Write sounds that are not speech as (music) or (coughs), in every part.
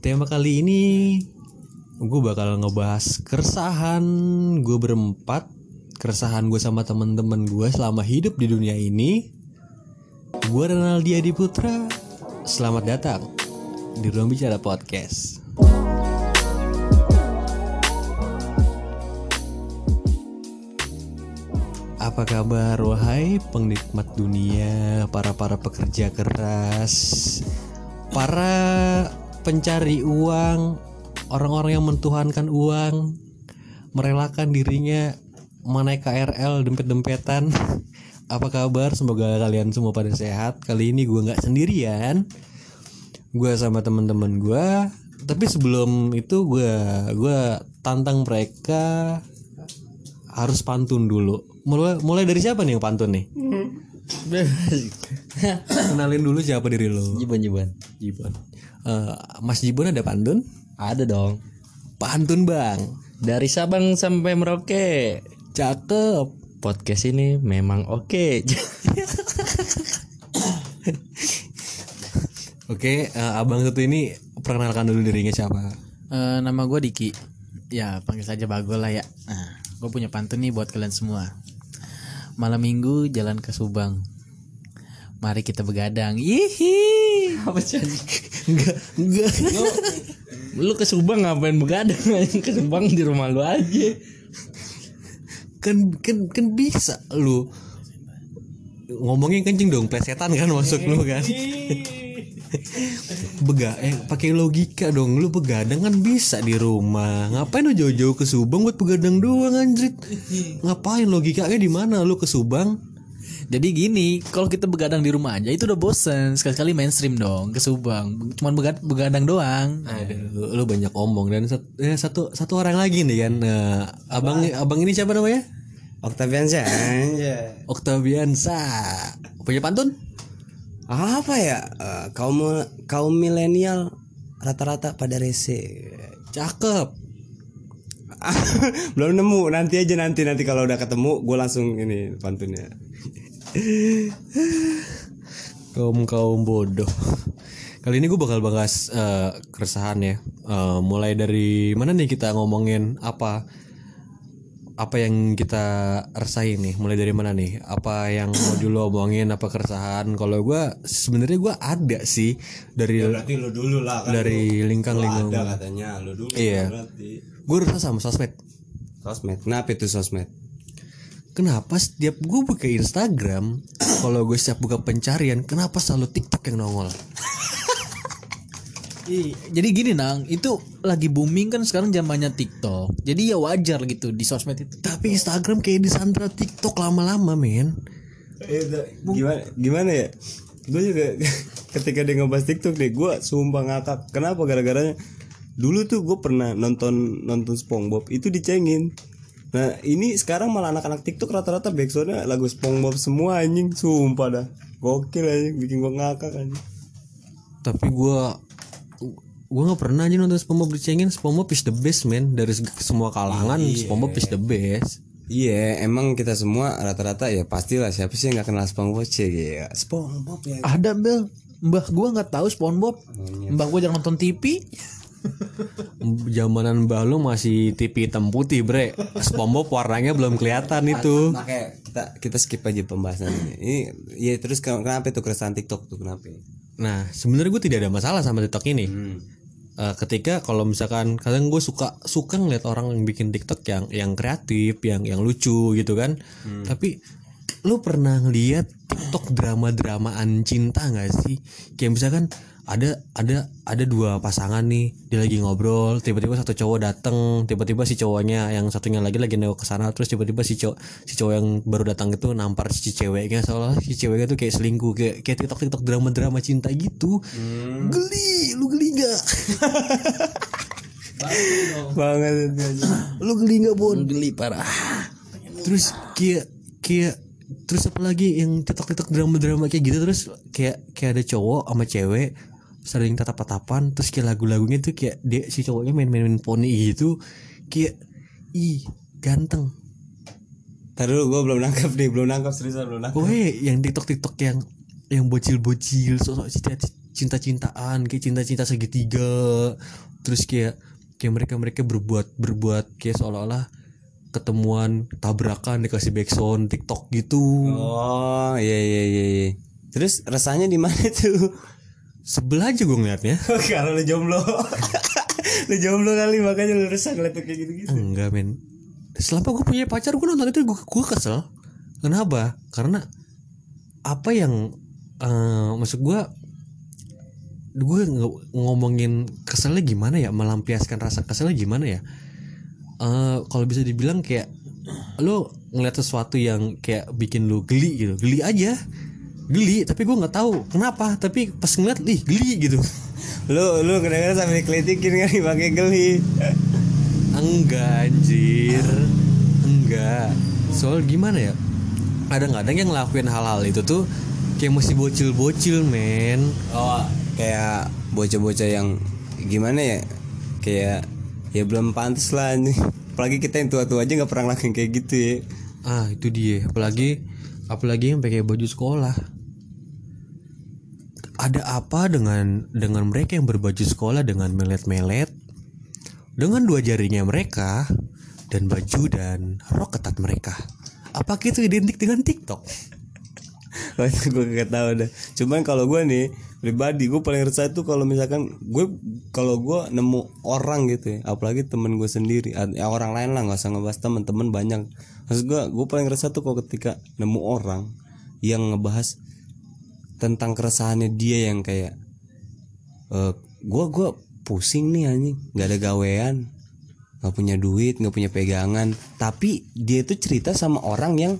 tema kali ini gue bakal ngebahas keresahan gue berempat keresahan gue sama temen-temen gue selama hidup di dunia ini. Gue Renaldi Adi Putra selamat datang di ruang bicara podcast. Apa kabar wahai penikmat dunia para para pekerja keras para pencari uang orang-orang yang mentuhankan uang merelakan dirinya menaik KRL dempet-dempetan. (laughs) Apa kabar? Semoga kalian semua pada sehat. Kali ini gue nggak sendirian. Gue sama teman-teman gue tapi sebelum itu gue gue tantang mereka harus pantun dulu. Mulai mulai dari siapa nih yang pantun nih? (laughs) Kenalin dulu siapa diri lo. Jiban Jiban. Jibon Eh, Mas Jibon ada pantun Ada dong pantun bang Dari Sabang sampai Merauke cakep Podcast ini memang oke (laughs) Oke, eh, abang satu ini perkenalkan dulu dirinya siapa? Eh, nama gue Diki. Ya panggil saja Bagol lah ya. Nah, gue punya pantun nih buat kalian semua. Malam minggu jalan ke Subang. Mari kita begadang. Ihi. Apa sih Enggak, enggak. Lu ke Subang ngapain begadang Ke Subang di rumah lu aja Kan kan kan bisa lu ngomongin kencing dong, plesetan kan masuk lu kan. Bega, eh pakai logika dong. Lu begadang kan bisa di rumah. Ngapain lu jauh-jauh ke Subang buat begadang doang anjrit? Ngapain logikanya di mana lu ke Subang? Jadi gini, kalau kita begadang di rumah aja itu udah bosen. Sekali-kali mainstream dong ke Subang. Cuman begad- begadang doang. Aduh, lu banyak omong dan sat- eh, satu satu orang lagi nih kan. Nah, abang abang ini siapa namanya? Octaviansyah aja. Oktaviansa. Punya pantun? Apa ya? Eh, kaum kaum milenial rata-rata pada rese. Cakep. (laughs) Belum nemu, nanti aja nanti nanti kalau udah ketemu gue langsung ini pantunnya. Kaum kaum bodoh. Kali ini gue bakal bahas eh, keresahan ya. Eh, mulai dari mana nih kita ngomongin apa apa yang kita rasain nih? Mulai dari mana nih? Apa yang mau dulu omongin? Apa keresahan? Kalau gue sebenarnya gue ada sih dari Berarti lu dulu lah kan. dari lingkang-lingkang. Ada katanya lu dulu. Iya. Gue resah sama sosmed. Sosmed. Kenapa itu sosmed? Kenapa setiap gue buka Instagram, kalau gue setiap buka pencarian, kenapa selalu TikTok yang nongol? (laughs) Ih, Jadi gini nang, itu lagi booming kan sekarang zamannya TikTok. Jadi ya wajar gitu di sosmed itu. Tapi Instagram kayak disandra TikTok lama-lama, men. gimana gimana ya? Gue juga (laughs) ketika dia ngebahas TikTok deh, gue sumpah ngakak. Kenapa gara-garanya? Dulu tuh gue pernah nonton nonton SpongeBob itu dicengin. Nah ini sekarang malah anak-anak TikTok rata-rata backsoundnya lagu SpongeBob semua anjing, sumpah dah. Gokil anjing, bikin gue ngakak anjing. Tapi gue gue nggak pernah aja nonton SpongeBob dicengin. SpongeBob is the best, man. Dari semua kalangan, SpongeBob is the best. Iya, emang kita semua rata-rata ya pastilah siapa sih yang nggak kenal SpongeBob sih ya. SpongeBob ya. Ada bel, mbah gua nggak tahu SpongeBob. Mbah gua jarang nonton TV. (laughs) Zamanan mbah lu masih TV hitam putih, bre. SpongeBob warnanya belum kelihatan itu. Makanya kita kita skip aja pembahasan ini. Ini ya terus ken- kenapa itu keresahan TikTok tuh kenapa? Nah, sebenarnya gue tidak ada masalah sama TikTok ini. Eh, ketika kalau misalkan kadang gue suka suka ngeliat orang yang bikin TikTok yang yang kreatif, yang yang lucu gitu kan. Tapi lu pernah ngeliat TikTok drama-dramaan cinta nggak sih? Kayak misalkan ada ada ada dua pasangan nih dia lagi ngobrol tiba-tiba satu cowok dateng tiba-tiba si cowoknya yang satunya lagi lagi nengok ke sana terus tiba-tiba si cowok si cowok yang baru datang itu nampar si ceweknya seolah si ceweknya tuh kayak selingkuh kayak kayak tiktok tiktok drama drama cinta gitu. Geli lu geli nggak? Banget lu geli nggak bon Geli parah. terus kayak kayak terus apa lagi yang tiktok tiktok drama drama kayak gitu terus kayak kayak ada cowok sama cewek sering tatap tatapan terus kayak lagu-lagunya tuh kayak dia si cowoknya main-main poni gitu kayak ih ganteng Ntar dulu gue belum nangkap nih, belum nangkap seriusan belum nangkap. Kowe yang tiktok tiktok yang yang bocil bocil sosok cinta cinta-cintaan kayak cinta-cinta segitiga terus kayak kayak mereka mereka berbuat berbuat kayak seolah-olah ketemuan tabrakan dikasih backsound TikTok gitu Oh iya iya iya. iya. Terus rasanya di mana tuh? Sebelah aja gue ngeliatnya. (laughs) Kalau lu jomblo. (laughs) lu jomblo kali makanya lu resah ngeliat kayak gitu-gitu. enggak men. Selama gue punya pacar gue nonton itu gue gue kesel. Kenapa? Karena apa yang eh, maksud gue gue ngomongin keselnya gimana ya? Melampiaskan rasa keselnya gimana ya? Eh kalau bisa dibilang kayak lo ngeliat sesuatu yang kayak bikin lu geli gitu. Geli aja geli tapi gue nggak tahu kenapa tapi pas ngeliat ih geli gitu Lu lu kadang-kadang sambil dikelitikin kan (laughs) pakai geli. Enggak anjir Enggak Soal gimana ya Kadang-kadang yang ngelakuin hal-hal itu tuh Kayak masih bocil-bocil men Oh, kayak bocah-bocah yang gimana ya? Kayak ya belum pantas lah nih. Apalagi kita yang tua-tua aja nggak pernah ngelakuin kayak gitu ya. Ah itu dia Apalagi Apalagi yang pakai baju sekolah Ada apa dengan Dengan mereka yang berbaju sekolah Dengan melet-melet Dengan dua jarinya mereka Dan baju dan rok ketat mereka Apakah itu identik dengan TikTok? (laughs) Gue gak tahu dah. Cuman kalau gue nih pribadi gue paling resah itu kalau misalkan gue kalau gue nemu orang gitu ya, apalagi temen gue sendiri, ad- ya orang lain lah nggak usah ngebahas temen-temen banyak. Maksud gue gue paling resah tuh kalau ketika nemu orang yang ngebahas tentang keresahannya dia yang kayak eh gue gue pusing nih anjing nggak ada gawean nggak punya duit nggak punya pegangan. Tapi dia itu cerita sama orang yang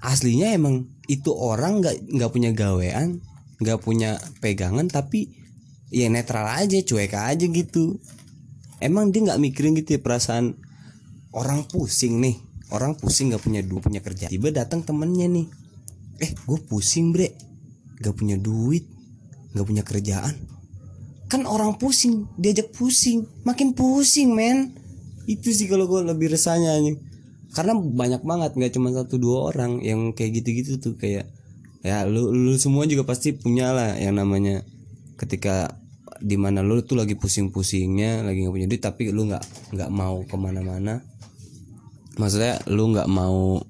aslinya emang itu orang nggak nggak punya gawean nggak punya pegangan tapi ya netral aja cuek aja gitu. Emang dia nggak mikirin gitu ya perasaan orang pusing nih orang pusing nggak punya duit punya kerja tiba datang temennya nih eh gue pusing bre. Nggak punya duit nggak punya kerjaan. Kan orang pusing diajak pusing. Makin pusing men. Itu sih kalau gue lebih resahnya anjing. Karena banyak banget nggak cuma satu dua orang yang kayak gitu-gitu tuh kayak ya lu lu semua juga pasti punya lah yang namanya ketika di mana lu tuh lagi pusing-pusingnya lagi nggak punya duit tapi lu nggak nggak mau ke mana-mana. Maksudnya lu nggak mau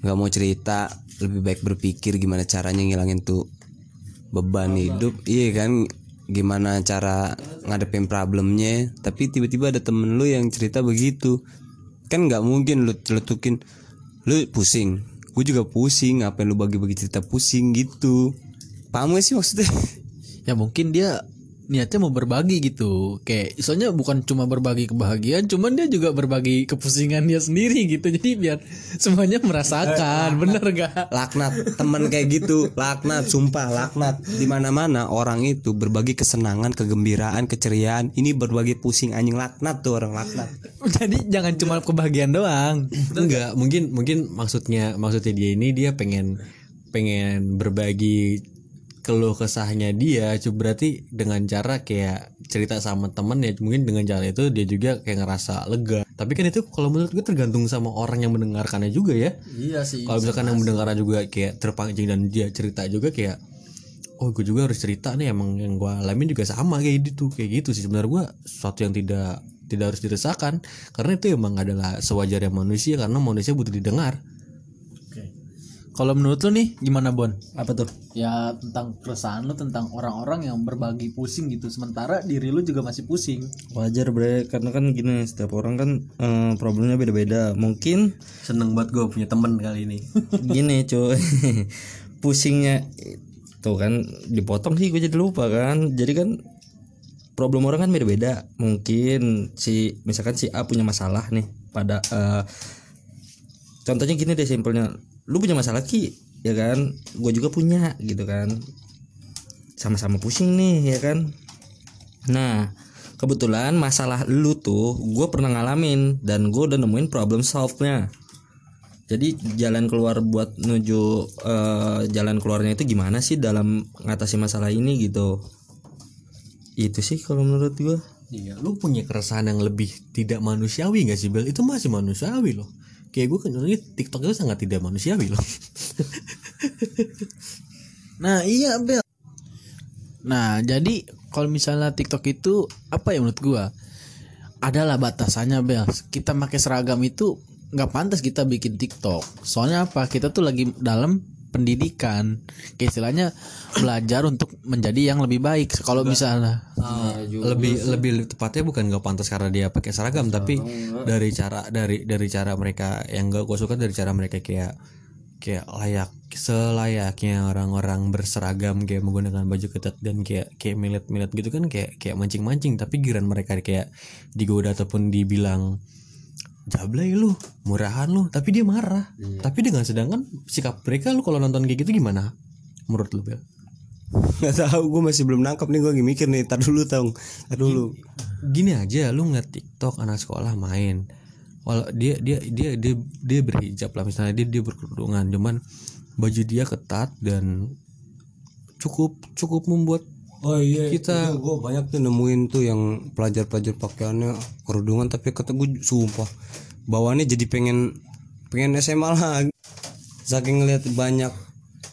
nggak mau cerita lebih baik berpikir gimana caranya ngilangin tuh beban hidup. Iya kan gimana cara ngadepin problemnya. Tapi tiba-tiba ada temen lu yang cerita begitu. Kan nggak mungkin lu celetukin lu pusing. Gue juga pusing ngapain lu bagi-bagi cerita pusing gitu. Paham gak sih maksudnya? Ya mungkin dia niatnya mau berbagi gitu. Kayak soalnya bukan cuma berbagi kebahagiaan cuman dia juga berbagi kepusingan dia sendiri gitu. (laughs) Jadi biar semuanya merasakan bener gak laknat. Temen kayak gitu. Laknat sumpah laknat. Di mana mana orang itu berbagi kesenangan kegembiraan keceriaan. Ini berbagi pusing anjing. Laknat tuh orang laknat. (laughs) Jadi jangan cuma kebahagiaan doang. Enggak, mungkin mungkin maksudnya maksudnya dia ini dia pengen pengen berbagi keluh kesahnya dia, cuma berarti dengan cara kayak cerita sama temen ya mungkin dengan cara itu dia juga kayak ngerasa lega. Tapi kan itu kalau menurut gue tergantung sama orang yang mendengarkannya juga ya. iya sih Kalau misalkan yang mendengarnya juga kayak terpancing dan dia cerita juga kayak oh gue juga harus cerita nih emang yang gue alamin juga sama kayak gitu kayak gitu sih sebenarnya gue sesuatu yang tidak tidak harus diresahkan karena itu emang adalah sewajarnya manusia karena manusia butuh didengar kalau menurut lu nih gimana Bon Apa tuh? ya tentang keresahan lu tentang orang-orang yang berbagi pusing gitu sementara diri lu juga masih pusing Wajar bre, karena kan gini setiap orang kan eh, problemnya beda-beda. Mungkin seneng banget gue punya temen kali ini (laughs) gini cuy, (laughs) pusingnya tuh kan dipotong sih gue jadi lupa kan. Jadi kan problem orang kan beda-beda. Mungkin si misalkan si A punya masalah nih pada eh, contohnya gini deh simpelnya, lu punya masalah ki, ya kan? Gue juga punya gitu kan. Sama-sama pusing nih ya kan. Nah, kebetulan masalah lu tuh gue pernah ngalamin dan gue udah nemuin problem solve-nya. Jadi jalan keluar buat menuju eh, jalan keluarnya itu gimana sih dalam ngatasi masalah ini gitu. Itu sih kalau menurut gue. iya lu punya keresahan yang lebih tidak manusiawi gak sih Bel itu masih manusiawi loh kayak gue kan orangnya TikTok itu sangat tidak manusiawi loh nah iya Bel Nah, jadi kalau misalnya TikTok itu apa ya menurut gua? Adalah batasannya, Bel. Kita pakai seragam itu nggak pantas kita bikin TikTok. Soalnya apa? Kita tuh lagi dalam pendidikan. Kayak istilahnya belajar untuk menjadi yang lebih baik. Kalau misalnya lebih lebih tepatnya bukan nggak pantas karena dia pakai seragam tapi dari cara dari dari cara mereka yang gak gue suka dari cara mereka kayak kayak layak selayaknya orang-orang berseragam kayak menggunakan baju ketat dan kayak kayak milet-milet gitu kan kayak kayak mancing-mancing tapi giran mereka kayak digoda ataupun dibilang jablay lu murahan lu. Tapi dia marah. Tapi dengan sedangkan sikap mereka lu kalau nonton kayak gitu gimana? Menurut lu Bel? nggak tahu gue masih belum nangkep nih gue lagi mikir nih. Tar dulu tong. Tar dulu. gini aja lu ngeliat TikTok anak sekolah main. Walau dia dia dia dia dia berhijab lah. Misalnya dia dia berkerudungan. Cuman baju dia ketat dan cukup cukup membuat oh iya Kita- gue banyak tuh nemuin tuh yang pelajar-pelajar pakaiannya kerudungan tapi kata gue sumpah bawaannya jadi pengen pengen SMA lagi. Saking ngeliat banyak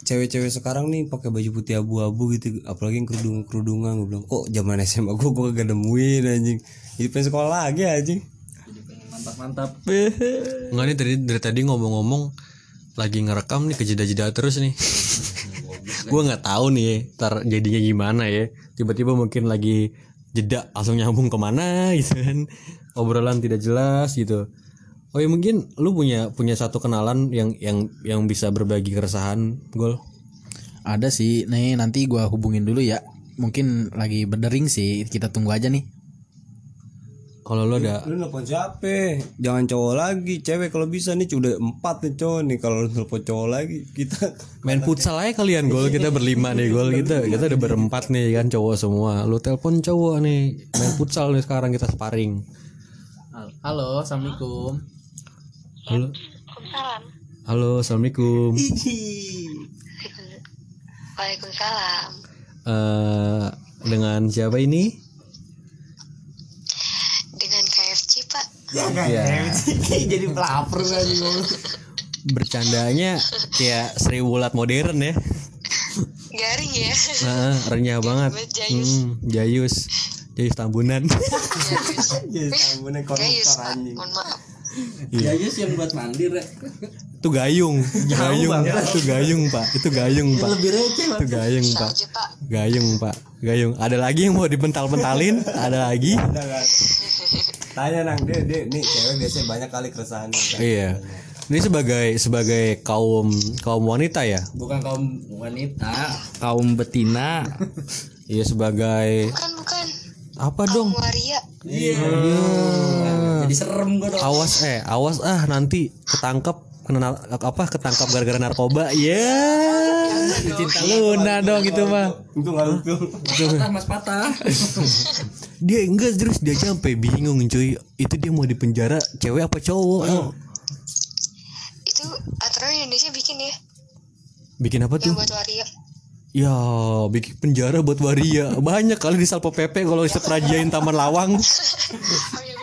cewek-cewek sekarang nih pakai baju putih abu-abu gitu apalagi yang kerudung kerudungan gue bilang kok zaman SMA gue gue gak nemuin anjing? Jadi pengen sekolah lagi anjing. Mantap-mantap. Nggak nih dari dari tadi ngomong-ngomong lagi ngerekam nih kejeda-jeda terus nih (laughs) gue nggak tahu nih ya, ntar jadinya gimana ya tiba-tiba mungkin lagi jeda langsung nyambung ke mana (laughs) gitu kan obrolan tidak jelas gitu oh ya mungkin lu punya punya satu kenalan yang yang yang bisa berbagi keresahan gol ada sih. Nih nanti gua hubungin dulu ya. Mungkin lagi berdering sih. Kita tunggu aja nih. Kalau lu ada lu nelfon siapa? Jangan cowok lagi cewek kalau bisa nih udah empat nih cowok nih kalau lu nelfon cowok lagi kita main futsal aja kalian gol. (laughs) Kita berlima nih gol. Kita kita udah berempat nih kan cowok semua. Lu telepon cowok nih main futsal nih sekarang kita sparring. Halo, assalamualaikum. halo. Halo assalamualaikum. Waalaikumsalam. eh dengan siapa ini Dengan KFC Pak. (laughs) jadi pelapor lagi bercandanya kayak Sri Wulat modern ya. Garing ya. nah, renyah banget. Banget, Jayus. Hmm, Jayus. Jayus Tambunan. (laughs) Jayus. jadi tambunnya Jayus koruptor Pak. anjing. Mohon maaf. ya yes yang buat mandir ya. itu gayung. Gayung itu gayung pak. Itu gayung pak. lebih receh itu gayung pak. Gayung pak. Gayung. Ada lagi yang mau dibental-bentalin ada lagi? Ada kan? Tanya nang. Dia dia nih cewek biasanya banyak kali keresahan. Iya. Ini sebagai sebagai kaum kaum wanita ya? Bukan kaum wanita kaum betina. (laughs) Iya sebagai Bukan bukan. apa dong? Waria. iya. Jadi serem gua dong. Awas eh awas ah nanti ketangkep kena apa ketangkap gara-gara narkoba? Ya Cinta Luna dong itu mah. itu nggak lucu patah mas patah. (laughs) Dia enggak terus dia aja sampai bingung cuy. Itu dia mau dipenjara cewek apa cowok? Itu aturan Indonesia bikin ya. bikin apa tuh? Yang buat waria. ya bikin penjara buat waria banyak kali di salpo pp kalau seperajain taman lawang. (laughs) Oh iya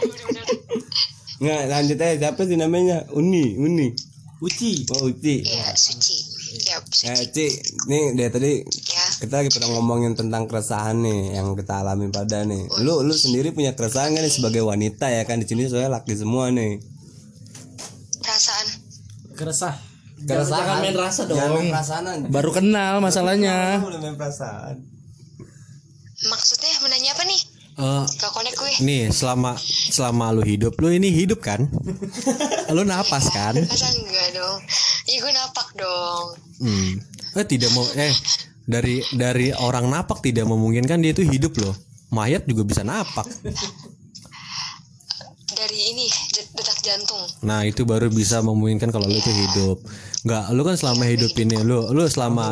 nggak lanjut aja. Siapa sih namanya? Uni Uni uci oh Uci Iya, suci. Ya, eh suci. Ci nih dia tadi Ya. kita lagi pada ngomongin tentang keresahan nih yang kita alami pada nih lu lu sendiri punya keresahan gak nih sebagai wanita ya kan di sini soalnya laki semua nih Perasaan. Keresah. Jangan main rasa dong. Jangan main perasaan baru kenal masalahnya Lu boleh main perasaan Maksudnya gue. nih selama selama lu hidup lu ini hidup kan (laughs) lu napas kan Masa enggak dong? Iya gue napak dong. hmm. eh tidak mau eh dari dari orang napak tidak memungkinkan dia itu hidup loh mayat juga bisa napak (laughs) Dari ini j- detak jantung. Nah itu baru bisa memungkinkan kalau lu itu hidup nggak lu kan selama hidup ini lu lu selama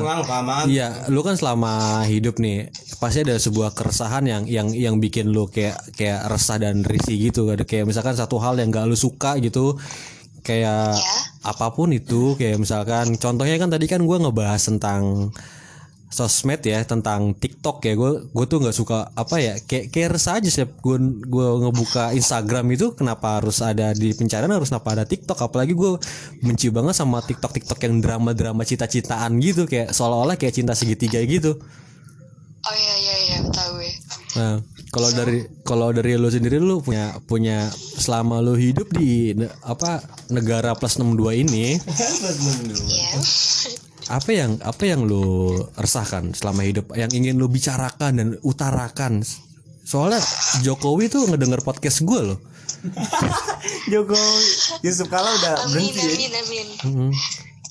Iya, lu kan selama hidup nih pasti ada sebuah keresahan yang yang yang bikin lu kayak kayak resah dan risih gitu. Ada kayak misalkan satu hal yang gak lu suka gitu. Kayak Ya. apa pun itu kayak misalkan contohnya kan tadi kan gua ngebahas tentang sosmed ya tentang TikTok ya. Gue gue tuh nggak suka apa ya kayak kayak resah aja sih. Gue gue ngebuka Instagram itu kenapa harus ada di pencarian harus kenapa ada TikTok? Apalagi gue benci banget sama TikTok TikTok yang drama drama cita-citaan gitu kayak seolah-olah kayak cinta segitiga gitu. Oh iya iya iya tahu gue Nah, kalau dari kalau dari lu sendiri lu punya punya selama lu hidup di ne- apa negara plus 62 ini? (laughs) Iya (laughs) apa yang apa yang lu resahkan selama hidup yang ingin lu bicarakan dan utarakan? Soalnya Jokowi tuh ngedenger podcast gue loh. (laughs) Joko Yusuf Kala udah amin berhenti ya. amin amin. Mhm.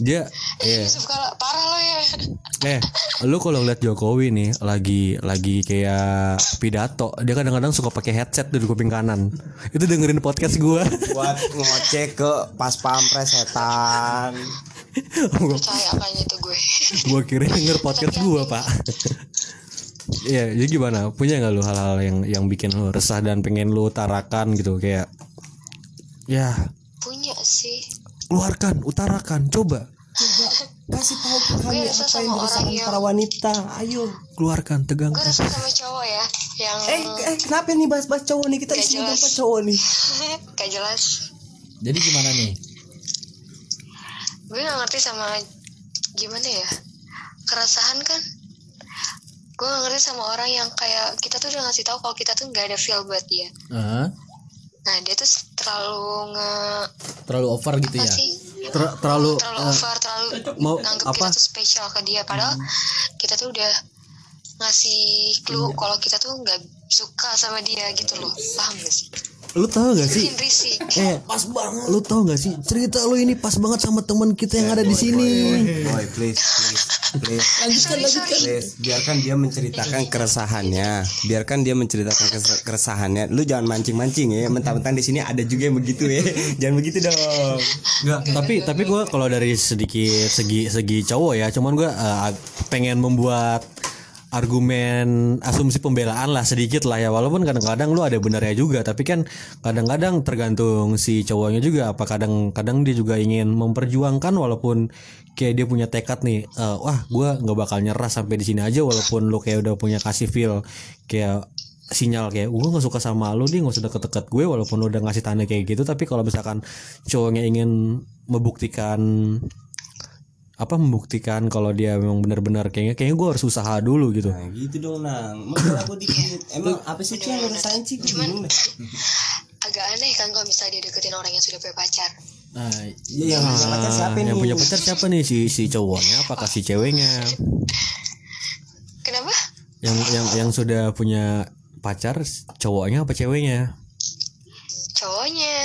dia eh eh. Yusuf Kala parah lo ya. Eh lu kalau ngeliat Jokowi nih lagi lagi kayak pidato dia kadang-kadang suka pakai headset di kuping kanan. Itu dengerin podcast gue buat ngocek ke pas pampres setan. Percaya apanya itu gue (laughs) gue kira denger podcast gue pak Iya, jadi gimana? Punya nggak lu hal-hal yang yang bikin lu resah dan pengen lu utarakan gitu kayak ya punya sih keluarkan, utarakan, coba Kasih tahu ke kami apa yang sama orang dirasakan yang para wanita. Ayo. keluarkan, tegang. gue resah sama cowok ya yang Eh, eh kenapa nih bahas-bahas cowok nih? Kita isinya apa cowok nih? (laughs) gak jelas Jadi gimana nih? Gue gak ngerti sama gimana ya keresahan kan? Gue gak ngerti sama orang yang kayak kita tuh udah ngasih tahu kalau kita tuh nggak ada feel buat dia. Hah? nah dia tuh terlalu nge terlalu over gitu apa ya? sih? Ter- terlalu terlalu eh, over terlalu mau nganggep apa? kita tuh spesial ke dia. Padahal kita tuh udah ngasih clue kalau kita tuh nggak suka sama dia gitu loh. Paham gak sih lu tahu gak sih? Eh, (laughs) pas banget. Lu tahu gak sih cerita lu ini pas banget sama teman kita yang ada di sini. Boy, please, please, please. sorry sorry Please, biarkan dia menceritakan keresahannya. Biarkan dia menceritakan keresahannya. Lu jangan mancing-mancing ya. Mentang-mentang di sini ada juga yang begitu ya. (laughs) jangan begitu dong. Enggak, tapi tapi gue kalau dari sedikit segi segi cowok ya, cuman gue pengen membuat argumen asumsi pembelaan lah sedikit lah ya. Walaupun kadang-kadang lu ada benarnya juga tapi kan kadang-kadang tergantung si cowoknya juga. Apa kadang-kadang dia juga ingin memperjuangkan walaupun kayak dia punya tekad nih eh, wah gua nggak bakal nyerah sampai di sini aja walaupun lu kayak udah punya kasih feel kayak sinyal kayak gue nggak suka sama lu dia nggak usah deket-deket gue walaupun lu udah ngasih tanda kayak gitu. Tapi kalau misalkan cowoknya ingin membuktikan apa membuktikan kalau dia memang benar-benar kayaknya kayaknya gue harus usaha dulu gitu Nah, gitu dong, Nang. Aku dikit. Emang apa sih yang lu rasain sih? Deh. agak aneh kan kalau misalnya dia deketin orang yang sudah punya pacar Nah, Iya, yang punya pacar siapa yang nih? punya pacar siapa nih si si cowoknya apakah si ceweknya kenapa yang yang yang sudah punya pacar cowoknya apa ceweknya cowoknya.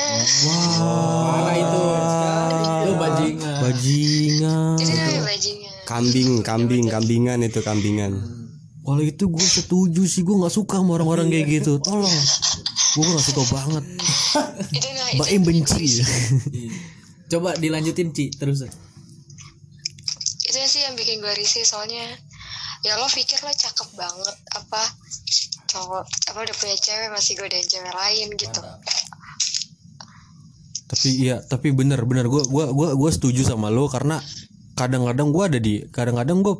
Parah itu. Lu bajingan. bajingan. Itu namanya bajingan. Kambing, kambing, kambingan itu kambingan. kalau itu gue setuju sih gue nggak suka sama orang-orang kayak gitu. Tolong gue nggak suka banget. Itu itu Baim benci. (laughs) Coba dilanjutin Ci terus. itu sih yang bikin gue risih soalnya ya lo pikir lo cakep banget apa cowok apa udah punya cewek masih godain cewek lain gitu tapi iya tapi bener bener. Gue gua gua gua setuju sama lo karena kadang-kadang gue ada di kadang-kadang gue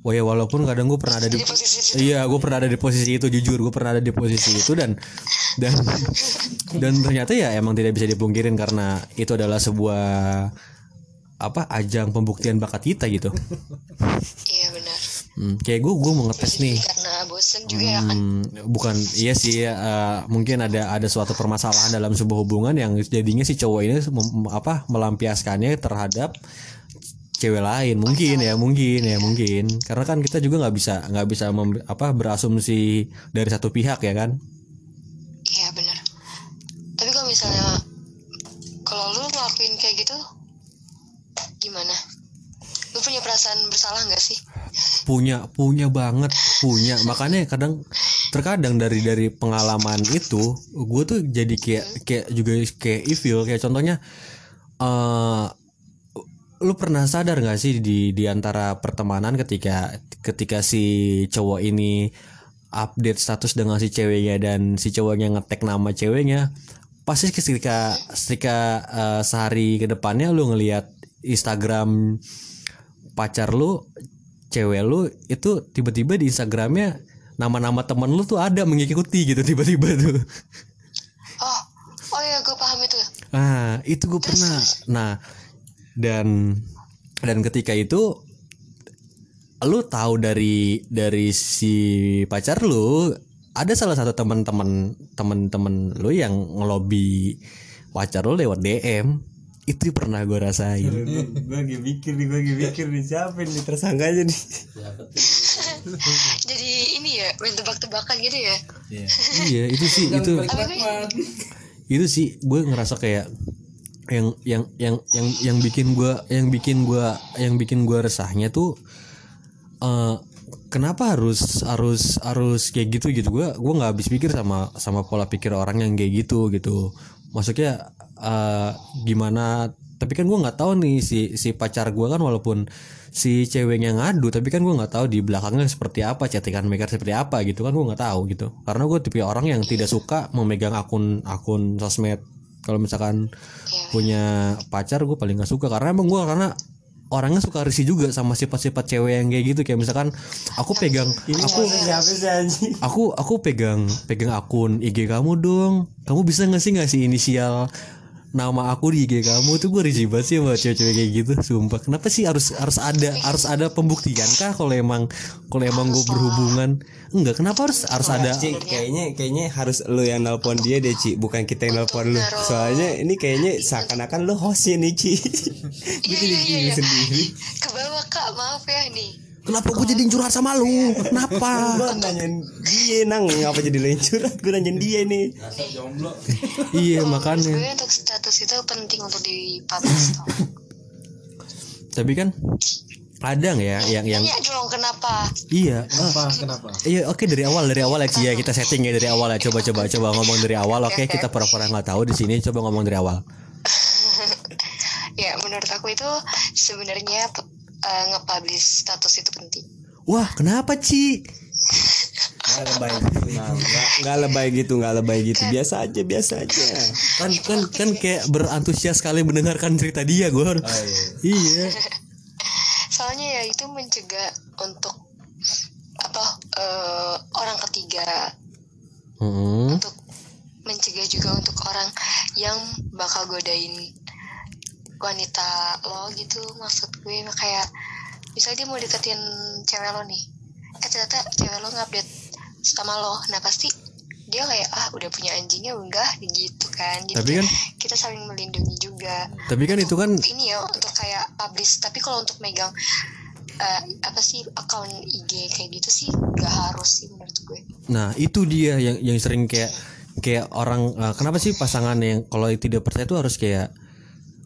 Wah ya walaupun kadang gue pernah ada di di posisi iya gue pernah ada di posisi itu jujur gue pernah ada di posisi itu dan dan dan ternyata ya emang tidak bisa dipungkirin karena itu adalah sebuah apa ajang pembuktian bakat kita gitu. Iya benar hmm, kayak gue gue mau ngetes nih. karena bosen juga ya. Kan Hmm, bukan iya sih eh, mungkin ada ada suatu permasalahan dalam sebuah hubungan yang jadinya si cowok ini mem- apa melampiaskannya terhadap cewek lain. Mungkin ya mungkin ya mungkin. Karena kan kita juga nggak bisa nggak bisa mem- apa berasumsi dari satu pihak ya kan? Iya benar. Tapi kalau misalnya kalau lu ngelakuin kayak gitu gimana? Lu punya perasaan bersalah nggak sih punya punya banget punya. Makanya kadang terkadang dari dari pengalaman itu gue tuh jadi kayak kayak juga kayak evil. Kayak contohnya eh lu pernah sadar gak sih di di antara pertemanan ketika ketika si cowok ini update status dengan si ceweknya dan si cowoknya ngetek nama ceweknya pasti ketika ketika eh, sehari ke depannya lu ngelihat Instagram pacar lu cewek lu itu tiba-tiba di Instagramnya nama-nama temen lu tuh ada mengikuti gitu tiba-tiba tuh. Oh oh ya gue paham itu. Ah itu gue pernah. nah dan dan ketika itu lu tahu dari dari si pacar lu ada salah satu teman-teman teman-teman lu yang ngelobi pacar lu lewat DM itu pernah gue rasain. Gue lagi mikir nih gue lagi mikir nih siapa nih? Tersangkanya nih. (laughs) Jadi ini ya main tebak-tebakan gitu ya? Iya. Itu sih itu. itu sih gue ngerasa kayak yang yang yang yang yang bikin gue yang bikin gue yang bikin gue resahnya tuh eh kenapa harus harus harus kayak gitu gitu? Gue gue nggak habis pikir sama sama pola pikir orang yang kayak gitu gitu. Maksudnya eh gimana tapi kan gue nggak tahu nih si si pacar gue kan walaupun si ceweknya ngadu tapi kan gue nggak tahu di belakangnya seperti apa chattingan mereka seperti apa gitu kan gue nggak tahu gitu. Karena gue tipe orang yang tidak suka memegang akun akun sosmed. Kalau misalkan punya pacar gue paling gak suka. Karena emang gue karena orangnya suka risih juga sama sifat-sifat cewek yang kayak gitu. Kayak misalkan aku pegang aku aku aku pegang pegang akun IG kamu dong. Kamu bisa nggak sih ngasih inisial nama aku di IG kamu tuh gue risih banget sih sama cewek-cewek kayak gitu sumpah. Kenapa sih harus harus ada harus ada pembuktian kah kalau emang kalau emang gue berhubungan? Enggak kenapa harus harus ada? Cik, kayaknya kayaknya harus lu yang nelpon dia deh Ci. Bukan kita yang nelpon lu. Soalnya ini kayaknya seakan-akan lu hostnya nih Ci. (laughs) Iya iya iya. iya ke bawah kak. Maaf ya nih kenapa gue jadi curhat sama lu? Kenapa? Gua nanyain dia nang. Ngapa jadi lencur gue nanyain dia nih. (laughs) Iya makanya. Gue untuk status itu penting untuk dipublish tapi kan ada nggak ya yang yang Tanya dong kenapa? Iya. Kenapa? Kenapa? Iya oke dari awal dari awal ya Ci, ya. Kita setting ya dari awal ya. Coba coba coba ngomong dari awal. Oke kita pura-pura nggak tahu di sini. Coba ngomong dari awal. (laughs) Ya menurut aku itu sebenarnya eh, nge-publish status itu penting. Wah kenapa Ci? Nggak lebay gitu. Nggak nggak- nggak lebay gitu nggak lebay gitu. Biasa aja biasa aja. Kan kan kan kayak berantusias sekali mendengarkan cerita dia Gor. Iya. (laughs) Soalnya ya itu mencegah untuk apa eh, orang ketiga. Mm-mm. untuk mencegah juga untuk orang yang bakal godain wanita lo gitu maksud gue kayak misalnya dia mau deketin cewek lo nih eh ternyata cewek lo ngupdate sama lo nah pasti dia kayak ah udah punya anjingnya enggak gitu kan. Jadi Tapi kan- kita saling melindungi juga. Tapi kan itu kan ini ya untuk kayak publish tapi kalau untuk megang eh, apa sih akun IG kayak gitu sih gak harus sih menurut gue. Nah itu dia yang yang sering kayak kayak orang eh, kenapa sih pasangan yang kalau tidak percaya itu harus kayak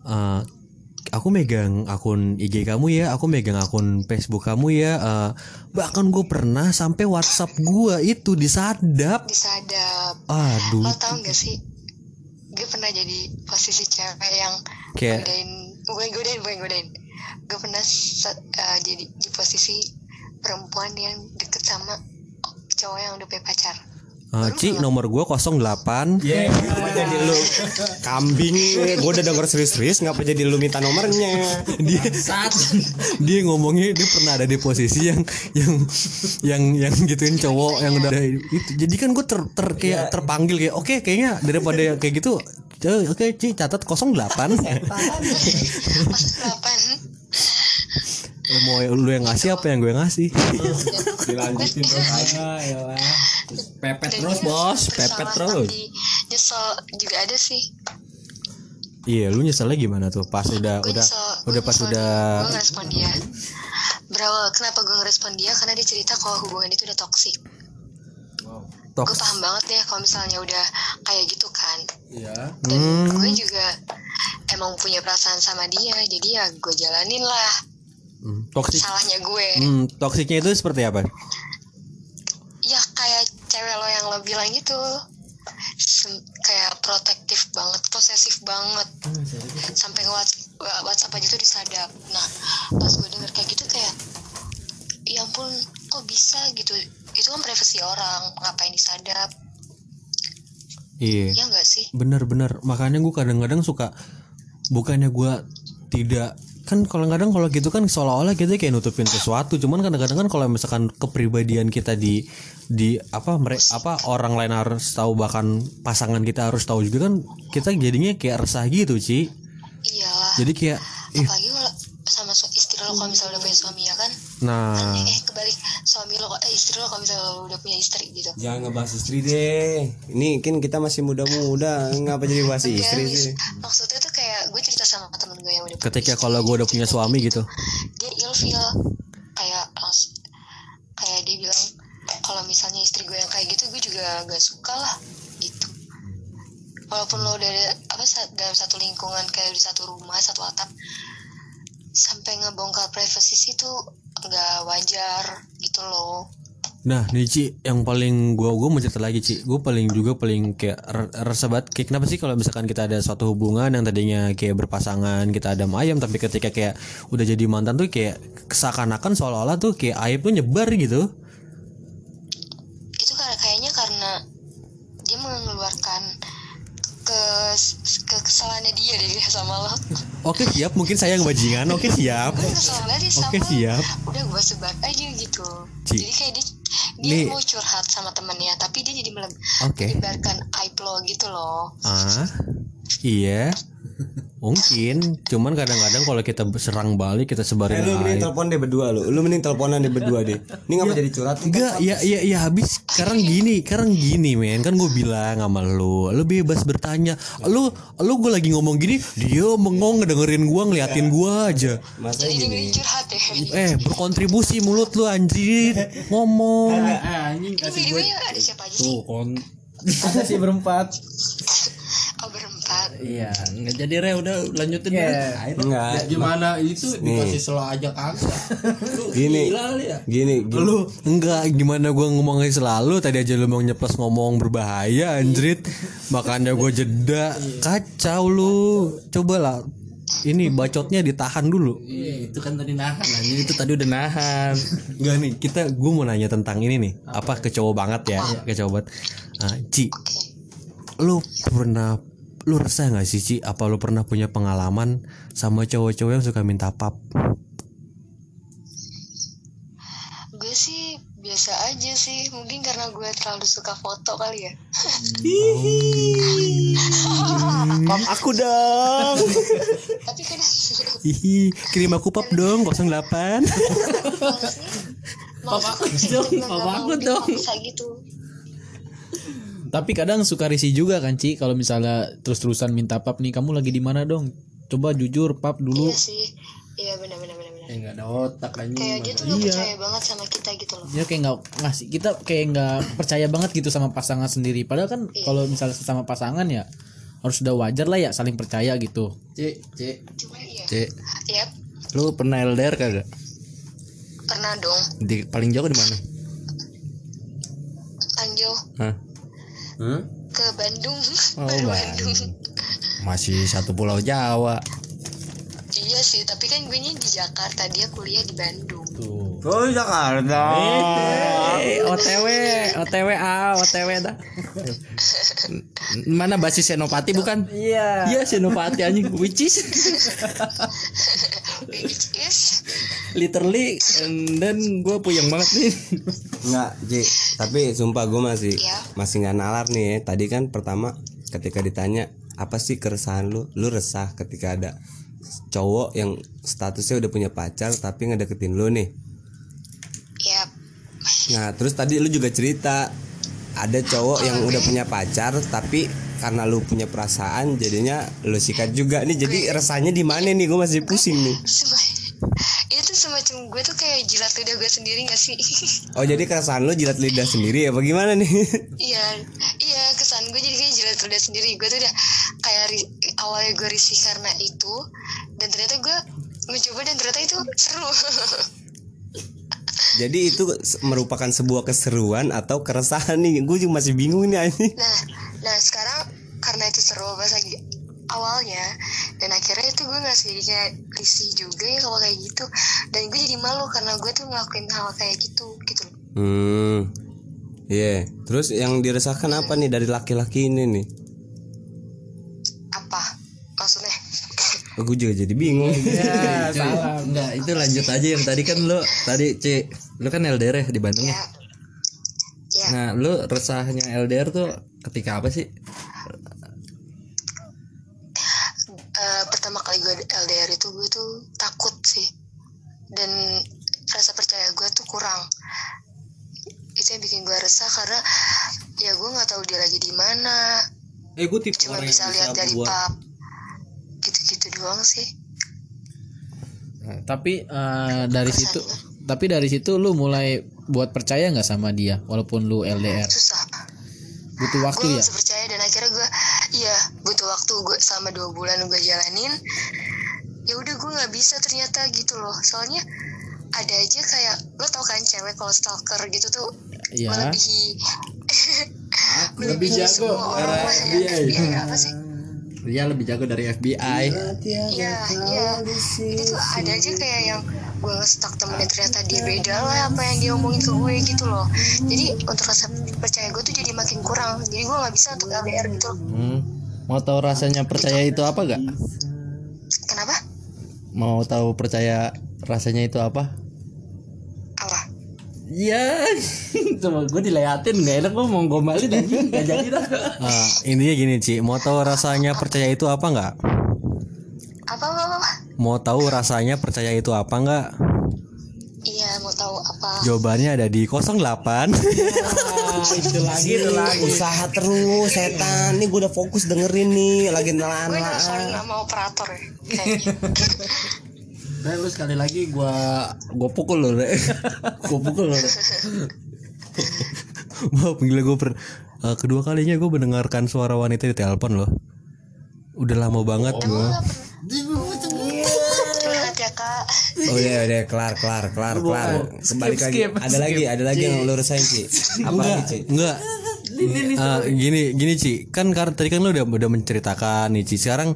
eh, aku megang akun IG kamu ya aku megang akun Facebook kamu ya. Eh, bahkan gue pernah sampai WhatsApp gue itu disadap. Disadap. Aduh. Lo tau gak sih? Gue pernah jadi posisi cewek yang Kayak- godain bukan godain bukan godain gue pernah eh, jadi di posisi perempuan yang deket sama cowok yang udah punya pacar Eh, Ci nomor gue 08 ngapa jadi lu. Kambing gue udah denger serius-serius ngapa jadi lu minta nomornya. Dia dia ngomongnya dia pernah ada di posisi yang yang yang yang gituin cowok yang udah itu. Jadi kan gue ter, ter kayak terpanggil kayak oke kayaknya daripada yang kayak gitu eh, oke Ci catat 08 pas delapan. Lu mau lu yang ngasih apa yang gue ngasih? Dilanjutin Pepet Dan terus bos, pepet terus. nyesel juga ada sih. Iya lu nyeselnya gimana tuh? Pas udah gue udah nyesel udah pas udah gue ngerespon dia. Berawal kenapa gue ngerespon dia? Karena dia cerita kalau hubungan itu udah toksik gue toks paham banget deh kalau misalnya udah kayak gitu kan. Iya. dan Hmm. gue juga emang punya perasaan sama dia jadi ya gue jalanin lah. Hmm, toksik salahnya gue. Hmm, toksiknya itu seperti apa? Ya kayak cewek lo yang lo bilang gitu Sem- kayak protektif banget posesif banget. Sampai nge- WhatsApp aja tuh disadap. Nah pas gue denger kayak gitu kayak ya ampun kok bisa gitu? Itu kan privasi orang ngapain disadap? Iya. Ya enggak sih? Bener-bener makanya gue kadang-kadang suka bukannya gue tidak kan kalau kadang kalau gitu kan seolah-olah kita kayak nutupin sesuatu. Cuman kadang-kadang kan kalau misalkan kepribadian kita di di apa mereka apa orang lain harus tahu bahkan pasangan kita harus tahu juga kan kita jadinya kayak resah gitu Ci. Iyalah jadi kayak apalagi kalau sama su- istri lo kalau misalnya udah punya suami ya kan? Nah, eh kebalik suami lo eh istri lo kalau misalnya lo udah punya istri gitu. Jangan ngebahas istri deh. Ini kan kita masih muda-muda, ngapa jadi bahas istri sih? maksudnya tuh gue cerita sama temen gue yang udah ketika kalau gue udah punya suami kayak gitu. dia ilfeel kayak langsung kayak dia bilang kalau misalnya istri gue yang kayak gitu gue juga gak suka lah gitu. Walaupun lo udah ada- apa dalam satu lingkungan kayak di satu rumah satu atap sampai ngebongkar privasi sih tuh nggak wajar gitu loh Nah, nih Ci, yang paling gua gua mau cerita lagi Ci. Gue paling juga paling kayak resah banget. Kayak kenapa sih kalau misalkan kita ada suatu hubungan yang tadinya kayak berpasangan, kita ada ayam tapi ketika kayak udah jadi mantan tuh kayak seakan-akan seolah-olah tuh kayak aib tuh nyebar gitu. itu kayaknya karena dia mengeluarkan ke kesalahannya dia deh sama lo Oke, siap. Mungkin saya ngebajingan. Oke, siap. Oke, siap. udah gue sebar aja gitu Ci. jadi kayak dia dia Nih. mau curhat sama temennya tapi dia jadi meleb- Oke. menyebarkan aib lo gitu loh Ah. Iya. Mungkin, cuman kadang-kadang kalau kita serang balik kita Eh, sebarin lu mending telepon deh berdua lu. Lu mending teleponan deh berdua deh. Ini ngapa jadi curhat? Enggak, ya ya ya habis sekarang gini, sekarang gini men, kan gue bilang sama lu, lu bebas bertanya. Lu lu gue lagi ngomong gini, dia mengong ngedengerin gua, ngeliatin gua aja. Masa gini. curhat ya Eh, berkontribusi mulut lu anjir, ngomong. anjing ini video nya ada siapa aja sih tuh kon ada sih berempat iya nggak jadi re udah lanjutin Iya. Ayo. Enggak. Ya, gimana itu dikasih selo aja kagak (laughs) Gini. gila kali ya Gini, gini. Lu enggak gimana gua ngomongnya selalu tadi aja lu mau nyeplos ngomong berbahaya anjrit. Makanya gue jeda. Kacau lu. Coba lah ini bacotnya ditahan dulu. Iya, itu kan tadi nahan anjing itu tadi udah nahan (laughs) Enggak nih, kita gue mau nanya tentang ini nih. Apa, ke cowok banget ya? Ke cowok banget. Ah, Ci, lu pernah lu resah nggak sih Ci? Apa lu pernah punya pengalaman sama cowok-cowok yang suka minta pap? gue sih biasa aja sih mungkin karena gue terlalu suka foto kali ya Pap aku dong. tapi kan Hihi, kirim aku pap dong 08. papa aku dong, papa aku dong. bisa gitu tapi kadang suka risih juga kan Ci? Kalau misalnya terus-terusan minta pap nih kamu lagi di mana dong? Coba jujur pap dulu. Iya sih. Iya benar benar benar benar. Eh nggak ada otak anjing kayak dia tuh gak percaya banget sama kita gitu loh. Dia kayak nggak ngasih kita kayak nggak percaya banget gitu sama pasangan sendiri. Padahal kan kalau misalnya sama pasangan ya harus udah wajar lah ya saling percaya gitu. Cek cek cuma iya. Cek Yap, lu pernah LDR kagak? Pernah dong. Di paling jauh di mana? Anjo Hah? Ke Bandung. Oh. Bandung. Masih satu pulau Jawa iya sih tapi kan gue di Jakarta dia kuliah di Bandung tuh Oh, Jakarta. Eh, OTW, OTW A, OTW dah. Mana basis Senopati bukan? iya Iya Senopati anjing which is which is literally and then gue puyeng banget nih. Enggak, Ji. Tapi sumpah gue masih Iya. masih nggak nalar nih. ya. Tadi kan pertama ketika ditanya apa sih keresahan lu? Lu resah ketika ada cowok yang statusnya udah punya pacar tapi ngedeketin lu nih. Yap, Nah, terus tadi lu juga cerita ada cowok yang udah punya pacar tapi karena lu punya perasaan jadinya lu sikat juga nih. Jadi resahnya di mana nih? Gue masih pusing nih. Itu semacam gue tuh kayak jilat lidah gue sendiri gak sih (laughs) Oh, jadi keresahan lu jilat lidah sendiri ya? Bagaimana nih? (laughs) iya iya kesan gue jadi kayak jilat lidah sendiri gue tuh udah kayak awalnya gue risih karena itu dan ternyata gue mencoba dan ternyata itu seru (laughs) Jadi itu merupakan sebuah keseruan atau keresahan nih? Gue juga masih bingung nih ini. nah nah sekarang karena itu seru pas lagi awalnya dan akhirnya itu gue nggak sih kayak risih juga ya kalau kayak gitu dan gue jadi malu karena gue tuh ngelakuin hal kayak gitu gitu. Hmm. Iya. Terus yang diresahkan apa nih dari laki-laki ini nih? apa maksudnya Oh, gue juga jadi bingung. Ya, salah. Enggak, itu lanjut aja yang tadi kan lu tadi C, lu kan LDR ya di Bandung ya. ya Nah, lu resahnya LDR tuh ketika apa sih? Eh, pertama kali gue LDR itu gue tuh takut sih dan rasa percaya gue tuh kurang itu yang bikin gue resah karena ya gue nggak tahu dia lagi di mana. Eh gue tipe cuma orang bisa yang lihat dari buat. pap gitu-gitu doang sih. Tapi eh, dari situ tapi dari situ lu mulai buat percaya nggak sama dia walaupun lu LDR. susah. Butuh waktu gue ya. bisa percaya dan akhirnya gue iya butuh waktu gue selama dua bulan gue jalanin. Ya udah gue nggak bisa ternyata gitu loh. Soalnya ada aja kayak lo tau kan cewek kalau stalker gitu tuh Iya. melebihi lebih jago orang FBI. FBI apa sih Dia (laughs) lebih jago dari FBI. Iya, iya. Itu tuh ada aja kayak yang gue nge-stalk temennya ternyata dia beda lah apa yang dia omongin ke gue gitu loh. Jadi untuk rasa percaya gue tuh jadi makin kurang. Jadi gue nggak bisa untuk LDR gitu. Hmm. Mau tahu rasanya percaya itu apa gak? Mau tahu percaya rasanya itu apa? Apa? Ya, (laughs) coba gue dileatin gak enak gue mau gombalin aja gak jadi dah. Ah, intinya gini Ci mau tahu rasanya percaya itu apa nggak Apa apa apa? mau tahu rasanya percaya itu apa nggak apa? jawabannya ada di 08 itu lagi itu lagi. usaha terus setan nih gue udah fokus dengerin nih lagi nelaan Gue nama operator ya. Dan (laughs) lu sekali lagi gua Gue pukul lo deh. Gue pukul lo deh. Wah, gila gue per eh, kedua kalinya gue mendengarkan suara wanita di telepon loh. Udah lama banget gue. Oh ya udah kelar kelar kelar kelar. kembali lagi. skip, ada lagi ada lagi yang lu rasain Ci apa lagi Ci Enggak. Eh, gini gini Ci, kan karena tadi kan lu udah udah menceritakan nih Ci. Sekarang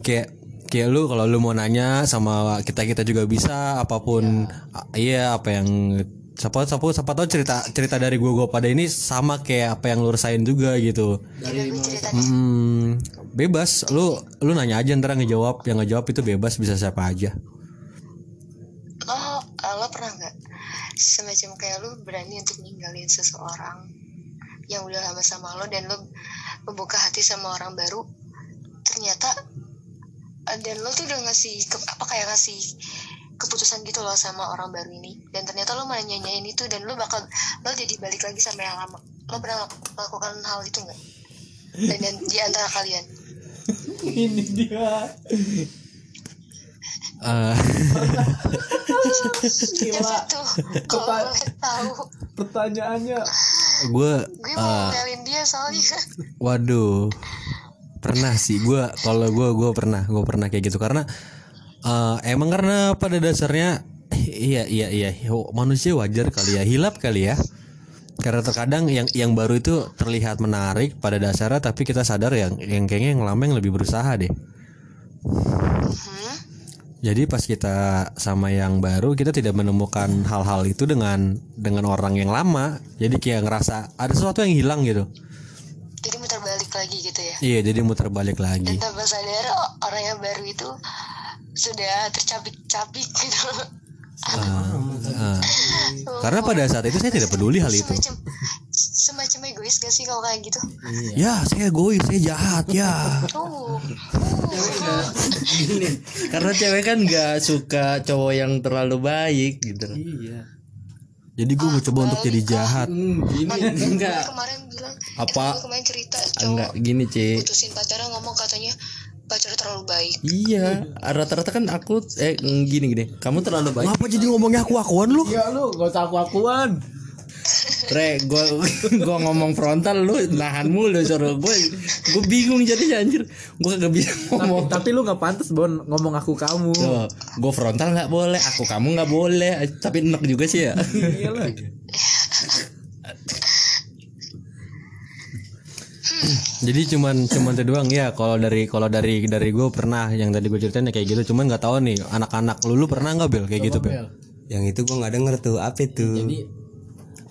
kayak kayak lu kalau lu mau nanya sama kita kita juga bisa. Apa pun ah, iya apa yang siapa siapa siapa tahu cerita cerita dari gua gua pada ini sama kayak apa yang lu rasain juga gitu. Dari Hmm, bebas. Lu lu nanya aja ntar ngejawab. Yang ngejawab itu bebas bisa siapa aja. Lo eh, lo pernah nggak semacam kayak lu berani untuk ninggalin seseorang yang udah lama sama lo dan lo membuka hati sama orang baru? Ternyata eh, dan lo tuh udah ngasih ke- apa kayak ngasih keputusan gitu loh sama orang baru ini. Dan ternyata lo malah nyanyain itu dan lo bakal lo jadi balik lagi sama yang lama. Lo pernah melakukan hal itu nggak? Dan, dan di antara kalian? (laughs) Eh, Coba tuh kalau boleh tahu pertanyaannya gue gue mau ngomelin dia soalnya Waduh, pernah sih gue. Kalau gue gue pernah, gue pernah kayak gitu karena eh, emang karena pada dasarnya iya iya iya manusia wajar kali ya hilap kali ya. Karena terkadang yang yang baru itu terlihat menarik pada dasarnya, tapi kita sadar yang yang kayaknya yang lama yang lebih berusaha deh. Jadi pas kita sama yang baru kita tidak menemukan hal-hal itu dengan dengan orang yang lama. Jadi kayak ngerasa ada sesuatu yang hilang gitu. jadi muter balik lagi gitu ya Iya, jadi muter balik dan lagi. tanpa sadar orang yang baru itu sudah tercabik-cabik gitu Ah. Karena pada saat itu saya tidak peduli hal itu. semacam semacam egois gak sih kalau kayak gitu Ya, saya egois, saya jahat, ya. Gini, karena cewek kan nggak suka cowok yang terlalu baik gitu. Jadi gue mau coba untuk jadi jahat. Gini enggak kemarin bilang Apa? kemarin cerita enggak cowok gini, Ci. putusin pacarnya ngomong katanya pacarnya terlalu baik Iya, rata-rata kan aku eh gini gini. Kamu terlalu baik. Ngapa jadi ngomongnya aku-akuan lu? ya lu gak usah aku-akuan Re, gua gua ngomong frontal lu nahan mulu suruh gue gue bingung jadi anjir gue kagak bisa ngomong tapi lu gak pantas bon ngomong aku kamu Tuh, gue frontal nggak boleh, aku kamu nggak boleh, tapi enak juga sih ya. (clears throat) Jadi cuman cuman itu doang. Ya. Kalau dari kalau dari dari gue pernah yang tadi gue ceritain ya kayak gitu. Cuman nggak tahu nih anak-anak lu lu pernah nggak bel? Kayak gitu bel? yang itu gue nggak denger tuh. Apa itu?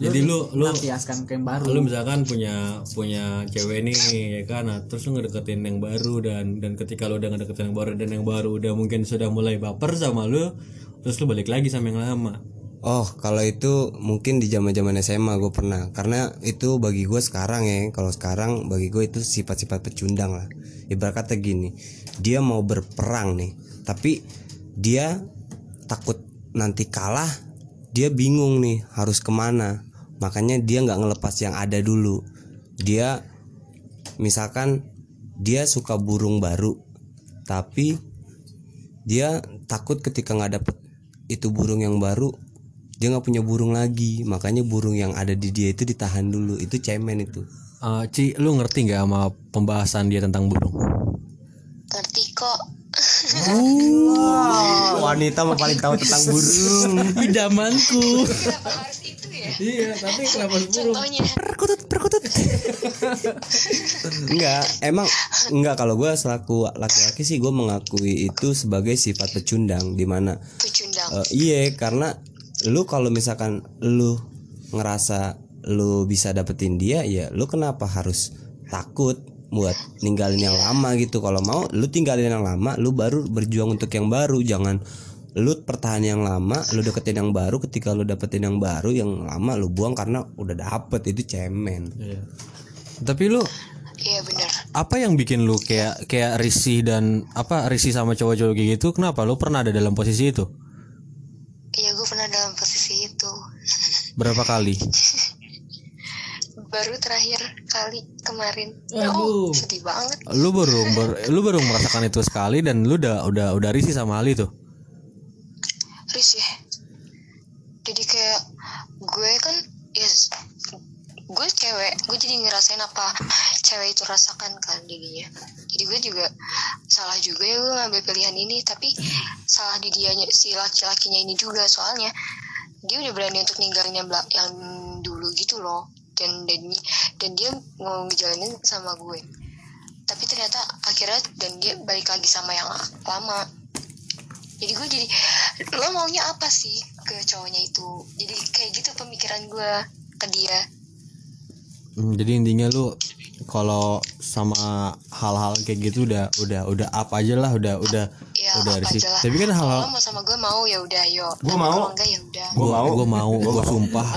Jadi lu lu kiaskan ke yang baru. lu misalkan punya punya cewek nih ya kan? Nah, terus lu ngedeketin yang baru dan dan ketika lu udah ngedeketin yang baru dan yang baru udah mungkin sudah mulai baper sama lu terus lu balik lagi sama yang lama Oh, kalau itu mungkin di zaman-zaman SMA gue pernah. Karena itu bagi gue sekarang ya, kalau sekarang bagi gue itu sifat-sifat pecundang lah. Ibarat kata gini, dia mau berperang nih, tapi dia takut nanti kalah dia bingung nih harus ke mana makanya dia nggak ngelepas yang ada dulu dia misalkan dia suka burung baru tapi dia takut ketika nggak dapet itu burung yang baru dia nggak punya burung lagi. Makanya burung yang ada di dia itu ditahan dulu. Itu cemen itu. Eh, Ci, lu ngerti nggak sama pembahasan dia tentang burung? ngerti kok. Wanita mah paling tahu tentang burung. (laughs) Idamanku. kenapa harus itu ya? Iya, tapi kenapa contohnya. Perkutut, perkutut. (laughs) Enggak, emang enggak kalau gue selaku laki-laki sih gue mengakui itu sebagai sifat pecundang di mana pecundang. eh, iya karena lu kalau misalkan lu ngerasa lu bisa dapetin dia ya lu kenapa harus takut buat ninggalin yang lama gitu? Kalau mau lu tinggalin yang lama lu baru berjuang untuk yang baru. Jangan lu pertahan yang lama lu deketin yang baru. Ketika lu dapetin yang baru yang lama lu buang karena udah dapet itu cemen. Tapi lu iya apa yang bikin lu kayak kayak risih dan apa risih sama cowok-cowok kayak gitu? Kenapa? Lu pernah ada dalam posisi itu? iya gue pernah dalam posisi itu Berapa kali? baru terakhir kali kemarin Aduh. oh sedih banget Lu baru ber- lu baru merasakan itu sekali dan lu udah udah udah risih sama hal itu. risih jadi kayak gue kan ya s- gue cewek gue jadi ngerasain apa cewek itu rasakan kan dirinya jadi gue juga salah juga ya gue ngambil pilihan ini tapi salah di dianya si laki-lakinya ini juga soalnya dia udah berani untuk ninggalin yang, bela- yang dulu gitu loh. Dan dan dan dia mau ngejalanin sama gue. Tapi ternyata akhirnya dan dia balik lagi sama yang lama. Jadi gue jadi lo maunya apa sih ke cowoknya itu? Jadi kayak gitu pemikiran gue ke dia. Hmm, jadi intinya lu kalau sama hal-hal kayak gitu udah udah udah up aja lah, udah udah ya udah apa aja lah Tapi kan kalau hal-hal mau sama gue mau ya udah ayo Gua Tapi mau. kalau enggak ya udah Gua mau. Gue mau, gue sumpah.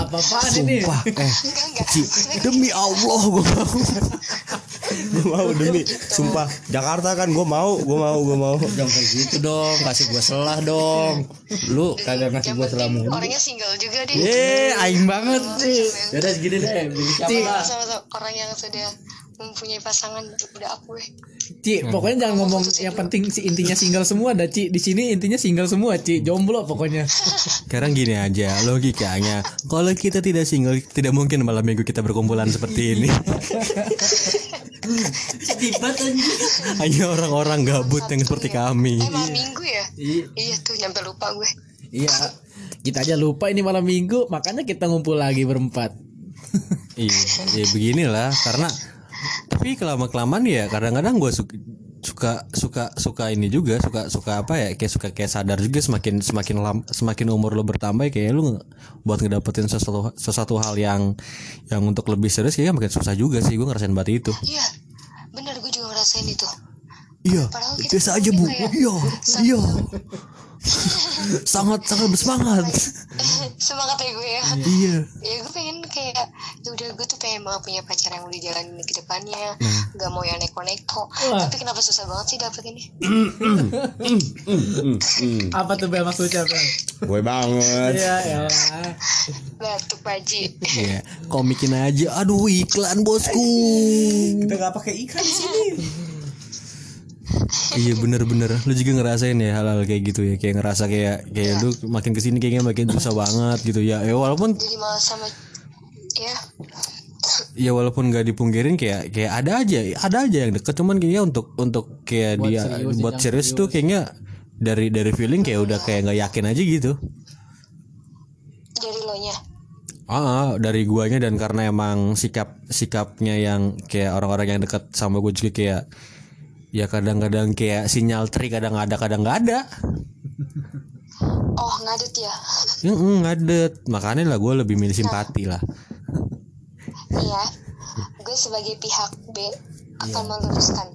Ini? Sumpah, eh enggak enggak demi Allah gue mau. (laughs) gue mau demi sumpah Jakarta kan gue mau gue mau gue mau Jangan kayak gitu dong, kasih gua selah dong. Lu kagak ngasih gua selah mulu. orangnya single juga deh Eh, aing banget sih. Yaudah segini deh, siapa sama-sama orang yang sudah mempunyai pasangan udah aku eh. Ci, pokoknya jangan ngomong yang penting si intinya single semua dah Ci. Di sini intinya single semua, Ci. Jomblo pokoknya. (laughs) Sekarang gini aja logikanya. Kalau kita tidak single, tidak mungkin malam minggu kita berkumpulan seperti ini. (laughs) Hanya orang-orang gabut yang seperti kami. eh malam minggu ya Iya. iya tuh nyampe lupa gue Iya. Kita aja lupa ini malam minggu, makanya kita ngumpul lagi berempat. Iya, ya beginilah karena tapi kelama kelamaan ya kadang-kadang gue suka suka suka suka ini juga suka suka apa ya kayak suka kayak sadar juga semakin semakin lam, semakin umur lo bertambah kayak lu buat ngedapetin sesuatu sesuatu hal yang yang untuk lebih serius kayaknya makin susah juga sih gue ngerasain banget itu. Iya bener gue juga ngerasain itu. Iya biasa aja bu. iya iya (laughs) sangat sangat bersemangat. (laughs) Semangat ya gue ya? Iya. Ya gue pengen kayak ya udah gue tuh pengen banget punya pacar yang udah jalan ke depannya. Nah. nggak mau yang neko-neko. Tapi kenapa susah banget sih dapet ini? (laughs) Apa tuh Bel maksudnya, Bel? gue banget. Iya, ya. batuk paji iya komikin aja. Aduh iklan bosku. Kita nggak pakai ikan di sini Iya bener-bener. Lu juga ngerasain ya hal-hal kayak gitu ya. Kayak ngerasa kayak Kayak lu makin ke sini kayaknya makin susah banget gitu ya. Ya walaupun jadi malah sama ya. Ya walaupun gak dipungkirin kayak Kayak ada aja Ada aja yang deket. Cuman kayaknya untuk Untuk kayak dia Buat serius tuh kayaknya Dari dari feeling kayak udah kayak gak yakin aja gitu. Dari lo nya? Ah, dari guanya. Dan karena emang sikap sikapnya yang kayak orang-orang yang dekat sama gue juga kayak ya kadang-kadang kayak sinyal tri kadang ada kadang nggak ada. oh ngadet ya Ya, mm, ngadet. Makanya lah gue lebih milih simpati lah. nih ya gue sebagai pihak B akan meluruskan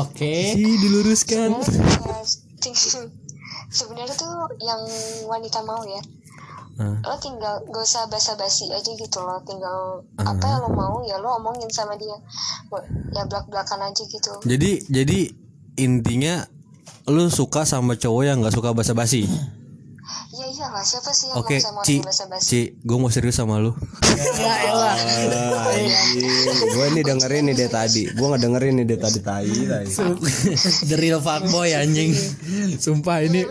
Oke. Si diluruskan. Sebenarnya, ya, (laughs) sebenarnya tuh yang wanita mau ya Lo tinggal gak usah basa-basi aja gitu lo tinggal apa yang lo mau ya lo omongin sama dia. Ya belak belakan aja gitu. Jadi jadi intinya lu suka sama cowok yang nggak suka basa-basi. Iya iya lah siapa sih yang Oke, mau sama Ci, orang bahasa basi Ci, gue mau serius sama lu. gue ini dengerin nih dia tadi gue nggak dengerin nih dia tadi tai tai The real fuckboy anjing. Sumpah ini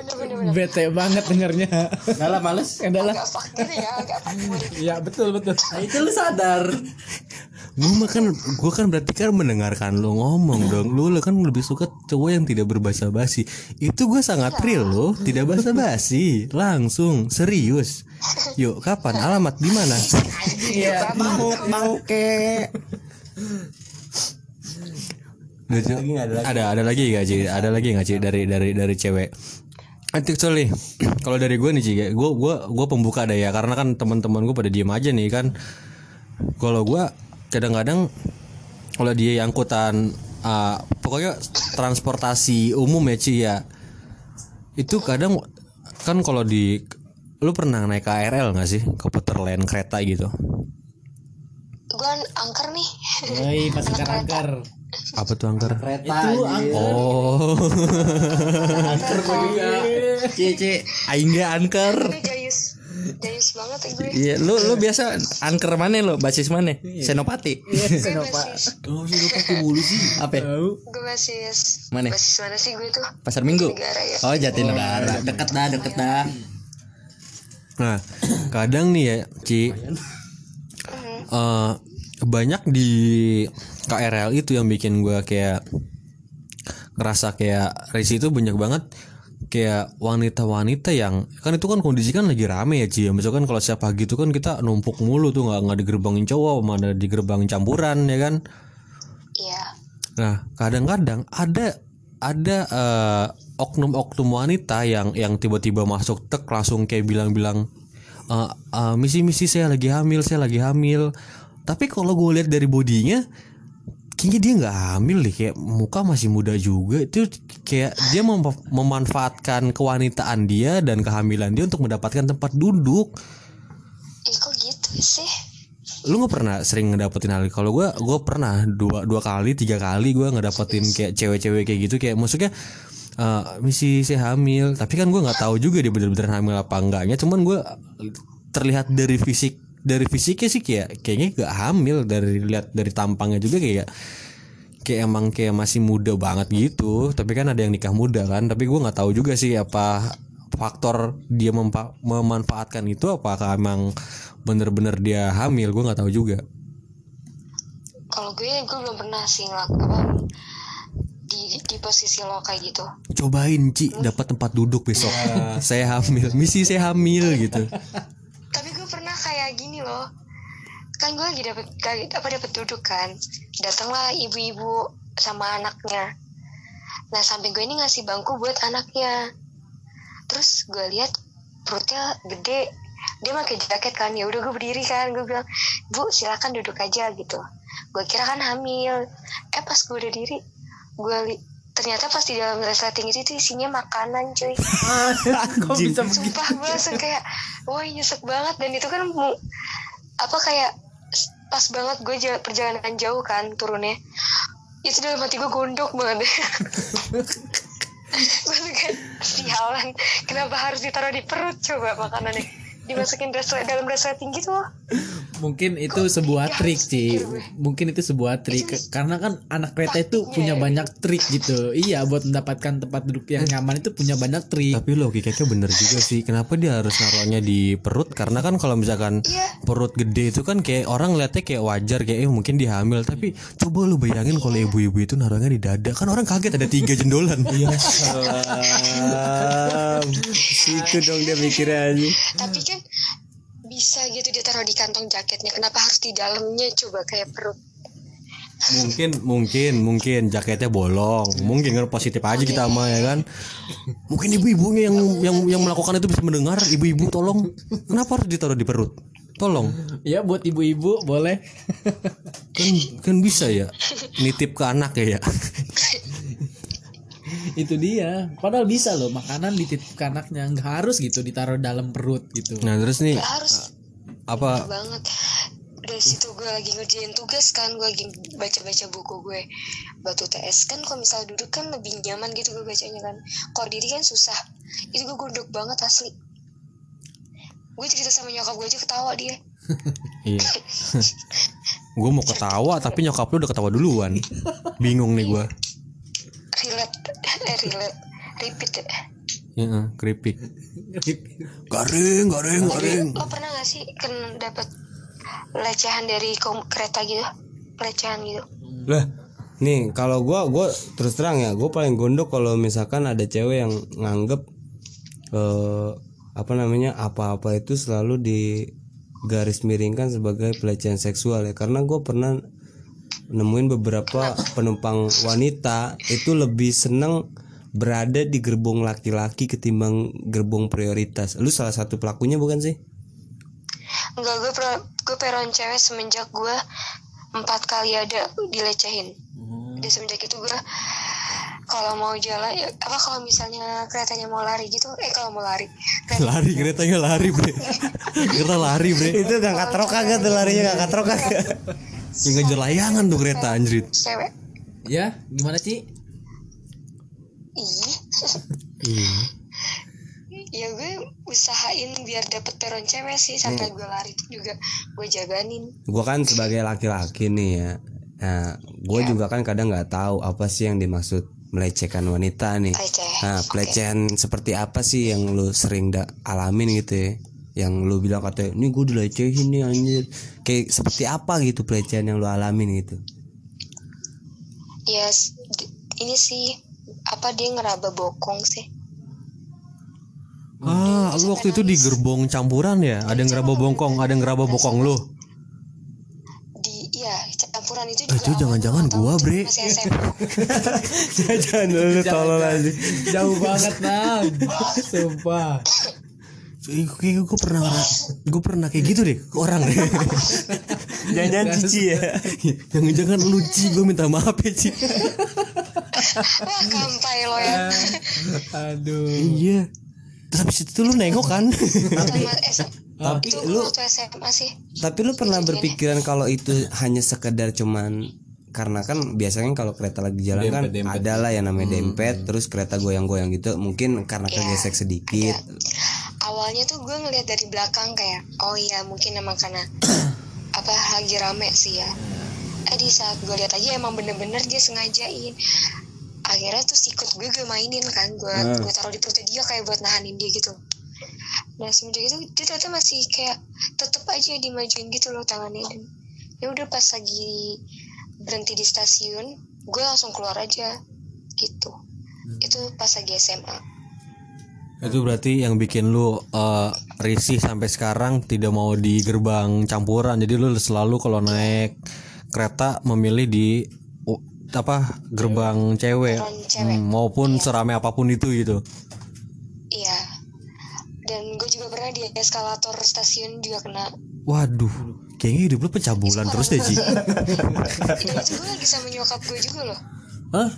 bete banget dengernya. Enggak lah males. Adalah agak fuck gitu ya agak fuck boy. ya betul betul. Nah, itu lu sadar. Gue makan, gue kan berarti kan mendengarkan lu ngomong dong. Lu kan lebih suka cowok yang tidak berbahasa basi. Itu gue sangat real loh, tidak (laughs) basa basi, langsung serius. Yuk, kapan? Alamat di mana? Iya, mau mau ke ada ada lagi gak Ci? Ada lagi gak Ci dari dari dari cewek? Actually, (clears throat) kalau dari gue nih Ci, gue gue gue pembuka deh ya, karena kan teman-teman gue pada diem aja nih kan. Kalau gue kadang-kadang kalau dia yang angkutan uh, pokoknya transportasi umum ya Ci ya, itu kadang kan kalau di lu pernah naik KRL nggak sih? Komuter lain kereta gitu. Gue angker nih. Woi, (laughs) masih angker. apa tuh angker? Kereta. Itu oh. Angker juga. Cici, aing ge angker. Gue jayus banget ya gue Iya, lu lu biasa angker mana lo? Basis mana? Senopati. gue basis Apa? gue basis Mana? basis mana sih gue tuh Pasar Minggu. negara ya Oh, Jatinegara. Deket dah, deket dah. Nah, kadang nih ya, Ci. eh, banyak di KRL itu yang bikin gua kayak ngerasa kayak Risi itu banyak banget kayak wanita-wanita yang kan itu kan kondisi kan lagi rame ya Ci ya misalkan kalau siap pagi itu kan kita numpuk mulu tuh nggak nggak digerbangin cowok mana digerbangin campuran ya kan? Iya. Nah, kadang-kadang ada ada eh, oknum-oknum wanita yang yang tiba-tiba masuk tek langsung kayak bilang-bilang eh, eh, misi-misi saya lagi hamil, saya lagi hamil. Tapi kalau gue lihat dari bodinya kayaknya dia nggak hamil deh kayak muka masih muda juga. Itu kayak dia mem- memanfaatkan kewanitaan dia dan kehamilan dia untuk mendapatkan tempat duduk. Ih kok gitu sih? Lu nggak pernah sering ngedapetin hal kalau gue gue pernah dua dua kali tiga kali gue ngedapetin kayak cewek-cewek kayak gitu. Kayak maksudnya eh, misi saya hamil. Tapi kan gue nggak tahu juga dia bener-bener hamil apa enggaknya. Cuman gue terlihat dari fisik dari fisiknya sih kayak kayaknya gak hamil dari lihat dari tampangnya juga kayak kayak emang kayak masih muda banget gitu. Tapi kan ada yang nikah muda kan. Tapi gue nggak tahu juga sih apa faktor dia mempa- memanfaatkan itu apakah emang bener-bener dia hamil. Gue nggak tahu juga. Kalau gue gue belum pernah sih ngelak apa di di posisi lo kayak gitu. Cobain Ci. Dapat tempat duduk besok. Saya hamil. Misi saya hamil gitu kayak gini loh. Kan gue lagi kayak apa dapet duduk kan. Datanglah ibu-ibu sama anaknya. Nah samping gue ini ngasih bangku buat anaknya. Terus gue lihat perutnya gede. Dia pakai jaket kan ya udah gue berdiri kan. Gue bilang bu silakan duduk aja gitu. Gue kira kan hamil. Eh pas gue udah diri gue ternyata pas di dalam resleting itu tuh isinya makanan cuy. (laughs) Kok bisa begitu? sumpah gue langsung kayak wah nyesek banget. Dan itu kan apa kayak pas banget gue ja- perjalanan jauh kan turunnya. Itu dalam hati gue gondok banget. (laughs) Gue kayak sialan kenapa harus ditaruh di perut coba makanannya? Dimasukin dalam resleting gitu loh Mungkin itu sebuah trik sih. Mungkin itu sebuah trik karena kan anak kereta itu punya banyak trik gitu. Iya, buat mendapatkan tempat duduk yang nyaman itu punya banyak trik. tapi logikanya bener juga sih kenapa dia harus naruhnya di perut karena kan kalau misalkan perut gede itu kan kayak orang lihatnya kayak wajar kayak eh mungkin dia hamil tapi coba lu bayangin kalau ibu-ibu itu naruhnya di dada kan orang kaget ada tiga jendolan (laughs) iya Salam. Situ dong dia mikirnya aja. tapi kan bisa gitu dia taruh di kantong jaketnya. Kenapa harus di dalamnya? Coba kayak perut. Mungkin mungkin mungkin jaketnya bolong. Mungkin kan positif aja kita sama ya kan? Mungkin ibu-ibunya yang yang yang melakukan itu bisa mendengar. Ibu-ibu tolong. Kenapa harus ditaruh di perut? Tolong. Ya buat ibu-ibu boleh. kan kan bisa ya. Nitip ke anak ya ya (laughs) (laughs) itu dia. Padahal bisa loh makanan dititip ke anaknya nggak harus gitu ditaruh dalam perut gitu. nah terus nih harus apa banget dari situ gue lagi ngerjain tugas kan gue lagi baca-baca buku gue batu TS kan kalau misal duduk kan lebih nyaman gitu gue bacanya kan kalau diri kan susah itu gue gondok banget asli gue cerita sama nyokap gue aja ketawa dia (laughs) Iya. (laughs) gue mau ketawa tapi nyokap lu udah ketawa duluan. Bingung nih gue. Relate. (laughs) Eh relate. Repeat ya. Iya, keripik. (laughs) Garing, garing, garing. lo pernah gak sih kan dapat lecehan dari kom- kereta gitu? Pelecehan gitu. Lah, nih kalau gua gua terus terang ya, gua paling gondok kalau misalkan ada cewek yang nganggep eh apa namanya apa-apa itu selalu di garis miringkan sebagai pelecehan seksual ya. Karena gue pernah nemuin beberapa penumpang wanita itu lebih seneng berada di gerbong laki-laki ketimbang gerbong prioritas. Lu salah satu pelakunya bukan sih? Enggak gue per- gue peron cewek semenjak gue empat kali ada dilecehin. Di semenjak itu gue kalau mau jalan ya, apa kalau misalnya keretanya mau lari gitu eh kalau mau lari. (laughs) Kereta Lari keretanya lari, Bre. (laughs) Kereta lari, Bre. itu ngangkat rok kagak tuh larinya ngangkat rok kagak (laughs) Yang ngejar layangan tuh kereta anjrit. cewek. Ya, gimana sih? ih. Iya. ya gue usahain biar dapet peron cewek sih sampai gue lari juga gue jaganin. Gue kan sebagai laki-laki nih ya. Nah gue juga kan kadang nggak tahu apa sih yang dimaksud melecehkan wanita nih. Pelecehan, nah pelecehan seperti apa sih yang lu sering da alamin gitu ya yang lu bilang katanya ini gue dilecehin nih anjir kayak seperti apa gitu pelecehan yang lu alamin gitu ya s- d- ini sih apa dia ngeraba bokong sih Ah, lu waktu itu di gerbong campuran ya? Ada yang ngeraba bongkong, ada yang ngeraba bokong lu. di iya campuran itu Eh, juga itu jangan-jangan gua, Bre. (laughs) jangan lu tolol aja Jauh banget, Nang. (laughs) Sumpah. Kayak gue pernah gue pernah kayak gitu deh ke orang deh. (laughs) jangan-jangan cici ya Jangan-jangan lu Ci, gue minta maaf ya Ci. wah kampai lo ya Aduh. Iya. Terus habis itu lu nengok kan? tapi (laughs) itu lu waktu SMA sih tapi lu pernah berpikiran kalau itu hanya sekedar cuman karena kan biasanya kalau kereta lagi jalan kan ada lah yang namanya dempet terus kereta goyang-goyang gitu mungkin karena kegesek sedikit awalnya tuh gue ngeliat dari belakang kayak oh iya mungkin emang karena (clears throat) apa lagi rame sih ya. Eh di saat gue lihat aja emang bener-bener dia sengajain. Akhirnya tuh sikut gue gue mainin kan gue gue taruh di perutnya dia kayak buat nahanin dia gitu. Nah semenjak itu dia ternyata masih kayak tetep aja dimajuin gitu loh tangannya. Dan ya udah pas lagi berhenti di stasiun gue langsung keluar aja gitu. Itu pas lagi SMA itu berarti yang bikin lu eh, risih sampai sekarang tidak mau di gerbang campuran. Jadi lu selalu kalau naik kereta memilih di u- apa gerbang cewek, Gerbang cewek. Hmm, maupun seramai apa pun itu gitu. Iya. Dan gue juga pernah di eskalator stasiun juga kena. Waduh, kayaknya hidup lu pencabulan terus deh Ci. Dan itu gue lagi sama nyokap gue juga loh. Hah?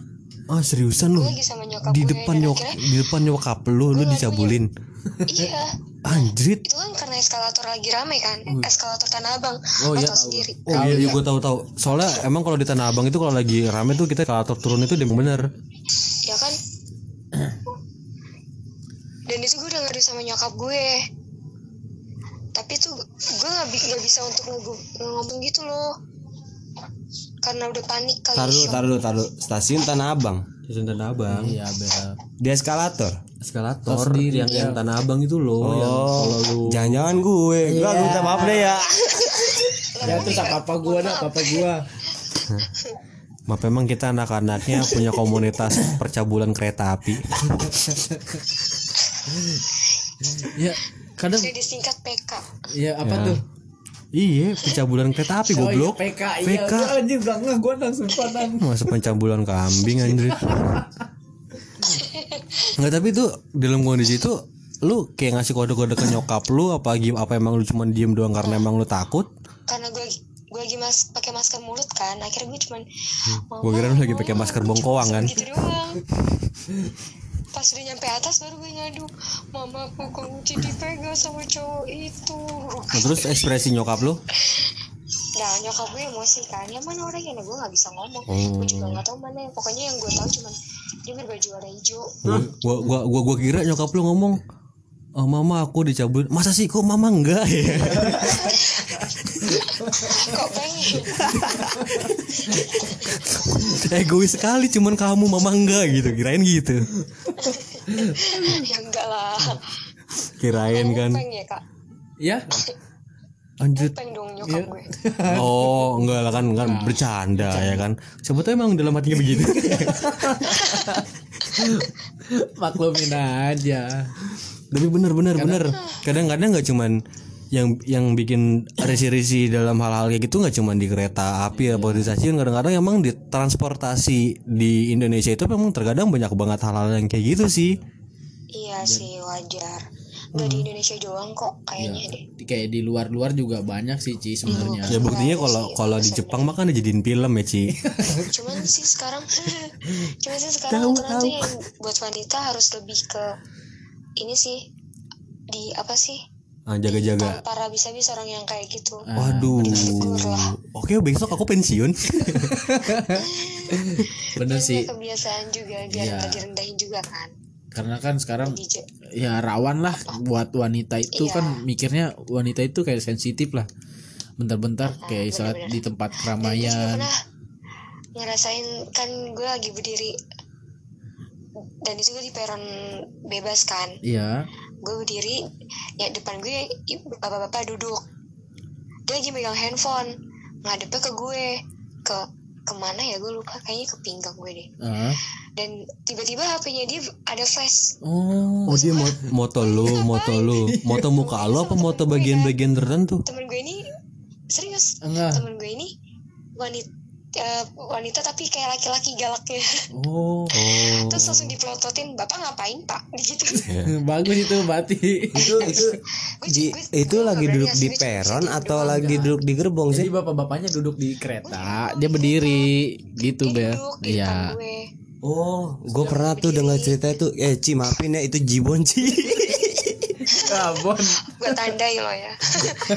Ah seriusan lu? Lagi sama nyokap Di depan nyok di depan nyokap lu lu dicabulin. Iya. Anjrit. Itu kan karena eskalator lagi rame kan. Eskalator Tanah Abang. Oh, iya, tahu. sendiri. Oh iya, iya gue tahu tahu. Soalnya emang kalau di Tanah Abang itu kalau lagi rame tuh kita kalau turun itu dia bener. Ya kan? Dan itu gue udah ngeri sama nyokap gue. Tapi tuh gue gak, gak bisa untuk ngomong gitu loh. Karena udah panik kali. taruh shock. taruh taruh stasiun Tanah Abang Stasiun Tanah Abang. Iya, benar. di eskalator Eskalator yang yang Tanah Abang itu loh yang kalau lu Oh, jangan-jangan gue gue minta maaf deh ya (laughs) Ya terus apa gua dah, apa gua. Maaf memang kita anak-anaknya punya komunitas percabulan kereta api. Ya, kadang Saya disingkat PK. ya apa tuh? Iya, pencabulan kereta api iya, goblok. PK, iya. PK. Gua anjir gak ngeh gua nang sumpah nang. Masa pencabulan kambing anjir. Enggak tapi itu dalam kondisi itu lu kayak ngasih kode-kode ke nyokap lu apa gim- apa emang lu cuma diem doang karena emang lu takut? karena gue gue lagi mas pakai masker mulut kan akhirnya gue cuman "Mama, Gua kira lu lagi pakai masker bongkoang kan. gitu doang (laughs) pas udah nyampe atas baru gue ngadu mama aku kunci dipegang sama cowok itu. Nah, terus ekspresi nyokap lu? nah nyokap gue emosi kan. Ya mana orangnya nah gue nggak bisa ngomong. Oh. gue juga nggak tahu mana. Pokoknya yang gue tahu cuman dia berbaju warna hijau. Gua gua gua, gua kira nyokap lu ngomong oh mama aku dicabut. Masa sih kok mama enggak? ya (laughs) kok pengen? Egois sekali cuman kamu mama enggak gitu. Kirain gitu. Ya enggak lah. Kirain kan. pengen ya kak? Ya? Anjir pengen dong nyokap gue. Oh enggak lah kan kan bercanda ya kan. Siapa tahu emang dalam hatinya begitu. (laughs) Maklumin aja. Tapi bener bener bener. Kadang-kadang nggak cuman yang yang bikin risi-risi dalam hal-hal kayak gitu nggak cuman di kereta api atau di stasiun kadang-kadang emang di transportasi di Indonesia itu memang terkadang banyak banget hal-hal yang kayak gitu sih. Iya sih wajar. Gak di Indonesia doang kok kayaknya deh. Di- kayak di luar-luar juga banyak sih Ci sebenarnya. Ya buktinya kalau kalau di Jepang mah kan dijadiin film ya Ci. (laughs) Cuman sih sekarang (laughs) cuman sih sekarang aturan tuh yang buat wanita harus lebih ke ini sih di apa sih jaga-jaga. Para bisa-bisa orang yang kayak gitu. Waduh. Oke besok aku pensiun. (laughs) Bener sih. kebiasaan juga biar Iya. nggak direndahin juga kan. Karena kan sekarang di Je- ya rawan lah buat wanita itu Iya. kan mikirnya wanita itu kayak sensitif lah. Bentar-bentar kayak saat di tempat keramaian. ngerasain kan gue lagi berdiri. Dan itu gue di peron bebas kan? Iya gue berdiri ya depan gue bapak-bapak duduk. Dia lagi megang handphone ngadepnya ke gue. Ke ke mana ya gue lupa kayaknya ke pinggang gue deh. Ah. dan tiba-tiba HP-nya dia ada flash. Oh. Oh dia mo- moto lu moto lu. Moto muka lu apa moto bagian-bagian tertentu? Temen gue ini serius. Enggak. Temen gue ini wanita wanita tapi kayak laki-laki galaknya. Oh. Terus langsung dipelototin bapak ngapain pak? (laughs) Gitu. (laughs) Bagus itu berarti itu (laughs) itu gue- itu lagi duduk di peron atau lagi duduk di gerbong sih? jadi bapak-bapaknya duduk di kereta dia berdiri gitu Bel. di iya. oh gue pernah tuh dengar cerita itu. Eh Ci maafin ya itu Jibon Ci. Abon gue tandai lo ya.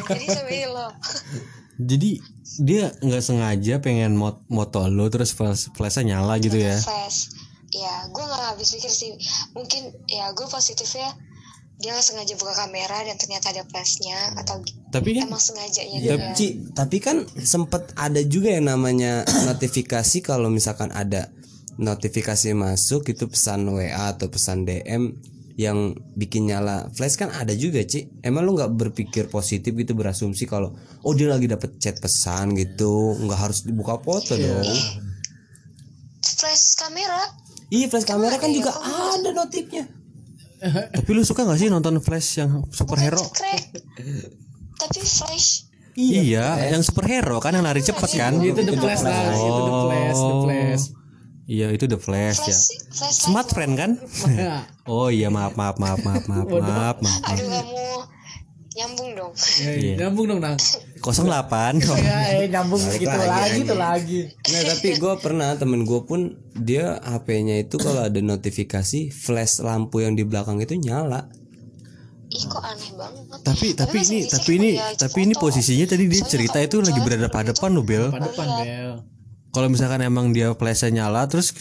Jadi sampai lo jadi dia nggak sengaja pengen mot moto lu terus flash flashnya nyala gitu ya? Flash. Ya gue nggak habis pikir sih. Mungkin ya gue positifnya dia nggak sengaja buka kamera dan ternyata ada flashnya atau tapi kan emang sengajanya Ya, dia Ci, tapi kan sempet ada juga yang namanya (coughs) notifikasi kalau misalkan ada notifikasi masuk itu pesan WA atau pesan DM yang bikin nyala flash kan ada juga Ci. Emang lu nggak berpikir positif gitu berasumsi kalau oh dia lagi dapet chat pesan gitu, nggak harus dibuka foto dong. flash kamera? Iya flash kamera kan juga ada notifnya. (laughs) tapi lu suka nggak sih nonton flash yang superhero? Tapi flash. Iya, yang superhero kan yang lari cepet kan? Itu the flash lah itu the flash the flash iya itu the flash ya. Flash flash smart friend kan? (laughs) Oh iya maaf maaf maaf maaf maaf maaf maaf aduh kamu nyambung dong. Ya, nyambung dong nang. 08 ya eh nyambung gitu lagi tuh lagi. Nah tapi gue pernah temen gue pun dia HP-nya itu kalau ada notifikasi flash lampu yang di belakang itu nyala. ih kok aneh banget. Tapi tapi masih ini tapi ini tapi ini posisinya tadi dia cerita itu lagi berada pada depan lo Bel pada depan Bel kalau misalkan emang dia flashnya nyala terus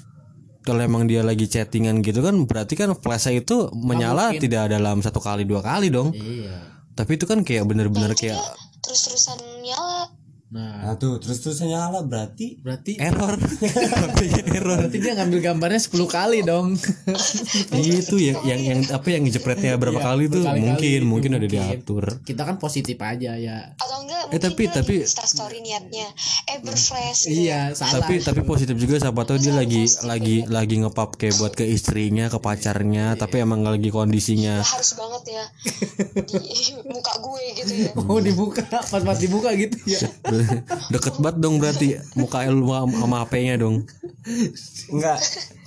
kalau emang dia lagi chattingan gitu kan berarti kan flashnya itu menyala tidak dalam satu kali dua kali dong. Iya. Tapi itu kan kayak bener-bener kayak terus-terusan nyala nah. Nah tuh terus terus nyala berarti berarti error. (laughs) Error. Berarti dia ngambil gambarnya 10 kali dong. (laughs) Itu yang yang yang apa yang ngejepretnya berapa kali tuh? mungkin itu mungkin udah mungkin. diatur. Kita kan positif aja ya. Atau enggak Eh, tapi- tapi- story niatnya. Eh berflash. Gitu iya salah. Tapi tapi positif juga siapa tahu dia lagi lagi lagi ngepap kayak buat ke istrinya ke pacarnya tapi emang lagi kondisinya. Harus banget ya. (laughs) Di muka gue gitu ya. Oh dibuka pas pas dibuka gitu ya deket banget dong berarti. Muka lu sama HP-nya dong. Enggak.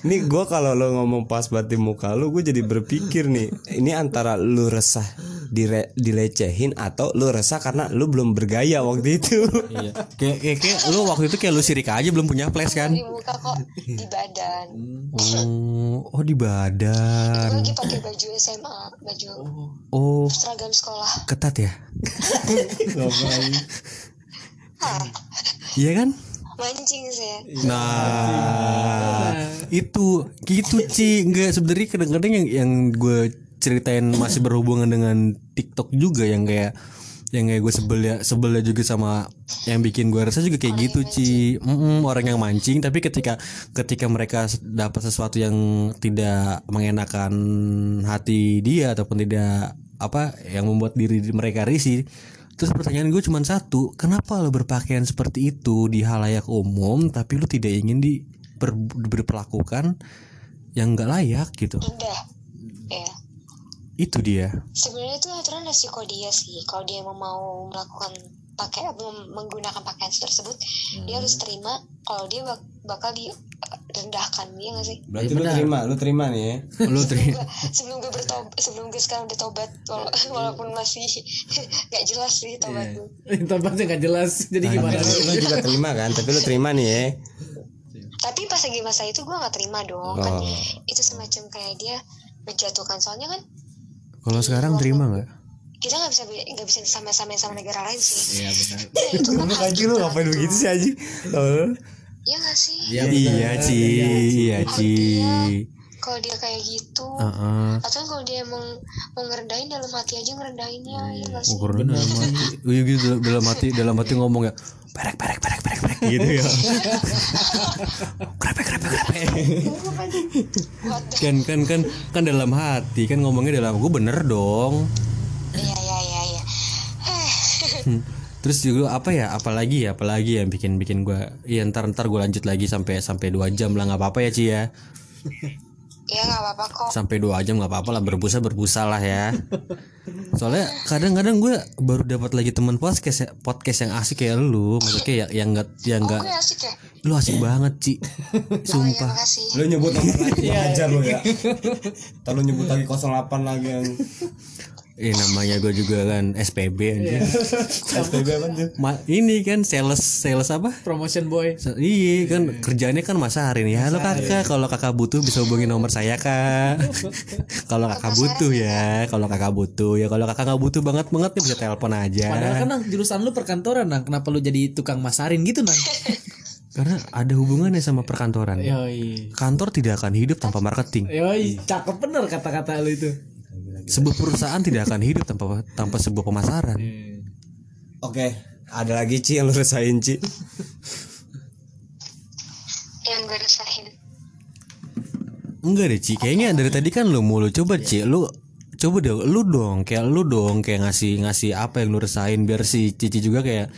Nih gue kalau lo ngomong pas di muka lu gue jadi berpikir nih ini antara lu resah dire, dilecehin atau lu resah karena lu belum bergaya waktu itu. iya. Kayak kayak, kayak lu waktu itu kayak lu sirik aja belum punya flash kan? Di muka kok di badan. Oh oh di gue badan lagi pakai baju SMA baju oh. seragam sekolah. Ketat ya iya kan? Mancing saya Nah, itu gitu Ci. Enggak sebenarnya kadang-kadang yang yang gue ceritain masih berhubungan dengan TikTok juga yang kayak yang kayak gue sebel ya sebelnya juga sama yang bikin gue rasa juga kayak gitu Ci. Mm-mm, orang yang mancing. Tapi ketika ketika mereka dapat sesuatu yang tidak mengenakan hati dia ataupun tidak apa yang membuat diri mereka risih terus pertanyaan gue cuma satu kenapa lo berpakaian seperti itu di halayak umum tapi lo tidak ingin di ber- diperlakukan yang nggak layak gitu? Indah ya itu dia. Sebenarnya itu aturan resiko dia sih. Kalau dia emang mau melakukan pakai menggunakan pakaian tersebut dia harus terima kalau dia bak- bakal direndahkan dia nggak sih Berarti lu terima, lu terima nih ya. (laughs) lo terima Gua- sebelum gue bertobat sebelum gue sekarang udah tobat wala- walaupun masih (laughs) gak jelas sih tobat gue Tempatnya nggak jelas. Jadi gimana? lu juga terima kan, tapi lu terima nih ya. tapi pas lagi masa itu gue nggak terima dong kan Oh. itu semacam kayak dia menjatuhkan soalnya kan kalau sekarang terima nggak kita nggak bisa nggak bisa sama-sama sama negara lain sih Iya benar. (laughs) itu kan lu ngapain begitu sih Aji? Iya gak sih iya Ci iya Ci kalau dia kayak gitu Heeh. atau kalau dia emang mau ngerendahin dalam hati aja ngerendahinnya ya gak sih Ukuran dalam hati. (laughs) Iya gitu dalam- hati dalam hati ngomong ya. Perek perek perek perek perek gitu ya. (laughs) krepek krepek krepek. What the- kan kan kan kan dalam hati kan ngomongnya dalam gue bener dong. iya iya iya iya Hmm. (laughs) Terus juga apa ya? Apalagi ya? Apalagi yang bikin bikin gue. Iya ntar ntar gue lanjut lagi sampai sampai dua jam lah nggak apa-apa ya Ci ya. ya nggak apa-apa kok Sampai dua jam nggak apa-apa lah berbusa berbusa lah ya. Soalnya kadang-kadang gue baru dapat lagi teman podcast ya, podcast yang asik kayak lu, maksudnya ya yang nggak yang oh nggak gue asik ya lu asik banget Ci. (laughs) oh iya Sumpah. makasih Lu nyebut nomor lagi (laughs) ajar lu ya. Lu nyebut lagi 08 lagi yang Eh namanya gue juga kan SPB anjing. (laughs) SPB apa tuh? Ma- ini kan sales sales apa? Promotion boy. Se- Iya kan kerjanya kan Mas Arin ya. Halo kakak, kalau kakak butuh bisa hubungi nomor saya kak. (laughs) kalau kakak butuh ya, kalau kakak butuh ya, kalau kakak nggak butuh banget banget nih bisa telepon aja. Padahal kan nang jurusan lu perkantoran nang. Kenapa lu jadi tukang masarin gitu nang? (laughs) Karena ada hubungannya sama perkantoran. Yoi. Kantor tidak akan hidup tanpa marketing. Yoi, cakep bener kata-kata lu itu. Sebuah perusahaan tidak akan hidup tanpa tanpa sebuah pemasaran. Oke, ada lagi Ci yang lu resain Ci. yang gue resahin Enggak deh Ci, kayaknya dari tadi kan lu mulu. Coba Ci, lu coba deh lu dong kayak lu dong kayak ngasih ngasih apa yang lu resain biar si Cici juga kayak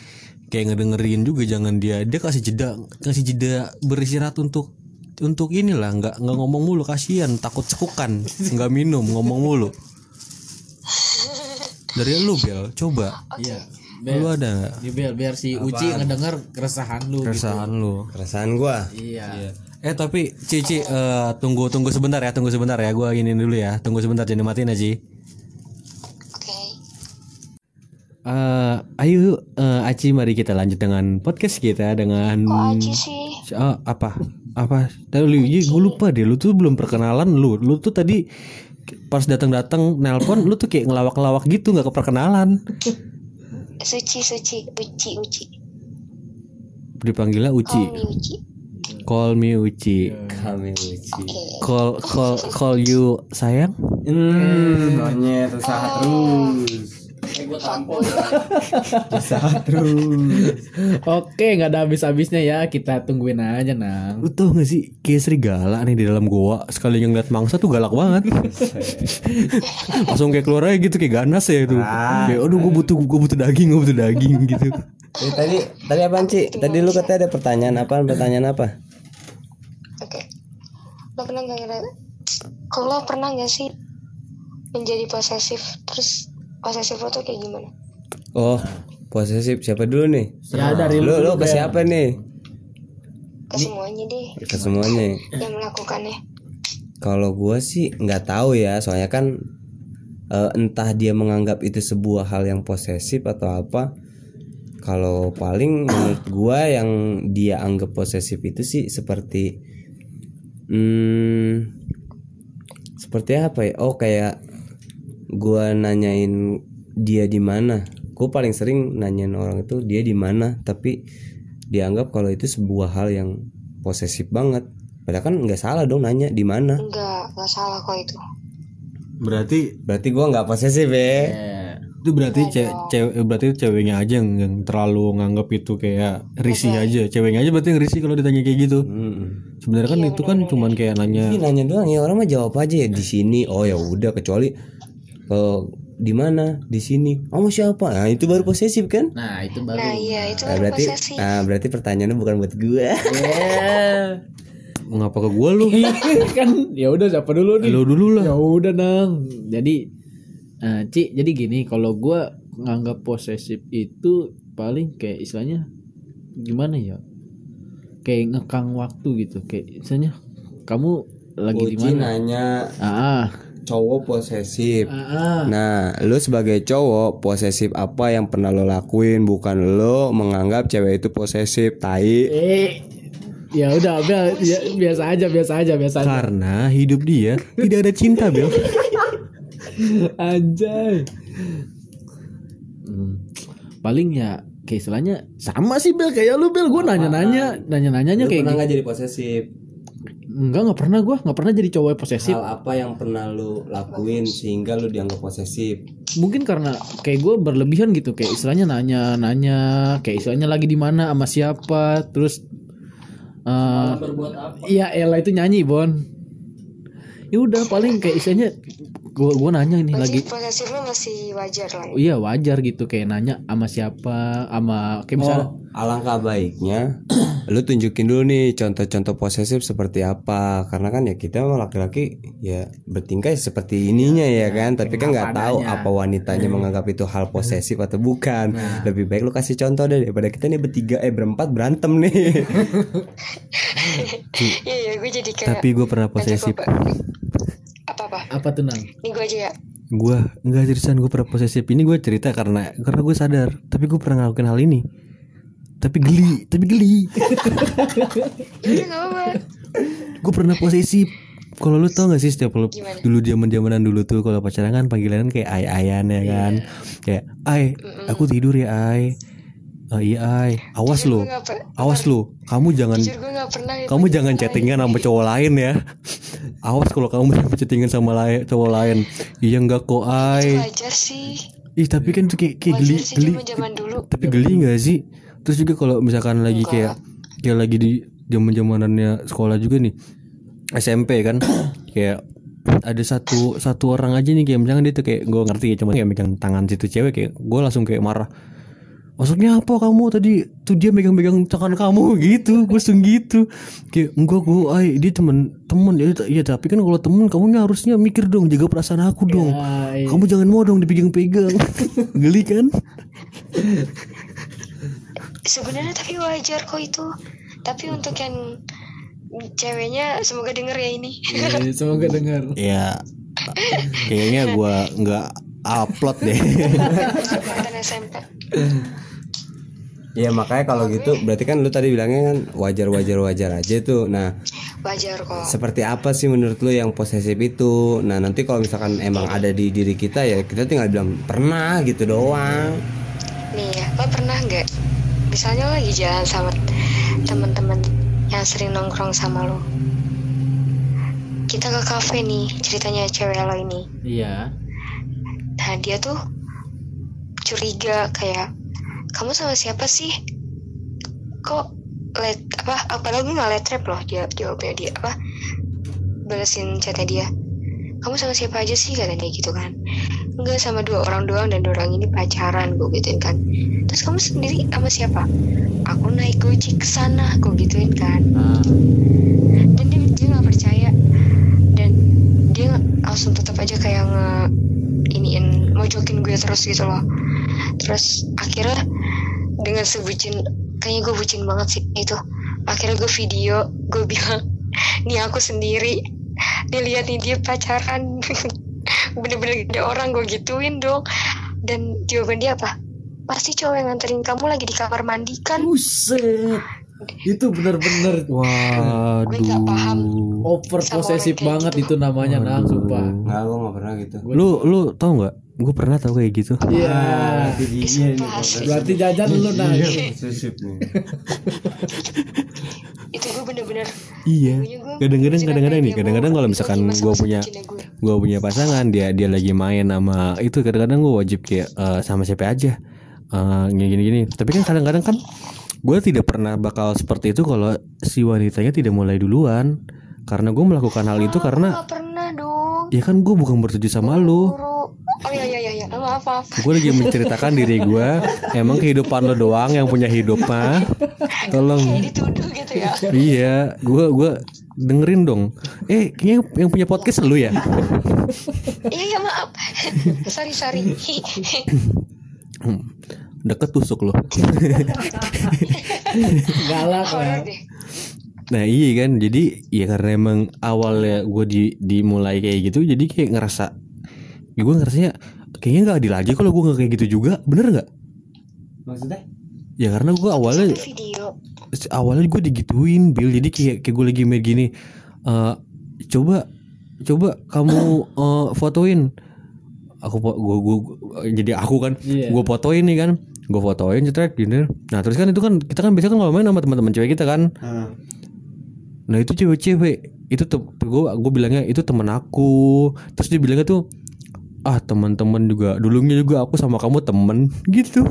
kayak ngedengerin juga jangan dia dia kasih jeda kasih jeda beristirahat untuk untuk inilah nggak nggak ngomong mulu kasihan takut cekukan nggak minum ngomong mulu dari lu Bel. Coba. Iya. lu ada nggak Ya, biar biar si Uci ngedenger keresahan lu gitu. keresahan lu. Keresahan gua. Iya. eh tapi Cici eh, tunggu tunggu sebentar ya tunggu sebentar ya. Gua ini dulu ya. Tunggu sebentar ya Ci oke. Eh, ayo eh, Aci mari kita lanjut dengan podcast kita dengan kok aja sih? Oh, apa? Apa? Tadi gue lupa deh. Lu tuh belum perkenalan lu. Lu tuh tadi pas datang-datang nelpon lu tuh kayak ngelawak-ngelawak gitu nggak keperkenalan. Suci suci. Uci uci. Dipanggilnya Uci. Oh mi uci. Call me Uci. Kami Uci. oke. Call call call you sayang? Hmm, monyet usaha terus. Terus. Oke, nggak ada habis-habisnya ya. Kita tungguin aja, Nang. lu tau gak sih kayak serigala nih di dalam goa sekali ngeliat mangsa tuh galak banget (laughs) langsung kayak keluar aja gitu kayak ganas ya itu kayak aduh gue butuh gue butuh daging gue butuh daging (laughs) gitu Eh, tadi tadi apaan Ci? Tadi lu katanya ada pertanyaan apa? Pertanyaan apa? oke lo pernah nggak kalau pernah nggak sih menjadi posesif terus posesif lo tuh kayak gimana Oh, posesif siapa dulu nih? Ya dari Lu lu ke siapa nih? ke semuanya deh Ke semuanya. yang melakukannya Kalau gua sih nggak tahu ya, soalnya kan eh, entah dia menganggap itu sebuah hal yang posesif atau apa. Kalau paling menurut gua yang dia anggap posesif itu sih seperti hmm, seperti apa ya? Oh kayak gua nanyain dia di mana. Gue paling sering nanyain orang itu dia di mana, tapi dianggap kalau itu sebuah hal yang posesif banget. Padahal kan nggak salah dong nanya di mana. enggak nggak salah kok itu berarti berarti gua nggak posesif ya itu berarti ce- cewek berarti ceweknya aja yang, yang terlalu nganggap itu kayak risih aja ceweknya aja berarti yang risih kalau ditanya kayak gitu Hmm. sebenarnya kan itu kan cuman kayak nanya Ini nanya doang ya orang mah jawab aja ya di sini. Oh ya udah kecuali ke di mana di sini. Oh siapa? Nah itu baru posesif kan? Nah itu baru. Nah iya itu Nah, baru berarti posesif. ah, berarti pertanyaannya bukan buat gua. ngapa ke gua lu (laughs) kan ya udah siapa dulu nih? lu dulu lah Ya udah nang. Jadi eh Ci, jadi gini kalau gua nganggap posesif itu paling kayak istilahnya gimana ya? Kayak ngekang waktu gitu. Kayak misalnya kamu lagi di Uji mana? nanya Ah, cowok posesif. ah. Nah, lu sebagai cowok posesif apa yang pernah lo lakuin? Bukan lo menganggap cewek itu posesif, tai. Eh, ya udah bia- ya, biasa aja, biasa aja, biasa aja. karena hidup dia tidak ada cinta Bel (laughs) Anjay. Hmm, Paling ya kayak istilahnya sama sih Bel kayak lu Bel gue nanya-nanya nanya-nanyanya kayak pernah gitu. nggak jadi posesif? Enggak nggak pernah gue nggak pernah jadi cowok posesif. Hal apa yang pernah lu lakuin sehingga lu dianggap posesif? Mungkin karena kayak gue berlebihan gitu kayak istilahnya nanya-nanya kayak istilahnya lagi di mana sama siapa terus eh Iya Ella itu nyanyi Bon. Ya udah paling kayak istilahnya gue gue nanya nih lagi. Berarti posesifnya masih wajar lah ya. Oh iya wajar gitu. Kayak nanya sama siapa sama kayak misalnya Oh, alangkah baiknya (clears throat) lu tunjukin dulu nih contoh-contoh posesif seperti apa. Karena kan ya kita laki-laki ya bertingkah seperti ininya ya kan. Tapi kan nggak tahu apa wanitanya (clears throat) menganggap itu hal posesif atau bukan. Lebih baik lu kasih contoh deh daripada kita nih bertiga eh berempat berantem nih. (laughs) (laughs) Iya iya gue jadi kayak tapi gue pernah posesif apa apa. tuh nang? Ini gue aja ya. gue nggak ceritaan gue pernah posesif ini gue cerita karena karena gue sadar tapi gue pernah ngelakuin hal ini tapi geli tapi geli (laughs) Ya apa-apa. gue pernah posesif kalau lu tau gak sih setiap lu Gimana? dulu zaman zamanan dulu tuh kalau pacaran kan panggilan kayak ay ayan ya kan kayak ay aku tidur ya ay Ah, iya ay awas lu. awas lu. Kamu jangan pernah. kamu jangan chattingan sama cowok lain ya. Awas kalau kamu (laughs) chattingan sama lain cowok lain. Iya enggak kok ay Wajar sih. ih tapi kan tuh kayak, kayak geli sih geli dulu. tapi geli nggak sih? Terus juga kalau misalkan lagi kayak kayak lagi di zaman zamanannya sekolah juga nih SMP kan (clears throat) kayak ada satu satu orang aja nih kayak misalkan dia tuh kayak gue ngerti ya cuma kayak megang tangan situ cewek kayak gue langsung kayak marah maksudnya apa kamu tadi? Tuh dia megang-megang tangan kamu (laughs) gitu. Gue langsung gitu. Kayak enggak gue ay dia temen temen ya, ya tapi kan kalau temen kamu harusnya mikir dong jaga perasaan aku dong. Ay, kamu jangan mau dong dipegang-pegang. (laughs) Geli kan? Sebenarnya tapi wajar kok itu. Tapi untuk yang ceweknya semoga denger ya ini. eh, semoga dengar. ya kayaknya gua nggak upload deh. SMP. (laughs) ya makanya kalau gitu berarti kan lu tadi bilangnya kan wajar wajar wajar aja tuh nah Wajar kok. seperti apa sih menurut lu yang posesif itu nah nanti kalau misalkan emang ada di diri kita ya kita tinggal bilang pernah gitu doang Nih ya, lo pernah nggak? Misalnya lo lagi jalan sama teman-teman yang sering nongkrong sama lo. Kita ke kafe nih, ceritanya cewek lo ini. Iya. Nah dia tuh curiga kayak kamu sama siapa sih? Kok let apa? Padahal gue nggak let rap loh dia jawabnya dia apa? Balesin chatnya dia. Kamu sama siapa aja sih katanya gitu kan? Enggak sama dua orang doang dan dua orang ini pacaran gue gituin kan. Terus kamu sendiri sama siapa? Aku naik gojek ke sana, gue gituin kan dan dia dia nggak percaya dan dia langsung tetap aja kayak nge iniin mojokin gue terus gitu loh terus akhirnya dengan sebucin kayaknya gue bucin banget sih itu. Akhirnya gue video gue bilang nih aku sendiri. Dia lihat nih dia pacaran. (laughs) Bener-bener ada orang gue gituin dong. Dan jawaban dia apa? Pasti cowok yang nganterin kamu lagi di kamar mandi kan? Buset. Itu bener-bener (laughs) gue nggak paham. Waduh over posesif banget gitu. itu namanya nang sumpah. nggak gue nggak pernah gitu. Lu lu tau nggak gue pernah tau kayak gitu. Iya. Sumpah asli. Berarti jajan lu nih. Itu gue bener-bener Iya. Kadang-kadang kadang-kadang nih, kadang-kadang kalau misalkan gue punya gue. punya pasangan dia dia lagi main sama itu kadang-kadang gue wajib kayak eh, sama siapa aja Eh, gini-gini. Tapi kan kadang-kadang kan gue tidak pernah bakal seperti itu kalau si wanitanya tidak mulai duluan. Karena gue melakukan hal itu karena Gak pernah dong. Ya kan gue bukan bertujuh sama lu Oh iya iya iya iya. Maaf maaf gue lagi menceritakan diri gue emang kehidupan lo doang yang punya hidup mah tolong. Kayak dituduh gitu ya. Iya gue gua dengerin dong. Eh kayaknya yang punya podcast lu ya? Iya iya maaf. Sorry sorry. Hmm, deket tusuk lo. Galak deh. Nah iya kan jadi ya karena emang awalnya gue di dimulai kayak gitu jadi kayak ngerasa ya gue ngerasanya kayaknya nggak adil aja kalau gue nggak kayak gitu juga. Bener nggak? Maksudnya? Ya karena gue awalnya video. awalnya gue digituin Bill jadi kayak kayak gue lagi main gini eh coba coba kamu (coughs) eh, fotoin. Aku po- gua, gua, jadi aku kan gue fotoin nih kan. Gue fotoin cetret gini nah terus kan itu kan kita kan biasa kan kalau main sama teman-teman cewek kita kan. Ah. Nah itu cewek-cewek itu tuh gue gue bilangnya itu temen aku. Terus dia bilangnya tuh ah teman-teman juga. Dulunya juga aku sama kamu temen gitu.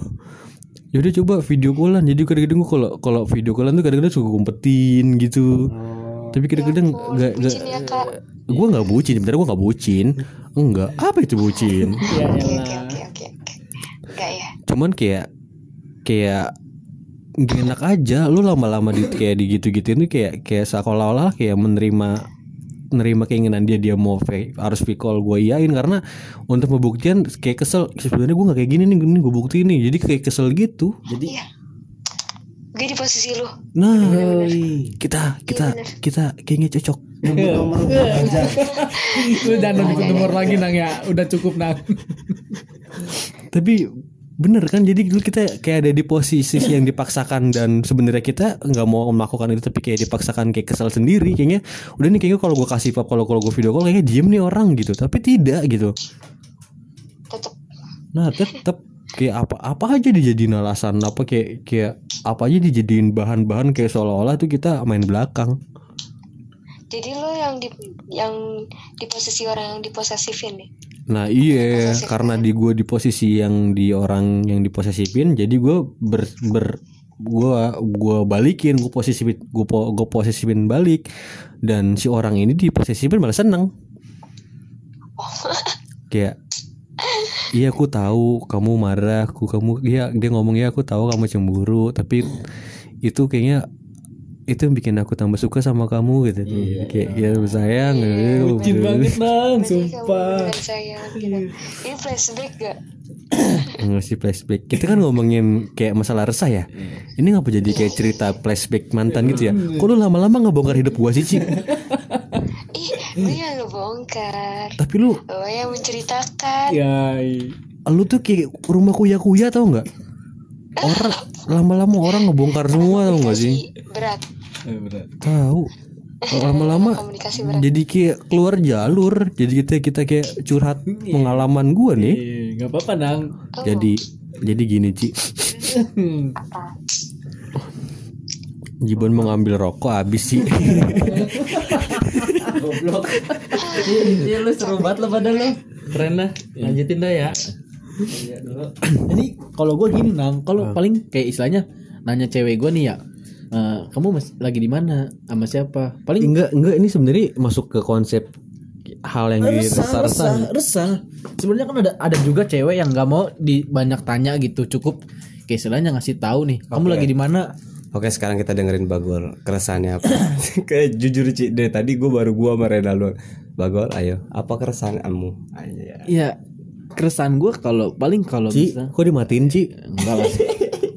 Yaudah coba video callan. Jadi kadang-kadang gue kalau kalau video callan tuh kadang-kadang suka ngumpetin gitu. Tapi kadang-kadang Ya nggak nggak bucin ya, gue nggak bucin. Sebenarnya gue nggak bucin. Enggak. Apa itu bucin? (laughs) Oke oke oke oke oke. Enggak ya. Cuman kayak kayak gak enak aja. Lu lama-lama di kayak digitu-gituin tuh kayak kayak seolah-olah kayak menerima menerima keinginan dia dia mau fake, harus fake call gue iyain karena untuk pembuktian kayak kesel sebenarnya gue nggak kayak gini nih gini gue buktiin nih. Jadi kayak kesel gitu. Jadi Iya. Gue di posisi lu. Nah kita kita kita kayaknya cocok. Udah nang ikut nomor lagi nang ya. Udah cukup nang. Tapi bener kan? Jadi dulu kita kayak ada di posisi yang dipaksakan dan sebenarnya kita nggak mau melakukan itu tapi kayak dipaksakan kayak kesal sendiri kayaknya udah nih kayaknya kalau gue kasih pap kalau kalau gue video call kayaknya diem nih orang gitu. Tapi tidak gitu. Tetep. Nah tetap kayak apa apa aja dijadiin alasan? Apa kayak kayak apa aja dijadiin bahan-bahan? Kayak seolah-olah tuh kita main belakang Jadi lu yang di yang di posisi orang yang diposesifin nih Nah iya karena di gue di posisi yang di orang yang diposesifin jadi gue ber, ber gue gue balikin gue posesifin gue po, gue posesifin balik. Dan si orang ini diposesifin malah seneng. (laughs) Kayak iya aku tahu kamu marah aku kamu iya dia ngomong ya aku tahu kamu cemburu tapi itu kayaknya itu yang bikin aku tambah suka sama kamu gitu. Kayak ya sayang bucin banget nang Berarti kamu sumpah. beneran sayang gitu. Ini flashback gak? (coughs) nggak sih flashback. Kita kan ngomongin kayak masalah resah ya. Ini ngapa jadi kayak cerita flashback mantan gitu ya? Kok lu lama-lama ngebongkar hidup gua sih Ci? (laughs) Ih, gue yang ngebongkar. Tapi lu Lo yang menceritakan. Ya lu tuh kayak rumah kuya-kuya tau nggak orang lama-lama orang ngebongkar semua tau nggak sih? Ih, Berat. Tahu (laughs) lama-lama jadi kayak keluar jalur. Jadi kita kita kayak curhat pengalaman gua nih. Eh, nggak apa-apa nang. Jadi jadi gini Ci. Jibon mau ngambil rokok habis sih (laughs) Iya lu seru banget lo pada lo Keren lah. Lanjutin dah ya Ini kalau gue gini nang Kalau paling kayak istilahnya Nanya cewek gue nih ya eh, Kamu mas, lagi di mana? Sama siapa? Paling enggak enggak ini sebenarnya masuk ke konsep hal yang resah, resah, dirasa resah. Sebenarnya kan ada ada juga cewek yang nggak mau di banyak tanya gitu cukup kayak istilahnya ngasih tahu nih kamu lagi di mana? Oke sekarang kita dengerin Bagol keresahannya apa? (laughs) Kayak jujur Ci dari tadi gue baru gua sama Renaldo Bagol ayo apa keresahan kamu Aja. ya keresahan gue kalau paling kalau Ci bisa. kok dimatiin Ci? Enggak lah.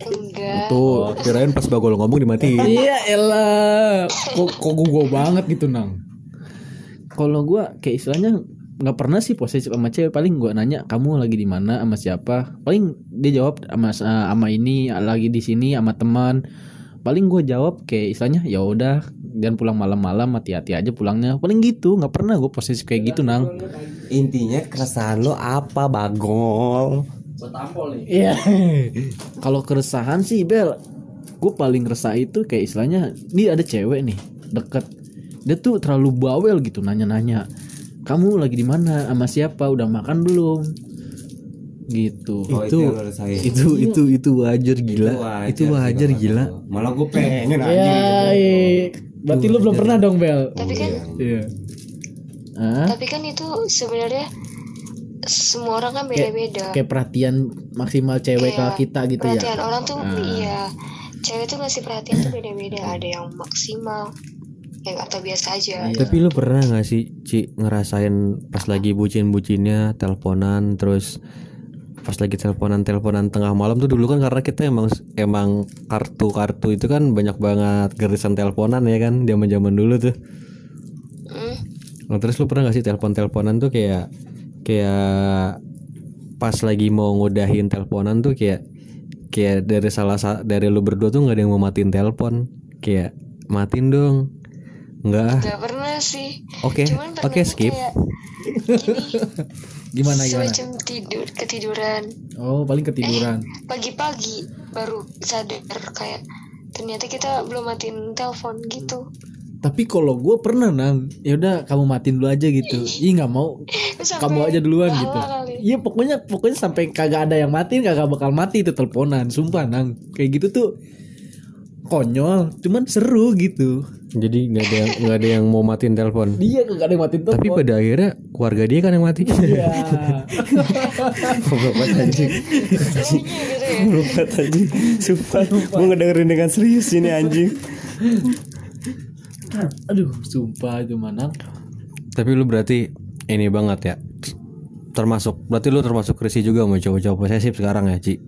Enggak. Tuh kirain pas bagol ngomong dimatiin. Iya elah kok kok gue banget gitu nang? Kalau gue kayak istilahnya nggak pernah sih posesif sama cewek. Paling gue nanya kamu lagi di mana? Sama siapa? Paling dia jawab sama sama ini lagi di sini sama teman paling gue jawab kayak istilahnya ya udah dan pulang malam-malam hati-hati aja pulangnya. Paling gitu nggak pernah gue posesif kayak gitu nang. Intinya keresahan lo apa Bagol? Iya. (laughs) Kalau keresahan sih bel gue paling resah itu kayak istilahnya ini ada cewek nih deket. Dia tuh terlalu bawel gitu nanya-nanya. Kamu lagi di mana? Sama siapa? Udah makan belum gitu. Oh, itu itu itu itu wajar gila. Itu wajar, gila kalau kata gua. malah gue pengen aja ya berarti lu belum pernah dong bel? Tapi kan iya. Ah tapi kan itu sebenarnya semua orang kan beda-beda. kayak perhatian maksimal cewek Kayak ke kita gitu ya? perhatian orang tuh iya. Cewek tuh ngasih perhatian tuh beda-beda. Ada yang maksimal yang atau biasa aja. Tapi lu pernah gak sih Ci ngerasain pas lagi bucin-bucinnya teleponan terus pas lagi teleponan teleponan tengah malam tuh dulu kan karena kita emang emang kartu kartu itu kan banyak banget garisan teleponan ya kan zaman zaman dulu tuh. Hmm, Nah, terus lu pernah gak sih telepon teleponan tuh kayak kayak pas lagi mau ngudahin teleponan tuh kayak kayak dari salah sa- dari lu berdua tuh nggak ada yang mau matiin telepon. Kayak matiin dong nggak. Ah. nggak pernah sih. Oke cuman oke pernah skip. kayak (laughs) gini gimana gimana? semacam tidur ketiduran. Oh paling ketiduran. pagi-pagi baru sadar kayak ternyata kita belum matiin telepon gitu. Tapi kalau gue pernah nang. Ya udah kamu matiin dulu aja gitu. Ih. Nggak mau. Sampai kamu aja duluan gitu. iya pokoknya pokoknya sampai kagak ada yang matiin kagak bakal mati itu teleponan. Sumpah nang. Kayak gitu tuh konyol cuman seru gitu. Jadi nggak ada nggak ada yang mau matiin telepon? Dia kagak ada yang matiin telepon. Tapi pada akhirnya keluarga dia kan yang mati. Iya. (laughs) Banget anjing. Goblok banget anjing. Sumpah Gue ngedengerin dengan serius ini anjing. Aduh sumpah itu mana? Tapi lu berarti ini banget ya. Termasuk berarti lu termasuk risi juga sama cowok-cowok posesif sekarang ya Ci?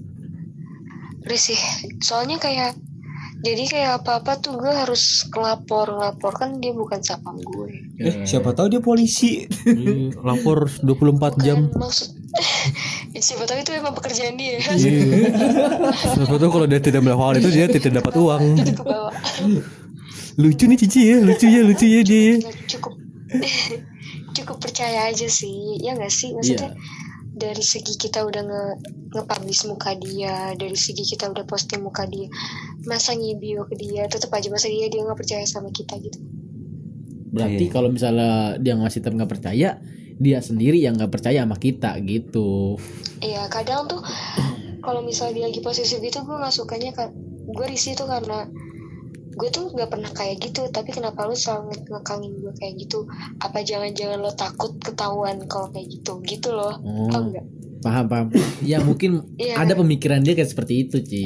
Risih soalnya kayak jadi kayak apa-apa tuh gue harus ngelapor ngelapor kan dia bukan sapam gue. Eh siapa tahu dia polisi. Iya, lapor 24 jam. kan maksud (laughs) siapa tahu itu emang pekerjaan dia. Siapa tahu kalau dia tidak melakukan itu dia tidak dapat uang. itu ke bawah Lucu nih Cici ya, lucu ya, lucu ya dia. Nggak cukup cukup percaya aja sih. Ya nggak sih? Maksudnya dari segi kita udah nge nge-publish muka dia dari segi kita udah posting muka dia masa ngibio ke dia tetap aja masa dia dia nggak percaya sama kita gitu. Berarti kalau misalnya dia masih tetap nggak percaya dia sendiri yang nggak percaya sama kita gitu. Iya kadang tuh kalau misalnya dia lagi posesif gitu gue nggak sukanya kan gue risih tuh karena gue tuh nggak pernah kayak gitu tapi kenapa lu selalu nge- ngekangin gue kayak gitu apa jangan-jangan lo takut ketahuan kalau kayak gitu gitu loh Oh. tau nggak paham paham ya mungkin Iya. ada pemikiran dia kayak seperti itu Ci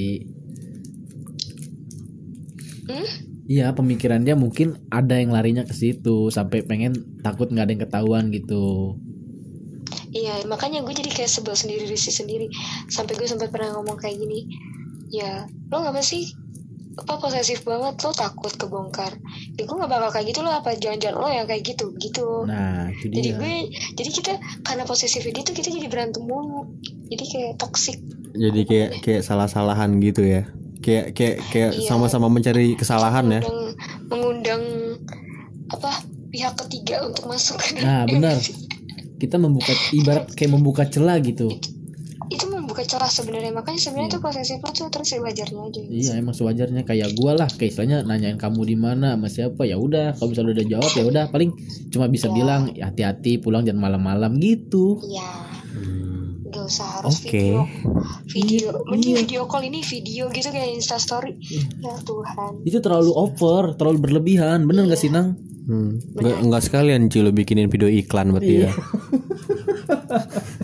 Hmm? Iya pemikiran dia mungkin ada yang larinya ke situ sampai pengen takut nggak ada yang ketahuan gitu. Iya makanya gue jadi kayak sebel sendiri risih sendiri sampai gue sempat pernah ngomong kayak gini ya lo ngapa sih apa posesif banget lo takut kebongkar ya gue nggak bakal kayak gitu lo apa jangan-jangan lo yang kayak gitu gitu Nah itu jadi dia. gue jadi kita karena posesif dia tuh kita jadi berantem mulu jadi kayak toxic Jadi kayak kayak salah-salahan gitu ya. Kayak kayak kayak Iya. sama-sama mencari kesalahan ya. mengundang, mengundang apa pihak ketiga untuk masuk Nah benar. (laughs) Kita membuka ibarat kayak membuka celah gitu. Itu membuka celah sebenarnya. Makanya sebenarnya tuh posesif lo tuh terus sewajarnya aja. Iya emang sewajarnya. Kayak gua lah kayak istilahnya nanyain kamu di mana sama siapa ya udah. Kalau misalnya udah jawab ya udah. Paling cuma bisa bilang "Ya, hati-hati pulang jangan malam-malam gitu. Iya. Gak usah harus Oke. video. Video. Mending video call ini video gitu kayak insta story. Ya Tuhan. Itu terlalu over, terlalu berlebihan. Bener nggak sih Nang? Hmm. Nggak, nggak sekalian Ci lu bikinin video iklan berarti ya. (laughs)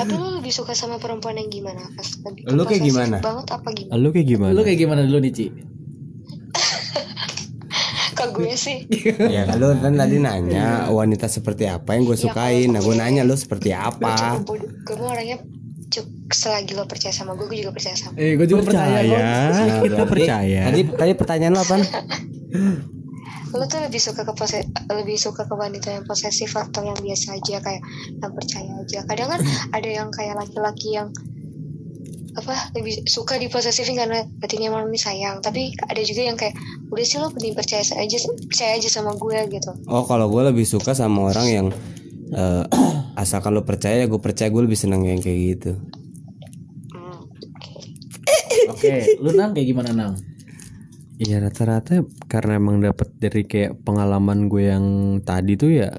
tapi lo lebih suka sama perempuan yang gimana Pas lebih Lu kayak gimana? banget apa gimana Lu kayak gimana? Lu kayak gimana dulu nih Ci? (laughs) ke gue sih (laughs) Ya lu kan tadi nanya wanita seperti apa yang gue sukain Nah gue nanya lu seperti apa gue orangnya cukup selagi lo percaya sama gue gue juga percaya sama Eh, gue juga percaya. Percaya, Nah, kita percaya. Tadi tadi pertanyaan lo apa? (laughs) lo tuh lebih suka ke pose lebih suka ke wanita yang posesif atau yang biasa aja kayak yang percaya aja kadang kan (laughs) ada yang kayak laki-laki yang apa lebih suka diposesifin karena hatinya malam ini sayang tapi ada juga yang kayak udah sih lo penting percaya aja percaya aja sama gue gitu Oh kalau gue lebih suka sama orang yang eh, (clears throat) asalkan lo percaya gue percaya gue lebih seneng yang kayak gitu. Hmm, oke Oke Oke, lu nang kayak gimana nang? Iya rata-rata karena emang dapat dari kayak pengalaman gue yang tadi tuh ya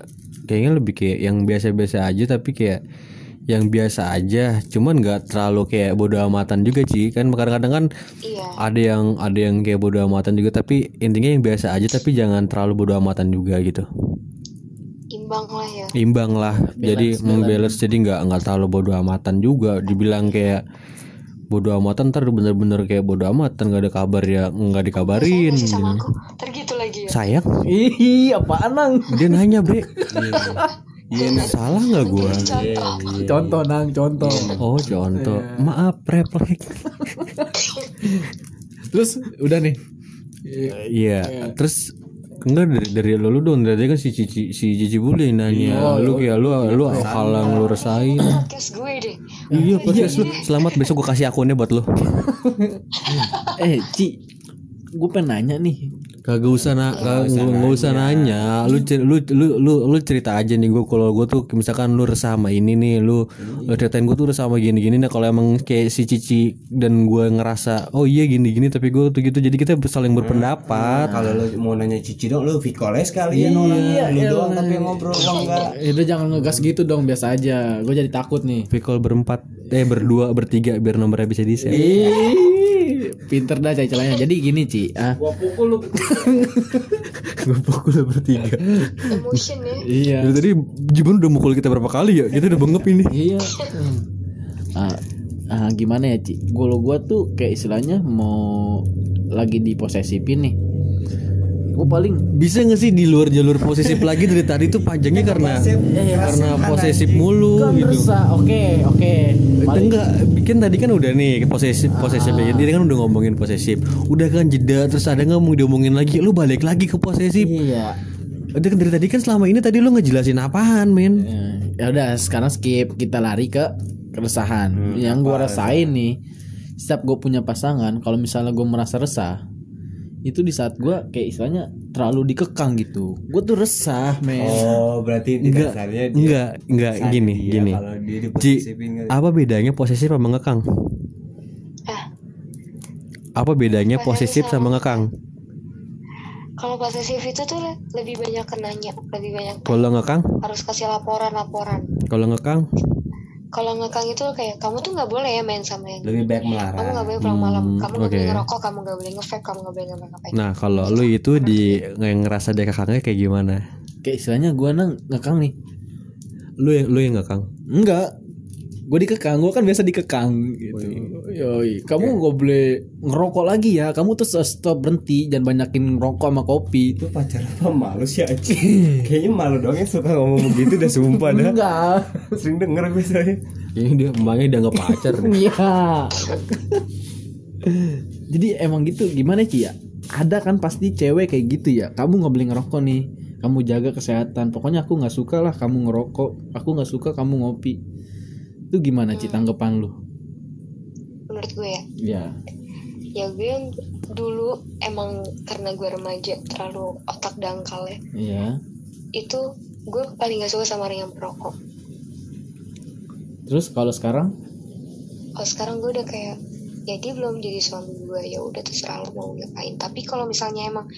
kayaknya lebih kayak yang biasa-biasa aja tapi kayak yang biasa aja. Cuman nggak terlalu kayak bodo amatan juga sih. Kan kadang-kadang kan iya. ada yang ada yang kayak bodo amatan juga tapi intinya yang biasa aja tapi jangan terlalu bodo amatan juga gitu. Imbang lah ya. Imbang lah. Jadi membalance jadi nggak nggak terlalu bodo amatan juga. Dibilang kayak bodo amatan ntar bener-bener kayak bodo amatan nggak ada kabar ya nggak dikabarin. Masih sama gitu. aku tergitu lagi ya. Sayang. Ih, apaan nang? dia nanya bre. (laughs) Iya, salah nggak gua? contoh. Contoh nang, contoh. Oh contoh, maaf refleks. Terus udah nih. Iya, terus enggak dari dari lo lu dong dari kan si Cici si Cici Bule nanya. Lu kayak lu lu hal yang lu rasain. Podcast gue deh. Iya podcast lu selamat besok gua kasih akunnya buat lu (laughs) Eh, Ci. Gue pengen nanya nih. Kagak usah na kagak nggak usah nanya. lu, lu lu lu lu cerita aja nih gua kalau gua tuh misalkan lu resah sama ini nih lu lu ceritain gua tuh resah sama gini gini nah kalau emang kayak si Cici dan gua ngerasa oh iya gini gini tapi gua tuh gitu jadi kita saling berpendapat. Kalau lu mau nanya Cici dong, lu Vikoles kali ya nona. Lu doang tapi ngobrol enggak. Eh, udah jangan ngegas gitu dong, biasa aja. Gue jadi takut nih. Pikol berempat eh berdua bertiga biar nomornya bisa di share Ih, pinter dah cai celanya. Jadi gini, Ci. Ah, gua pukul (laughs) bertiga emotion ya iya. Dari tadi Jibun udah mukul kita berapa kali ya kita udah bengep ini Iya. Ah, ah, gimana ya, Ci? Golo gua tuh kayak istilahnya mau lagi di posesifin nih. Gue paling bisa gak sih di luar jalur posesif lagi dari tadi tuh panjangnya karena karena posesif mulu gitu. Oke, oke. Paling enggak bikin tadi kan udah nih posesif posesif ya tadi kan udah ngomongin posesif. Udah kan jeda terus ada nggak mau diomongin lagi? Lu balik lagi ke posesif. Iya. udah kan dari tadi kan selama ini tadi lu ngejelasin apaan men? Ya udah, sekarang skip. Kita lari ke keresahan. Yang gua rasain nih, setiap gue punya pasangan, kalau misalnya gue merasa resah, itu di saat gua kayak istilahnya terlalu dikekang gitu. Gue tuh resah, men. Oh, berarti enggak dia enggak enggak gini dia gini. kalau dia Ji, kan. apa bedanya posesif sama ngekang? Ah. Apa bedanya posesif sama ngekang? Kalau posesif itu tuh le- lebih banyak kenanya lebih banyak kalau ngekang? harus kasih laporan laporan kalau ngekang kalau ngekang itu kayak kamu tuh nggak boleh ya main sama yang Lebih baik kamu melarang. nggak boleh pulang malam kamu nggak oke. boleh ngerokok kamu nggak boleh ngevape kamu nggak boleh ngapain nah kalau lu itu di yang ngerasa dia kekangnya kayak gimana Kayak istilahnya gua nang ngekang nih. lu yang lu yang ngekang Enggak. Gue dikekang, gue kan biasa dikekang gitu. Yoi, kamu nggak boleh ngerokok lagi ya. Kamu tuh stop berhenti, jangan banyakin ngerokok sama kopi. Itu pacar apa malu sih Aci? (laughs) Kayaknya malu dong yang suka ngomong begitu udah sumpah dah. Enggak. (laughs) Sering denger gue saya. ini dia emaknya udah nggak pacar nih. Iya. Jadi emang gitu gimana Ci ya? Ada kan pasti cewek kayak gitu ya. Kamu nggak boleh ngerokok nih. Kamu jaga kesehatan. Pokoknya aku nggak suka lah kamu ngerokok. Aku nggak suka kamu ngopi. Itu gimana Ci tanggapan lu? menurut gue ya Ya. ya gue yang dulu emang karena gue remaja terlalu otak dangkal ya Iya. itu gue paling gak suka sama orang yang perokok Terus kalau sekarang? kalau sekarang gue udah kayak ya dia belum jadi suami gue ya udah terserah lo mau ngapain tapi kalau misalnya emang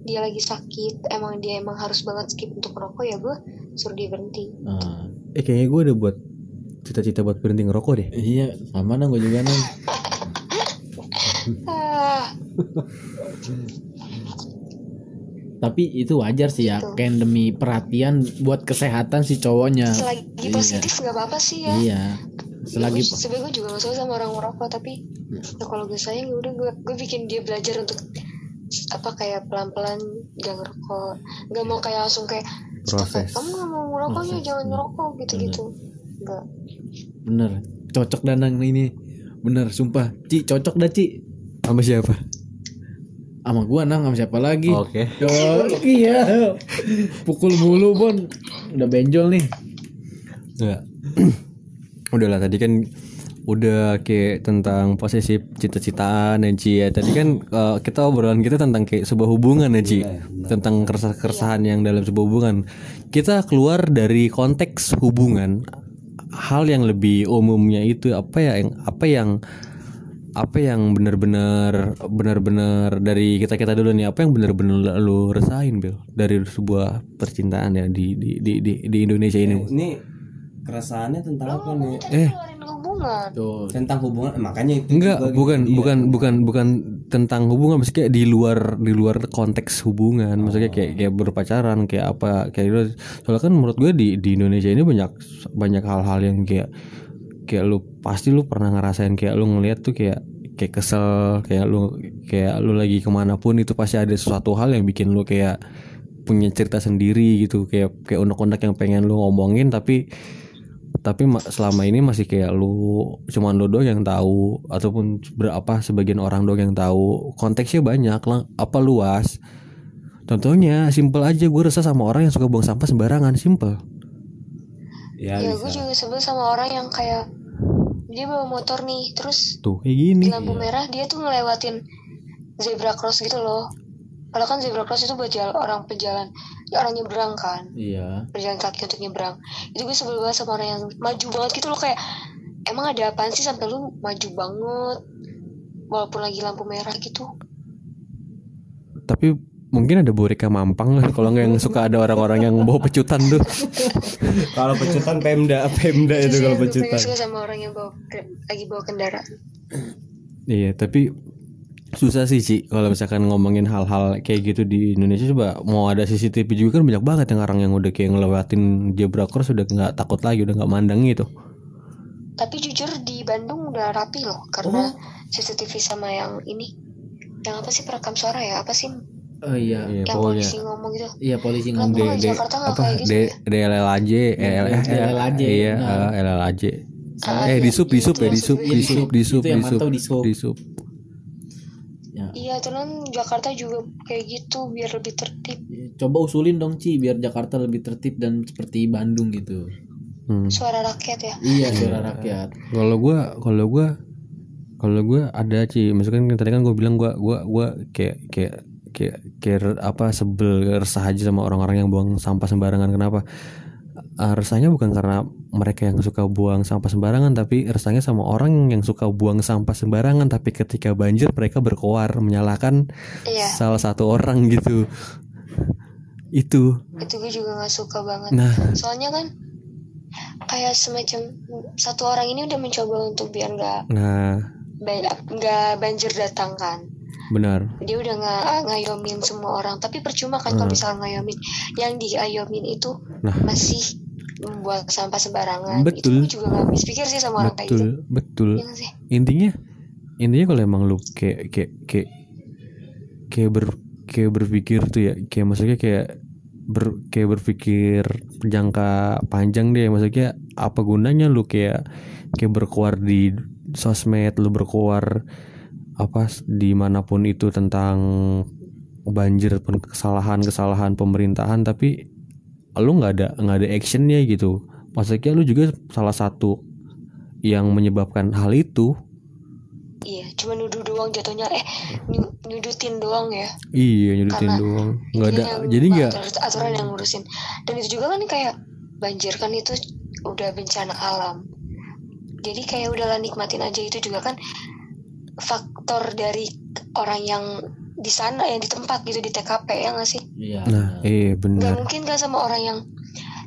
dia lagi sakit emang dia emang harus banget skip untuk rokok ya gue suruh dia berhenti Ah, eh kayaknya gue udah buat cita-cita buat berhenti ngerokok deh iya, sama nang gue juga nang. Tapi itu wajar sih ya, kayak demi perhatian buat kesehatan si cowoknya. selagi positif gak apa-apa sih ya Iya. Selagi Gue- sebenarnya gue juga gak suka sama orang merokok tapi ya kalau gue sayang ya udah gue gue bikin dia belajar untuk apa kayak pelan-pelan jangan ngerokok nggak mau kayak langsung kayak Proses. kamu nggak mau ngerokoknya jangan ngerokok gitu-gitu enggak bener. Cocok danang ini. Bener sumpah. Ci cocok dah Ci. Sama siapa? Sama gua nang. Sama siapa lagi? Oke. Yo, iya. Pukul mulu bon. Udah benjol nih. Enggak. (clears throat) Udahlah tadi kan udah kayak tentang posesif cita-citaan ya Ci ya. Tadi kan eh, kita obrolan kita tentang kayak sebuah hubungan ya Ci. Tentang keresahan-keresahan yang dalam sebuah hubungan. Kita keluar dari konteks hubungan hal yang lebih umumnya itu apa ya yang apa yang apa yang benar-benar benar-benar dari kita kita dulu nih apa yang benar-benar lu resain Bil dari sebuah percintaan ya di di di di, di Indonesia ini? Ini keresahannya tentang apa nih? Eh hubungan. Tuh. tentang hubungan makanya itu enggak juga bukan gitu. bukan bukan bukan tentang hubungan maksudnya kayak di luar di luar konteks hubungan. Maksudnya kayak kayak berpacaran kayak apa kayak gitu. Soalnya kan menurut gue di di Indonesia ini banyak banyak hal-hal yang kayak kayak lu pasti lu pernah ngerasain kayak lu ngeliat tuh kayak kayak kesel kayak lu kayak lu lagi ke mana pun itu pasti ada sesuatu hal yang bikin lu kayak punya cerita sendiri gitu. Kayak kayak unek-unek yang pengen lu ngomongin tapi tapi ma- selama ini masih kayak lu cuman lu doang yang tahu ataupun berapa sebagian orang doang yang tahu. Konteksnya banyak lah apa luas. Contohnya simple aja gue resah sama orang yang suka buang sampah sembarangan simple. Ya, ya bisa. gue juga sebel sama orang yang kayak dia bawa motor nih terus tuh kayak gini. di lampu merah dia tuh ngelewatin zebra cross gitu loh kalau kan zebra cross itu buat jalan orang pejalan ya orang nyebrang kan. Iya. berjalan kaki untuk nyebrang. Itu gue sebel banget sama orang yang maju banget gitu loh kayak emang ada apaan sih sampai lu maju banget? Walaupun lagi lampu merah gitu. Tapi mungkin ada Borika Mampang lah kalau nggak yang suka ada orang-orang yang bawa pecutan tuh. (laughs) Kalau pecutan pemda pemda itu Terus kalau ya, gue pengen pecutan. suka sama orang yang bawa lagi bawa kendaraan. Iya tapi susah sih Ci. Kalau misalkan ngomongin hal-hal kayak gitu di Indonesia coba mau ada CCTV juga kan banyak banget yang orang yang udah kayak ngelewatin zebra cross udah nggak takut lagi udah nggak mandang gitu. Tapi jujur di Bandung udah rapi loh karena CCTV sama yang ini. Yang apa sih perekam suara ya? Apa sih? Oh iya. iya yang pokoknya. polisi ngomong gitu. Iya polisi ngomong. kalau di D- Jakarta nggak apa? kayak gitu D ya? DLLAJ DLLAJ, iya nah. eh, LLAJ Ah, eh di sub di sub itu ya di sub maksudnya. di sub di sub di sub mantau di sub. Ya. Iya, terus Jakarta juga kayak gitu biar lebih tertib. Coba usulin dong Ci biar Jakarta lebih tertib dan seperti Bandung gitu. Hmm. Suara rakyat ya. Iya suara rakyat. kalau gua kalau gua kalau gua ada sih misalkan kan tadi kan gua bilang gua gua gua kayak kayak kayak kayak apa sebel resah aja sama orang-orang yang buang sampah sembarangan kenapa Eh, resahnya bukan karena mereka yang suka buang sampah sembarangan tapi resahnya sama orang yang suka buang sampah sembarangan tapi ketika banjir mereka berkoar menyalahkan Iya, salah satu orang gitu itu itu gue juga nggak suka banget. nah Soalnya kan kayak semacam satu orang ini udah mencoba untuk biar nggak nah nggak banjir datang kan. benar Dia udah nggak ngayomin semua orang, tapi percuma kan kalau misalnya ngayomin. Yang diayomin itu Nah. masih membuat sampah sembarangan. Betul. Itu juga nggak habis pikir sih sama orang kayak gitu. betul betul sih? intinya intinya kalau emang lu kayak kayak kayak kayak ber kayak berpikir tuh ya kayak maksudnya kayak ber kayak berpikir jangka panjang deh maksudnya apa gunanya lu kayak kayak berkuar di sosmed lu berkuar apa di mana pun itu tentang banjir pun kesalahan kesalahan pemerintahan tapi lu nggak ada nggak ada actionnya gitu. Maksudnya lu juga salah satu yang menyebabkan hal itu. Iya, cuma nuduh doang jatuhnya. Eh, nyu- nyudutin doang ya. iya nyudutin Karena doang. Nggak ada jadi nggak aturan yang ngurusin. Dan itu juga kan kayak banjir kan itu udah bencana alam. Jadi kayak udahlah nikmatin aja. Itu juga kan faktor dari orang yang di sana yang di tempat gitu di TKP ya nggak sih? Iya. nah eh nggak benar mungkin kan sama orang yang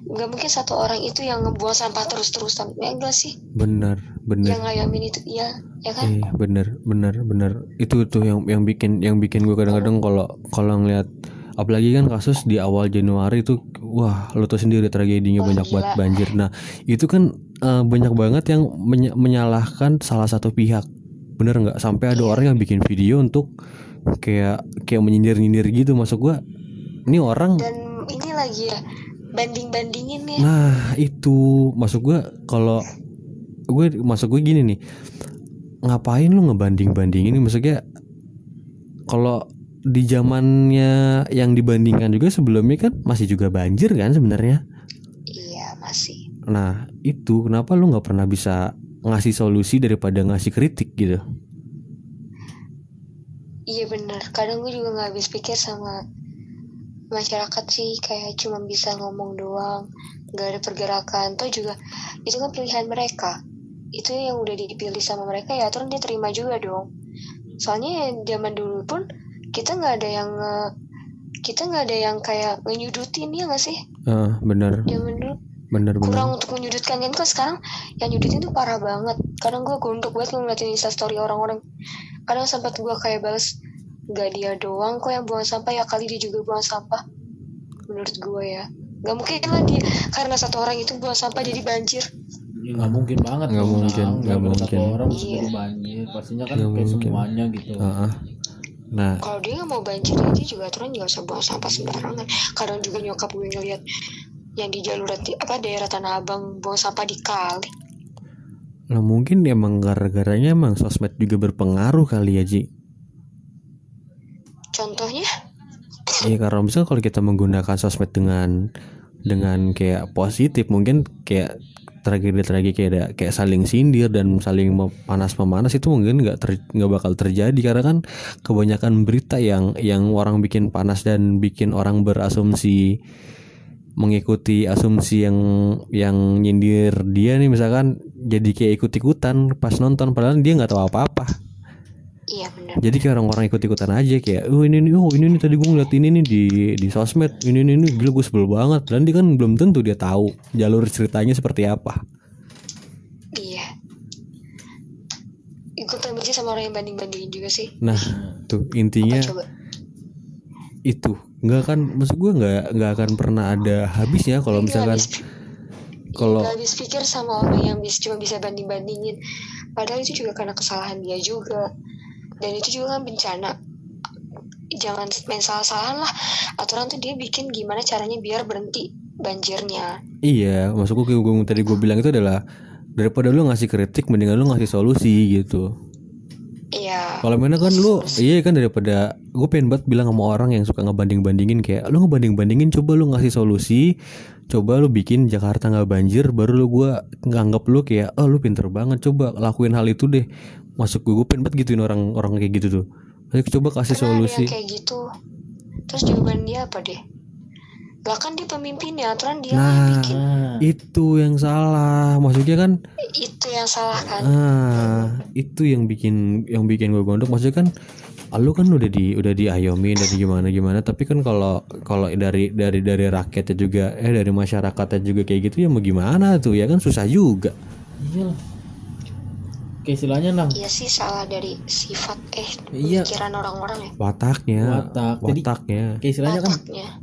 nggak mungkin satu orang itu yang ngebuang sampah terus-terusan. Ya enggak sih? Benar benar. Yang ngayamin itu iya ya kan? Eh benar benar benar. Itu tuh yang yang bikin yang bikin gue kadang-kadang kalau kalau ngeliat apalagi kan kasus di awal Januari itu wah lo tau sendiri tragedinya Wah, banyak gila. banget banjir. Nah itu kan eh, banyak banget yang menye- menyalahkan salah satu pihak. Bener nggak? Sampai ada orang yang bikin video untuk kayak kayak menyindir nyindir gitu masuk gua. Ini orang dan ini lagi ya banding-bandingin ya. Nah itu masuk gue kalau gue masuk gue gini nih. Ngapain lu ngebanding bandingin maksudnya kalau di zamannya yang dibandingkan juga sebelumnya kan masih juga banjir kan sebenarnya? Iya masih. Nah itu kenapa lu nggak pernah bisa ngasih solusi daripada ngasih kritik gitu Iya bener, kadang gue juga nggak habis pikir sama masyarakat sih kayak cuma bisa ngomong doang, nggak ada pergerakan. Toh juga itu kan pilihan mereka. itu yang udah dipilih sama mereka ya aturan dia terima juga dong. Soalnya ya zaman dulu pun kita nggak ada yang eh, kita nggak ada yang kayak ngenyudutin ya nggak sih? Ah, bener zaman dulu. Bener bener kurang untuk menyudutkan. Kan kok sekarang yang nyudutin tuh parah banget. Kadang gue gondok banget ngeliatin instastory orang-orang kadang sempat gue kayak balas nggak dia doang kok yang buang sampah. Ya kali dia juga buang sampah. Menurut gue ya. Nggak mungkin lah dia karena satu orang itu buang sampah jadi banjir. Ya, nggak mungkin banget Nggak mungkin, nggak ada satu mungkin. orang Iya. banjir pastinya kan kayak mungkin. semuanya gitu. Ah, ah. nah. Kalau dia nggak mau banjir ya dia juga aturan nggak usah buang sampah sembarangan. Kadang juga nyokap gue ngeliat yang di jalur apa daerah tanah abang buang sampah di kali lah mungkin emang gara-garanya emang sosmed juga berpengaruh kali ya Ji. Contohnya? Iya karena misalnya kalau kita menggunakan sosmed dengan dengan kayak positif mungkin kayak tragedi-tragedi kayak ada kayak saling sindir dan saling panas memanas itu mungkin nggak ter- nggak bakal terjadi. Karena kan kebanyakan berita yang yang orang bikin panas dan bikin orang berasumsi mengikuti asumsi yang yang nyindir dia nih misalkan jadi kayak ikut-ikutan pas nonton padahal dia nggak tahu apa-apa. Iya benar jadi kayak orang-orang ikut-ikutan aja kayak oh ini nih oh ini nih tadi gue ngeliat ini nih di di sosmed ini nih ini gila gue sebel banget. Dan dia kan belum tentu dia tahu jalur ceritanya seperti apa. Iya. Paling benci sama orang yang banding-bandingin juga sih. Nah tuh intinya itu nggak akan maksud gue nggak nggak akan pernah ada habisnya kalau misalkan kalau habis pikir sama orang yang bis, cuma bisa banding-bandingin. Padahal itu juga karena kesalahan dia juga. Dan itu juga kan bencana. Jangan main salah-salahan lah. Aturan tuh dia bikin gimana caranya biar berhenti banjirnya. Iya maksud gue gue tadi gue bilang itu adalah daripada lu ngasih kritik mendingan lu ngasih solusi gitu iya. Kalau mana kan lu iya kan daripada gue pengen banget bilang sama orang yang suka ngebanding-bandingin kayak lu ngebanding-bandingin coba lu ngasih solusi coba lu bikin Jakarta nggak banjir baru lu gue nganggap lu kayak oh lu pinter banget coba lakuin hal itu deh. Masuk gue gue pengen banget gituin orang-orang kayak gitu tuh. Ayo coba kasih Karena ada solusi. yang kayak gitu. Terus jawaban dia apa deh lah kan dia pemimpinnya aturan dia yang nah bikin itu yang salah. Maksudnya kan itu yang salah kan? ah itu yang bikin yang bikin gue gondok. Maksudnya kan lu kan udah di udah diayomi dari gimana gimana. Tapi kan kalau kalau dari dari dari rakyatnya juga eh dari masyarakatnya juga kayak gitu ya mau gimana tuh ya kan? Susah juga. Iya lah kayak istilahnya nang. Iya sih salah dari sifat eh Iya. pikiran orang-orang ya. Wataknya. Watak. Jadi- wataknya. kayak istilahnya kan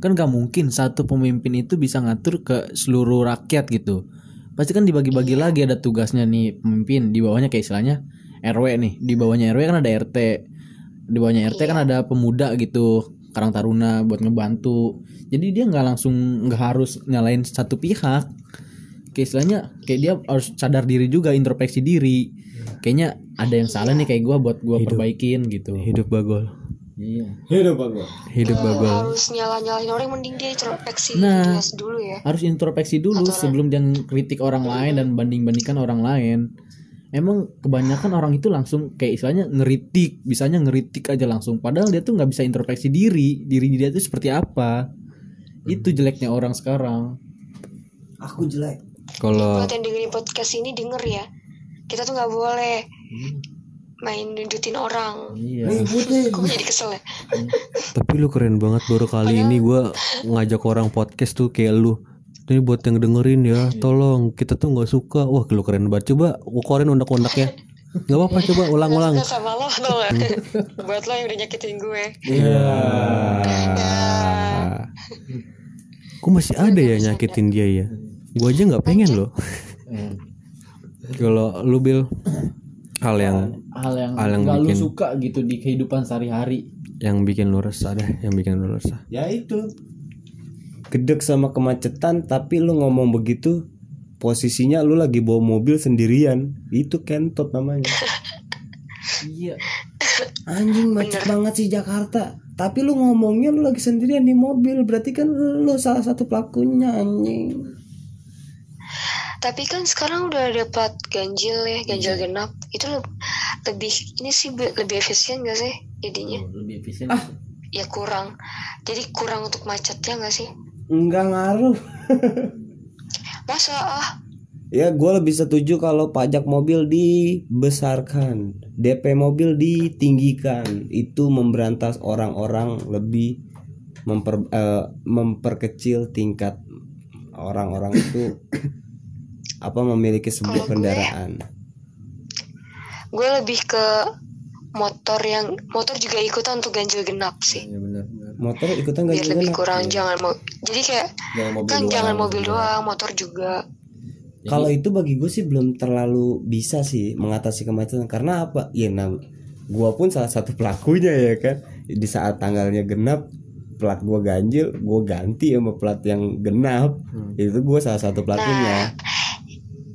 kan gak mungkin satu pemimpin itu bisa ngatur ke seluruh rakyat gitu. Pasti kan dibagi-bagi lagi ada tugasnya nih pemimpin. Di bawahnya kayak istilahnya RW nih. Di bawahnya RW kan ada RT di bawahnya RT kan ada pemuda gitu Karang Taruna buat ngebantu. Jadi dia nggak langsung nggak harus nyalain satu pihak kayak istilahnya kayak dia harus sadar diri juga introspeksi diri kayaknya ada yang salah nih kayak gua buat gua perbaikin gitu hidup bagol iya Hidup aku. hidup Nggak bagol harus nyala-nyalain orang mending dia introspeksi Nah. diri dulu ya harus introspeksi dulu sebelum dia kritik orang lain dan banding-bandingkan orang lain. Emang kebanyakan orang itu langsung kayak istilahnya ngeritik, bisanya ngeritik aja langsung. Padahal dia tuh nggak bisa introspeksi diri, diri dia tuh seperti apa. Itu jeleknya orang sekarang. Aku jelek. Kalau buat yang dengerin podcast ini denger ya. Kita tuh nggak boleh main nunjukin orang. Iya. kok jadi kesel ya? Tapi lu keren banget baru kali ini gua ngajak orang podcast tuh kayak lu. Ini buat yang dengerin ya tolong. Kita tuh nggak suka. Wah lu keren banget. Coba ukorin undak-undaknya nggak apa-apa coba ulang-ulang. Nggak sama lo tau gak (laughs) buat lo yang udah nyakitin gue. Ah. Kok masih ada ya nyakitin dia ya? Gua aja nggak pengen loh. Eh, Kalau lu bil hal yang hal yang Hal yang nggak lu bikin- suka gitu di kehidupan sehari-hari. yang bikin lu resah deh, yang bikin lu resah. Ya itu. Gedek sama kemacetan tapi lu ngomong begitu posisinya lu lagi bawa mobil sendirian. Itu kentot namanya. Iya. Anjing macet banget sih Jakarta. Tapi lu ngomongnya lu lagi sendirian di mobil, berarti kan lu salah satu pelakunya anjing. Tapi kan sekarang udah ada plat ganjil ya ganjil genap. Itu le- lebih ini sih lebih efisien gak sih jadinya? Lebih efisien. ya kurang. Jadi kurang untuk macetnya gak sih? Enggak ngaruh. (laughs) masa ah? Ya gue lebih setuju kalau pajak mobil dibesarkan. DP mobil ditinggikan. Itu memberantas orang-orang lebih memper, eh, memperkecil tingkat orang-orang itu (coughs) apa memiliki sebuah kendaraan gue lebih ke motor yang motor juga ikutan untuk ganjil genap sih ya benar motor ikutan biar juga lebih kurang jangan mau jadi kayak jangan mobil kan doang. jangan mobil doang motor juga Kalau itu bagi gue sih belum terlalu bisa sih mengatasi kemacetan karena apa? Ya nam, gua pun salah satu pelakunya ya kan. Di saat tanggalnya genap, plat gua ganjil, gua ganti sama plat yang genap. Itu gua salah satu pelakunya.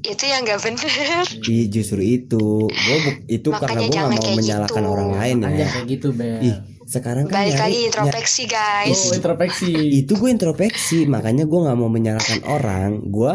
Itu yang nggak bener. Ih, justru itu, gua bu- itu karena Makanya gua nggak jangan mau menyalahkan gitu. orang lain ya. Kayak gitu Bel Ih, sekarang kan balik nyari- lagi introspeksi guys. Oh introspeksi itu gue introspeksi makanya gue nggak mau menyalahkan orang. Gue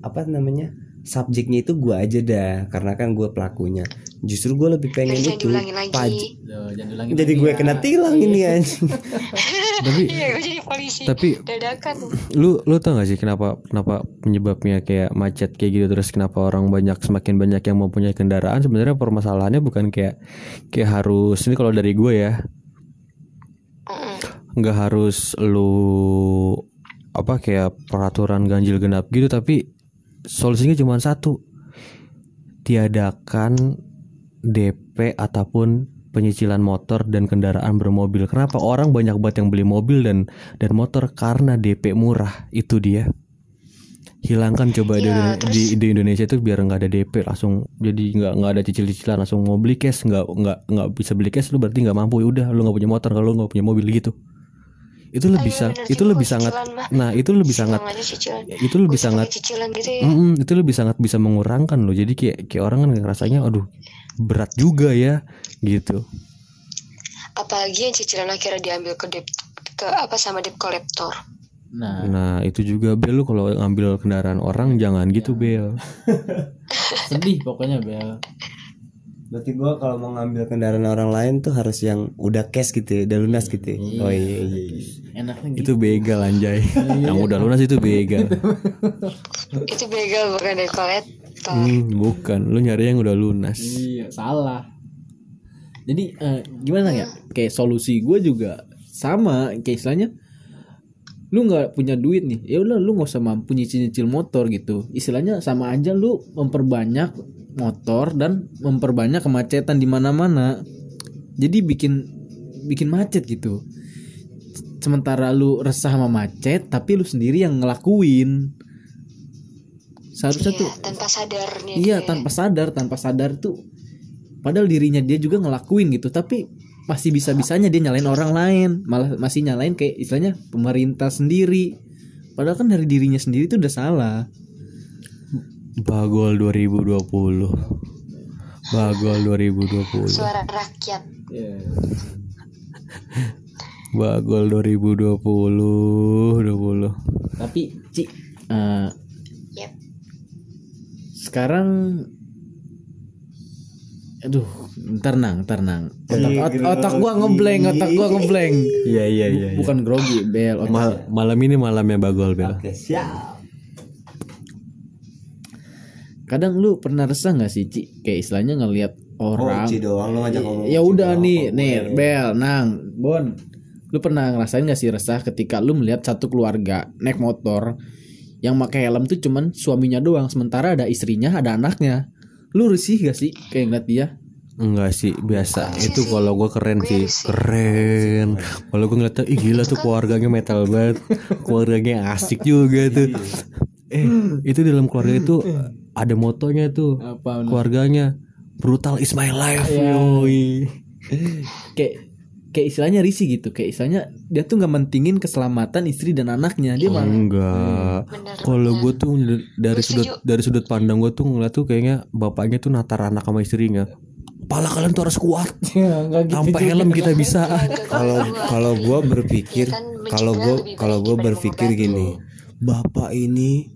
apa namanya? Subjeknya itu gue aja dah. Karena kan gue pelakunya justru gue lebih pengen jangan itu diulangin lagi. Paj- Loh, jangan diulangin jadi gue ya. kena tilang ini anjing. (laughs) Tapi iya gue jadi polisi. Tapi- dadakan. lu lu tau gak sih kenapa kenapa penyebabnya kayak macet kayak gitu? Terus kenapa orang banyak semakin banyak yang mempunyai kendaraan? Sebenarnya permasalahannya bukan kayak kayak harus ini kalau dari gue ya. Nggak harus lu apa kayak peraturan ganjil genap gitu tapi solusinya cuma satu. Tiadakan DP ataupun penyicilan motor dan kendaraan bermobil. Kenapa orang banyak banget yang beli mobil dan dan motor? Karena DP murah itu dia. Hilangkan coba di, Iya, di, di Indonesia itu biar nggak ada DP langsung jadi nggak nggak ada cicil-cicilan langsung mau beli cash nggak nggak nggak bisa beli cash lu berarti nggak mampu. Ya udah lu nggak punya motor kalau lu nggak punya mobil gitu. Itu lebih iya sa- bener itu lebih sangat cicilan mah. nah itu lebih sangat cicilan. itu lebih sangat cicilan gitu ya. Mm-mm, itu lebih sangat bisa mengurangkan loh. Jadi kayak kayak orang kan rasanya aduh berat juga ya gitu. Apalagi yang cicilan akhirnya diambil ke debt ke apa sama debt collector nah. Nah itu juga bel lu kalau ngambil kendaraan orang jangan gitu bel. (laughs) Sedih pokoknya Bel. Berarti gue kalau mau ngambil kendaraan orang lain tuh harus yang udah cash gitu ya udah lunas gitu ya. oh iya iya, iya. enaknya gitu. itu begal anjay. Yang udah lunas itu begal. Itu begal bukan debt collector Hmm, bukan. Lu nyari yang udah lunas. Iya salah. Jadi eh, gimana ya? Kayak solusi gue juga sama. Kayak istilahnya lu nggak punya duit nih ya udah lu nggak usah mampu nyicil nyicil motor gitu. Istilahnya sama aja lu memperbanyak motor dan memperbanyak kemacetan di mana mana jadi bikin bikin macet gitu. Sementara lu resah sama macet tapi lu sendiri yang ngelakuin seharusnya Iya, tuh tanpa sadarnya Iya dia. tanpa sadar tanpa sadar tuh padahal dirinya dia juga ngelakuin gitu tapi masih bisa bisanya dia nyalain orang lain malah masih nyalain kayak istilahnya pemerintah sendiri. Padahal kan dari dirinya sendiri tuh udah salah. Bagol 2020 bagol 2020 suara rakyat. Bagol 2020 20 tapi Ci eh, Yep. Sekarang aduh ntar nang ntar nang. Otak, ot- otak gua ngeblank otak gua ngeblank iya iya iya iya. bukan grogi bel otak. Mal- malam ini malamnya bagol bel. Oke siap. Kadang lu pernah resah nggak sih Ci? Kayak istilahnya ngelihat oh orang. Ci doang lu ngajak ngomong ya udah doang nih nih bel nang bon. Lu pernah ngerasain gak sih resah ketika lu melihat satu keluarga naik motor yang pakai helm tuh cuman suaminya doang sementara ada istrinya ada anaknya. Lu risih gak sih kayak ngeliat dia? Enggak sih biasa. Itu kalau gue keren sih. keren. Kalau gue ngeliatnya ih gila tuh keluarganya metal banget. Keluarganya asik juga tuh. Eh itu dalam keluarga itu ada motonya tuh. Apa keluarganya brutal is my life yoi. Kayak kayak istilahnya risih gitu. Kayak istilahnya dia tuh nggak mentingin keselamatan istri dan anaknya. Dia malah enggak. Bener, kalau gue tuh dari Gua sudut setuju. dari sudut pandang gue tuh ngeliat tuh kayaknya bapaknya tuh natar anak sama istrinya Pala kalian tuh harus kuat. (laughs) Nggak gitu Tanpa helm kita bisa. Kalau kalau gue berpikir kan kalau mencegah gue kalau gue berpikir gini. bapak ini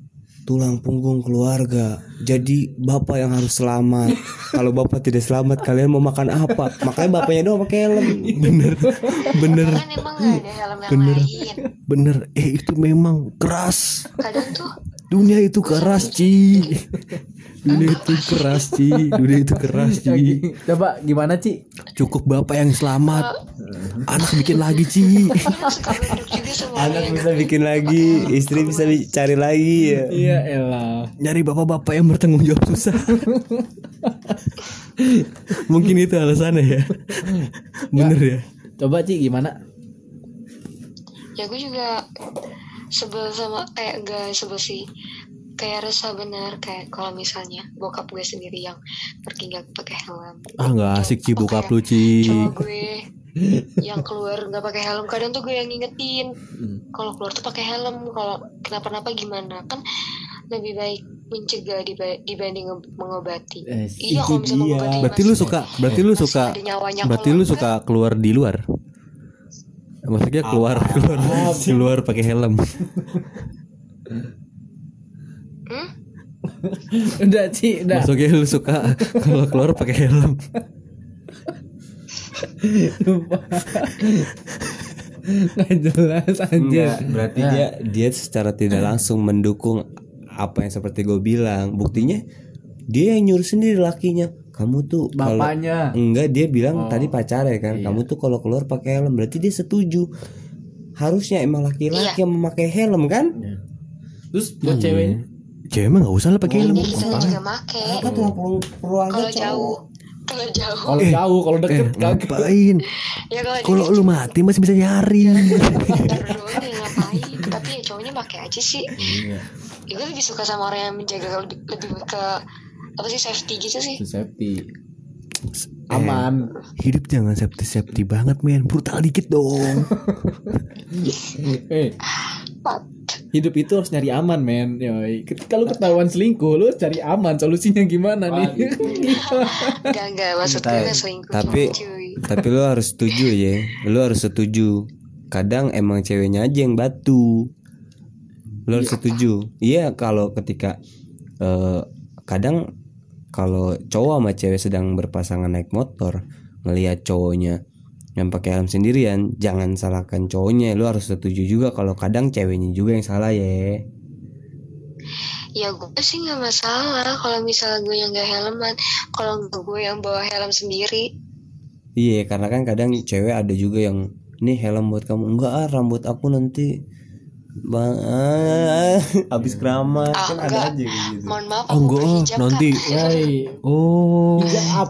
tulang punggung keluarga. Jadi bapak yang harus selamat. Kalau bapak tidak selamat kalian mau makan apa? Makanya bapaknya doang pakai helm. Bener. Bener. Kan emang gak ada helm yang lain. Bener. Eh itu memang keras. Kadang tuh dunia itu keras Ci. Dunia itu keras Ci. Dunia itu keras Ci. Coba gimana Ci? cukup bapak yang selamat. Anak bikin lagi Ci. Anak bisa bikin lagi istri bisa bi- cari lagi ya. Iya elah. nyari bapak-bapak yang bertanggung jawab susah. Mungkin itu alasannya ya. Bener ya. Coba Ci gimana? ya gue juga sebel sama kayak gak sebel sih. Kayak resah bener kayak kalau misalnya bokap gue sendiri yang pergi nggak pakai helm. Ah nggak asik Ci Atau bokap lu Ci. gue yang keluar nggak pakai helm. Kadang tuh gue yang ngingetin Hmm. kalau keluar tuh pakai helm kalau kenapa-napa gimana. Kan lebih baik mencegah diba- dibanding mengobati. Eh, iya kalau misalnya mengobati berarti lu suka berarti lu suka berarti lu suka keluar di luar maksudnya keluar keluar (laughs) keluar pakai helm hmm? udah Ci, udah. maksudnya lu suka kalau keluar pakai helm Nggak jelas anjir. Enggak, berarti dia dia secara tidak langsung mendukung apa yang seperti gue bilang. Buktinya dia yang nyuruh sendiri lakinya. Kamu tuh Bapaknya. enggak dia bilang tadi pacarnya kan. Kamu tuh kalau keluar pakai helm berarti dia setuju. Harusnya emang laki-laki yang memakai helm kan? Terus buat ceweknya. cewek? Mah nggak usah lah pakai helm. ya juga make. Apa tuh perlu perlu aja kalau jauh. Kalau jauh. Kalau jauh, kalau eh deket kagak. ngapain? (laughs) Ya kalau lu mati masih bisa nyari. Dia ngapain? Tapi ya cowoknya pakai aja sih. Iya. ya gue lebih suka sama orang yang menjaga lebih, lebih ke apa sih safety gitu sih Safety. Aman. hidup jangan safety safety banget men brutal dikit dong (laughs) Eh, hidup itu harus nyari aman men Yoi. ketika lu ketahuan selingkuh lu harus cari aman solusinya gimana nih (laughs) enggak enggak maksud gue selingkuh Tapi cuy tapi lu harus setuju (laughs) ya. Lu harus setuju. Kadang emang ceweknya aja yang batu. Lu harus setuju. Iya kalau ketika eh, kadang kalau cowok sama cewek sedang berpasangan naik motor ngelihat cowoknya yang pakai helm sendirian jangan salahkan cowoknya. Lu harus setuju juga kalau kadang ceweknya juga yang salah ya ya gue sih nggak masalah kalau misalnya gue yang nggak helman kalau nggak gue yang bawa helm sendiri. Iya karena kan kadang cewek ada juga yang nih helm buat kamu. Enggak ah rambut aku nanti bang ah, habis keramas ah kan ada aja kayak gitu. Mohon maaf oh aku enggak ah, berhijab nanti. Yoi. oh.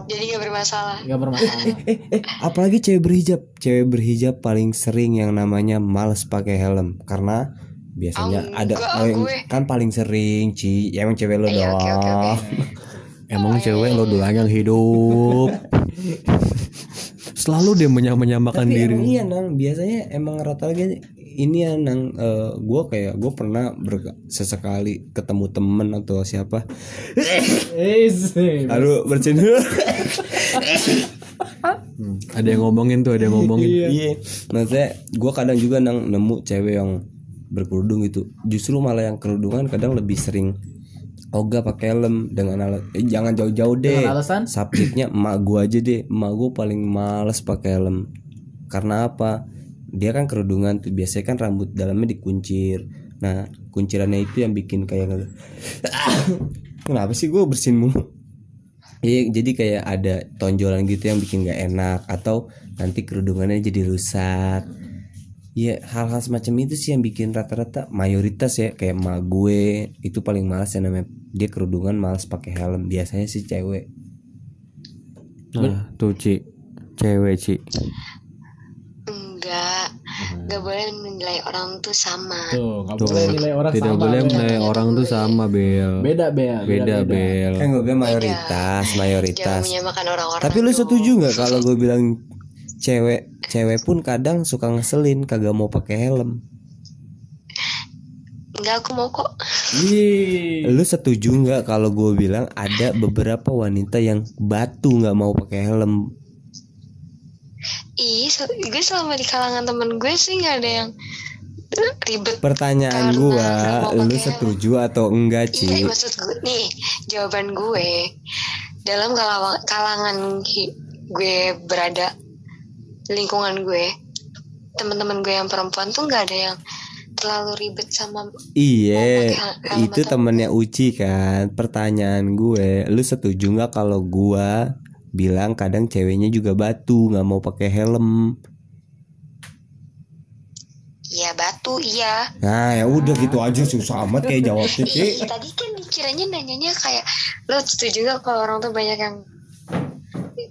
Jadi nggak bermasalah. Nggak bermasalah. Eh eh apalagi cewek berhijab. Cewek berhijab paling sering yang namanya males pakai helm. Karena biasanya Ah, ada enggak, oh, yang- gue. kan paling sering Ci. Ya emang cewek lo Iya, doang oke, oke, oke. (laughs) emang cewek lo doang yang hidup. (laughs) Selalu dia menyamakan Tapi diri. emang iya nang. Biasanya emang rata-rata ini ya nang. Eh, gue kayak gue pernah ber- sesekali ketemu temen atau siapa. Eh, lalu bercanda ada yang ngomongin tuh ada yang ngomongin. Iya. Maksudnya gue kadang juga nang nemu cewek yang berkerudung gitu. Justru malah yang kerudungan kadang lebih sering ogah pakai helm dengan alat eh, jangan jauh-jauh deh. Dengan alasan? subjeknya emak gue aja deh. Emak gue paling males pakai helm. Karena apa dia kan kerudungan tuh biasanya kan rambut dalamnya dikuncir nah kuncirannya itu yang bikin kayak (coughs) kenapa sih gue bersin mulu Iya, jadi kayak ada tonjolan gitu yang bikin gak enak atau nanti kerudungannya jadi rusak. Iya, hal-hal semacam itu sih yang bikin rata-rata mayoritas ya kayak emak gue itu paling malas ya namanya dia kerudungan malas pakai helm. Biasanya sih cewek. nah tuh Ci cewek Ci enggak nggak boleh menilai orang tuh sama. Tuh nggak boleh nilai orang tidak sama. boleh Bel. menilai orang tuh sama bel. Beda bel. Beda bel. Kan gue bilang mayoritas, mayoritas. menyamakan orang-orang Tapi lu setuju nggak kalau gue bilang cewek cewek pun kadang suka ngeselin kagak mau pakai helm. enggak aku mau kok. Ih, Lu setuju nggak kalau gue bilang ada beberapa wanita yang batu nggak mau pakai helm? Ih gue selama di kalangan temen gue sih nggak ada yang ribet Pertanyaan gue, lu setuju atau enggak Iya Ci? maksud gue nih jawaban gue dalam kalangan, gue berada lingkungan gue teman-teman gue yang perempuan tuh nggak ada yang terlalu ribet sama Iya, itu temennya Uci kan. Pertanyaan gue, lu setuju nggak kalau gua bilang kadang ceweknya juga batu nggak mau pakai helm? Iya batu iya. Nah ya udah gitu aja susah amat kayak jawabnya. Ih, tadi kan kiranya nanyanya kayak lo setuju gak kalau orang tuh banyak yang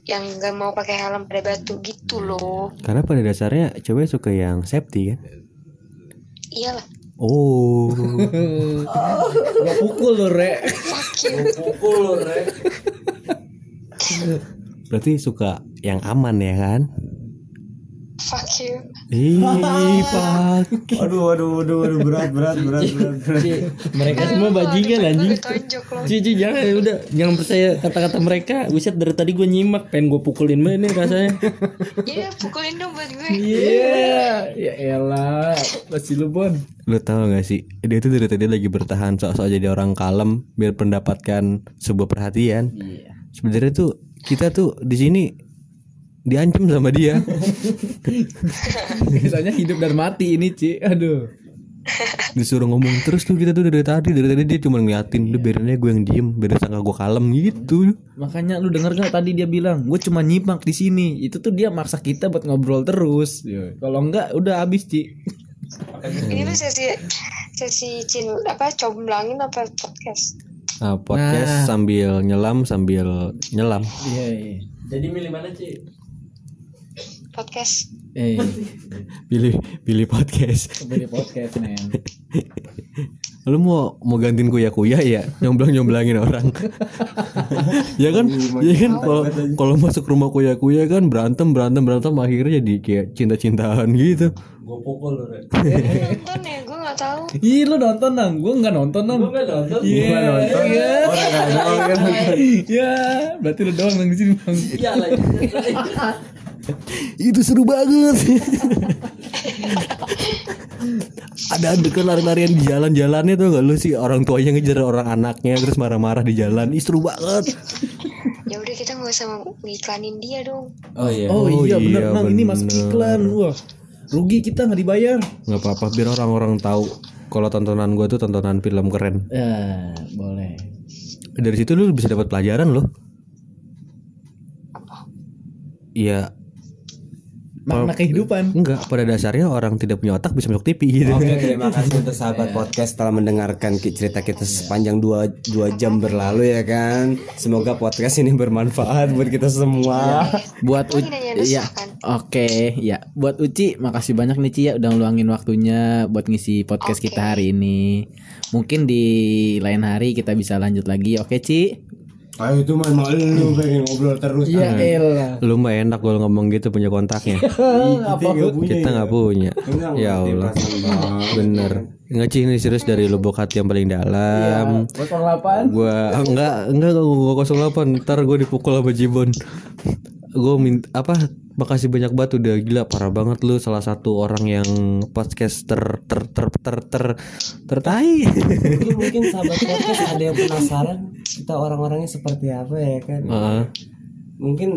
yang nggak mau pakai helm pada batu gitu loh. Karena pada dasarnya cewek suka yang safety kan. Iyalah. Oh, (laughs) Gak pukul lo re (laughs) berarti suka yang aman ya kan? Fuck you. Ih, (laughs) pak. Aduh, aduh, aduh, aduh, berat, berat, (laughs) berat, berat, berat. mereka semua bajingan anjing. Cici jangan ya udah jangan percaya kata-kata mereka. Buset dari tadi gue nyimak pengen gue pukulin banget nih rasanya. Iya pukulin dong buat gue. Iya, ya elah, masih lu bon. Lu tahu gak sih, dia tuh dari tadi lagi bertahan sok-sok jadi orang kalem biar mendapatkan sebuah perhatian. Iya. Sebenarnya tuh kita tuh di sini diancam sama dia. (laughs) Misalnya hidup dan mati ini Ci. Aduh. Disuruh ngomong terus tuh kita tuh dari tadi, dari tadi dia cuma ngeliatin, biarin aja gue yang diem, biar sangka gue kalem gitu. Makanya lu denger gak tadi dia bilang, gue cuma nyimak di sini. Itu tuh dia maksa kita buat ngobrol terus. Kalau enggak udah habis Ci. Ini lu sesi sesi cin apa comblangin apa podcast? Nah, podcast sambil nyelam sambil nyelam. Iya, iya. Jadi milih mana Ci? Podcast. Eh, Pilih pilih podcast. milih podcast men. Lu mau mau gantiin kuya kuya ya nyomblang nyomblangin orang. (laughs) ya kan, ya kan kalau kalau masuk rumah kuya kuya kan berantem berantem berantem akhirnya jadi kayak cinta cintaan gitu. Nonton ya gue nggak tahu. Ih lu nonton nang, gue nggak nonton nang. Gue nggak nonton. Iya. nonton. Iya. (laughs) Iya. Berarti lu doang nang di sini bang. Iya lah. Itu seru banget. Ada adegan lari-larian di jalan-jalannya tuh gak lu sih orang tuanya ngejar orang anaknya terus marah-marah di jalan. Ih seru banget. Ya udah kita nggak usah ngiklanin dia dong. Oh iya. Oh, Oh, iya bener iya, nang ini masuk iklan. Wah. Rugi kita nggak dibayar. nggak apa-apa biar orang-orang tahu kalau tontonan gua tuh tontonan film keren. Ya, boleh. Dari situ lu bisa dapat pelajaran loh. Iya, Makna kehidupan. enggak pada dasarnya orang tidak punya otak bisa masuk TV gitu. Oke, terima kasih untuk sahabat podcast telah mendengarkan ki- cerita kita sepanjang dua, dua jam berlalu ya kan. Semoga podcast ini bermanfaat buat kita semua. Buat Lagi Uci, ya, kan? oke, ya. Buat Uci, makasih banyak nih Ci ya udah ngeluangin waktunya buat ngisi podcast Oke. kita hari ini. Mungkin di lain hari kita bisa lanjut lagi, oke Ci? Ayo itu mah emang lu pengen ngobrol terus. Ya elah. Lu mah enak kalau ngomong gitu punya kontaknya. Kita nggak punya. Ya Allah. Bener. Ci, ini serius dari lubuk hati yang paling dalam. 08 Gua enggak enggak gua 08 ntar gue dipukul sama Jibon. Gue minta apa makasih banyak banget udah gila parah banget lu salah satu orang yang podcast ter ter ter ter ter tertai. mungkin mungkin (laughs) sahabat podcast ada yang penasaran kita orang-orangnya seperti apa ya kan. Heeh. Mungkin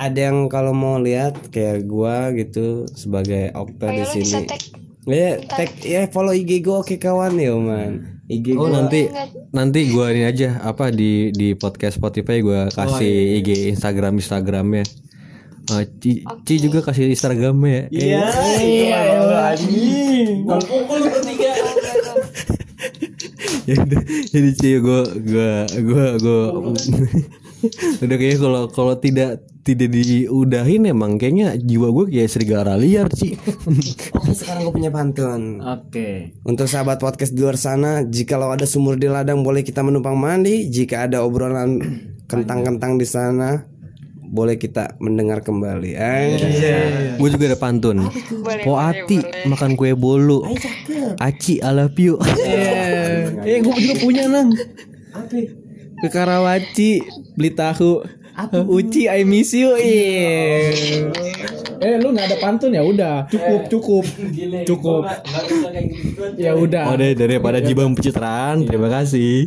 ada yang kalau mau lihat kayak gua gitu sebagai Okta di sini. tag Ya, tag ya follow IG gua oke kawan ya, man. IG Oh gua nanti nanti gua ini aja apa di di podcast Spotify gua kasih IG Instagram Instagramnya. Eh, Ci, Ci juga kasih Instagramnya ya. Iya. (laughs) ya udah jadi Ci gua gua gua gua (laughs) udah kayaknya kalau kalau tidak tidak diudahin emang kayaknya jiwa gue kayak serigala liar sih. (laughs) Oke, sekarang gue punya pantun. Oke. Untuk sahabat podcast di luar sana, jikalau ada sumur di ladang boleh kita menumpang mandi. Jika ada obrolan (clears throat) kentang-kentang di sana, boleh kita mendengar kembali. Eh, gue juga ada pantun. Poati makan kue bolu. Aci I love you. Eh, gue juga punya nang. Ke Karawaci beli tahu. Uci I miss you. Iya. Eh, lu nggak ada pantun ya udah. Cukup, cukup. Cukup. Ya udah. Oh deh daripada Jibang pencitraan. Terima kasih.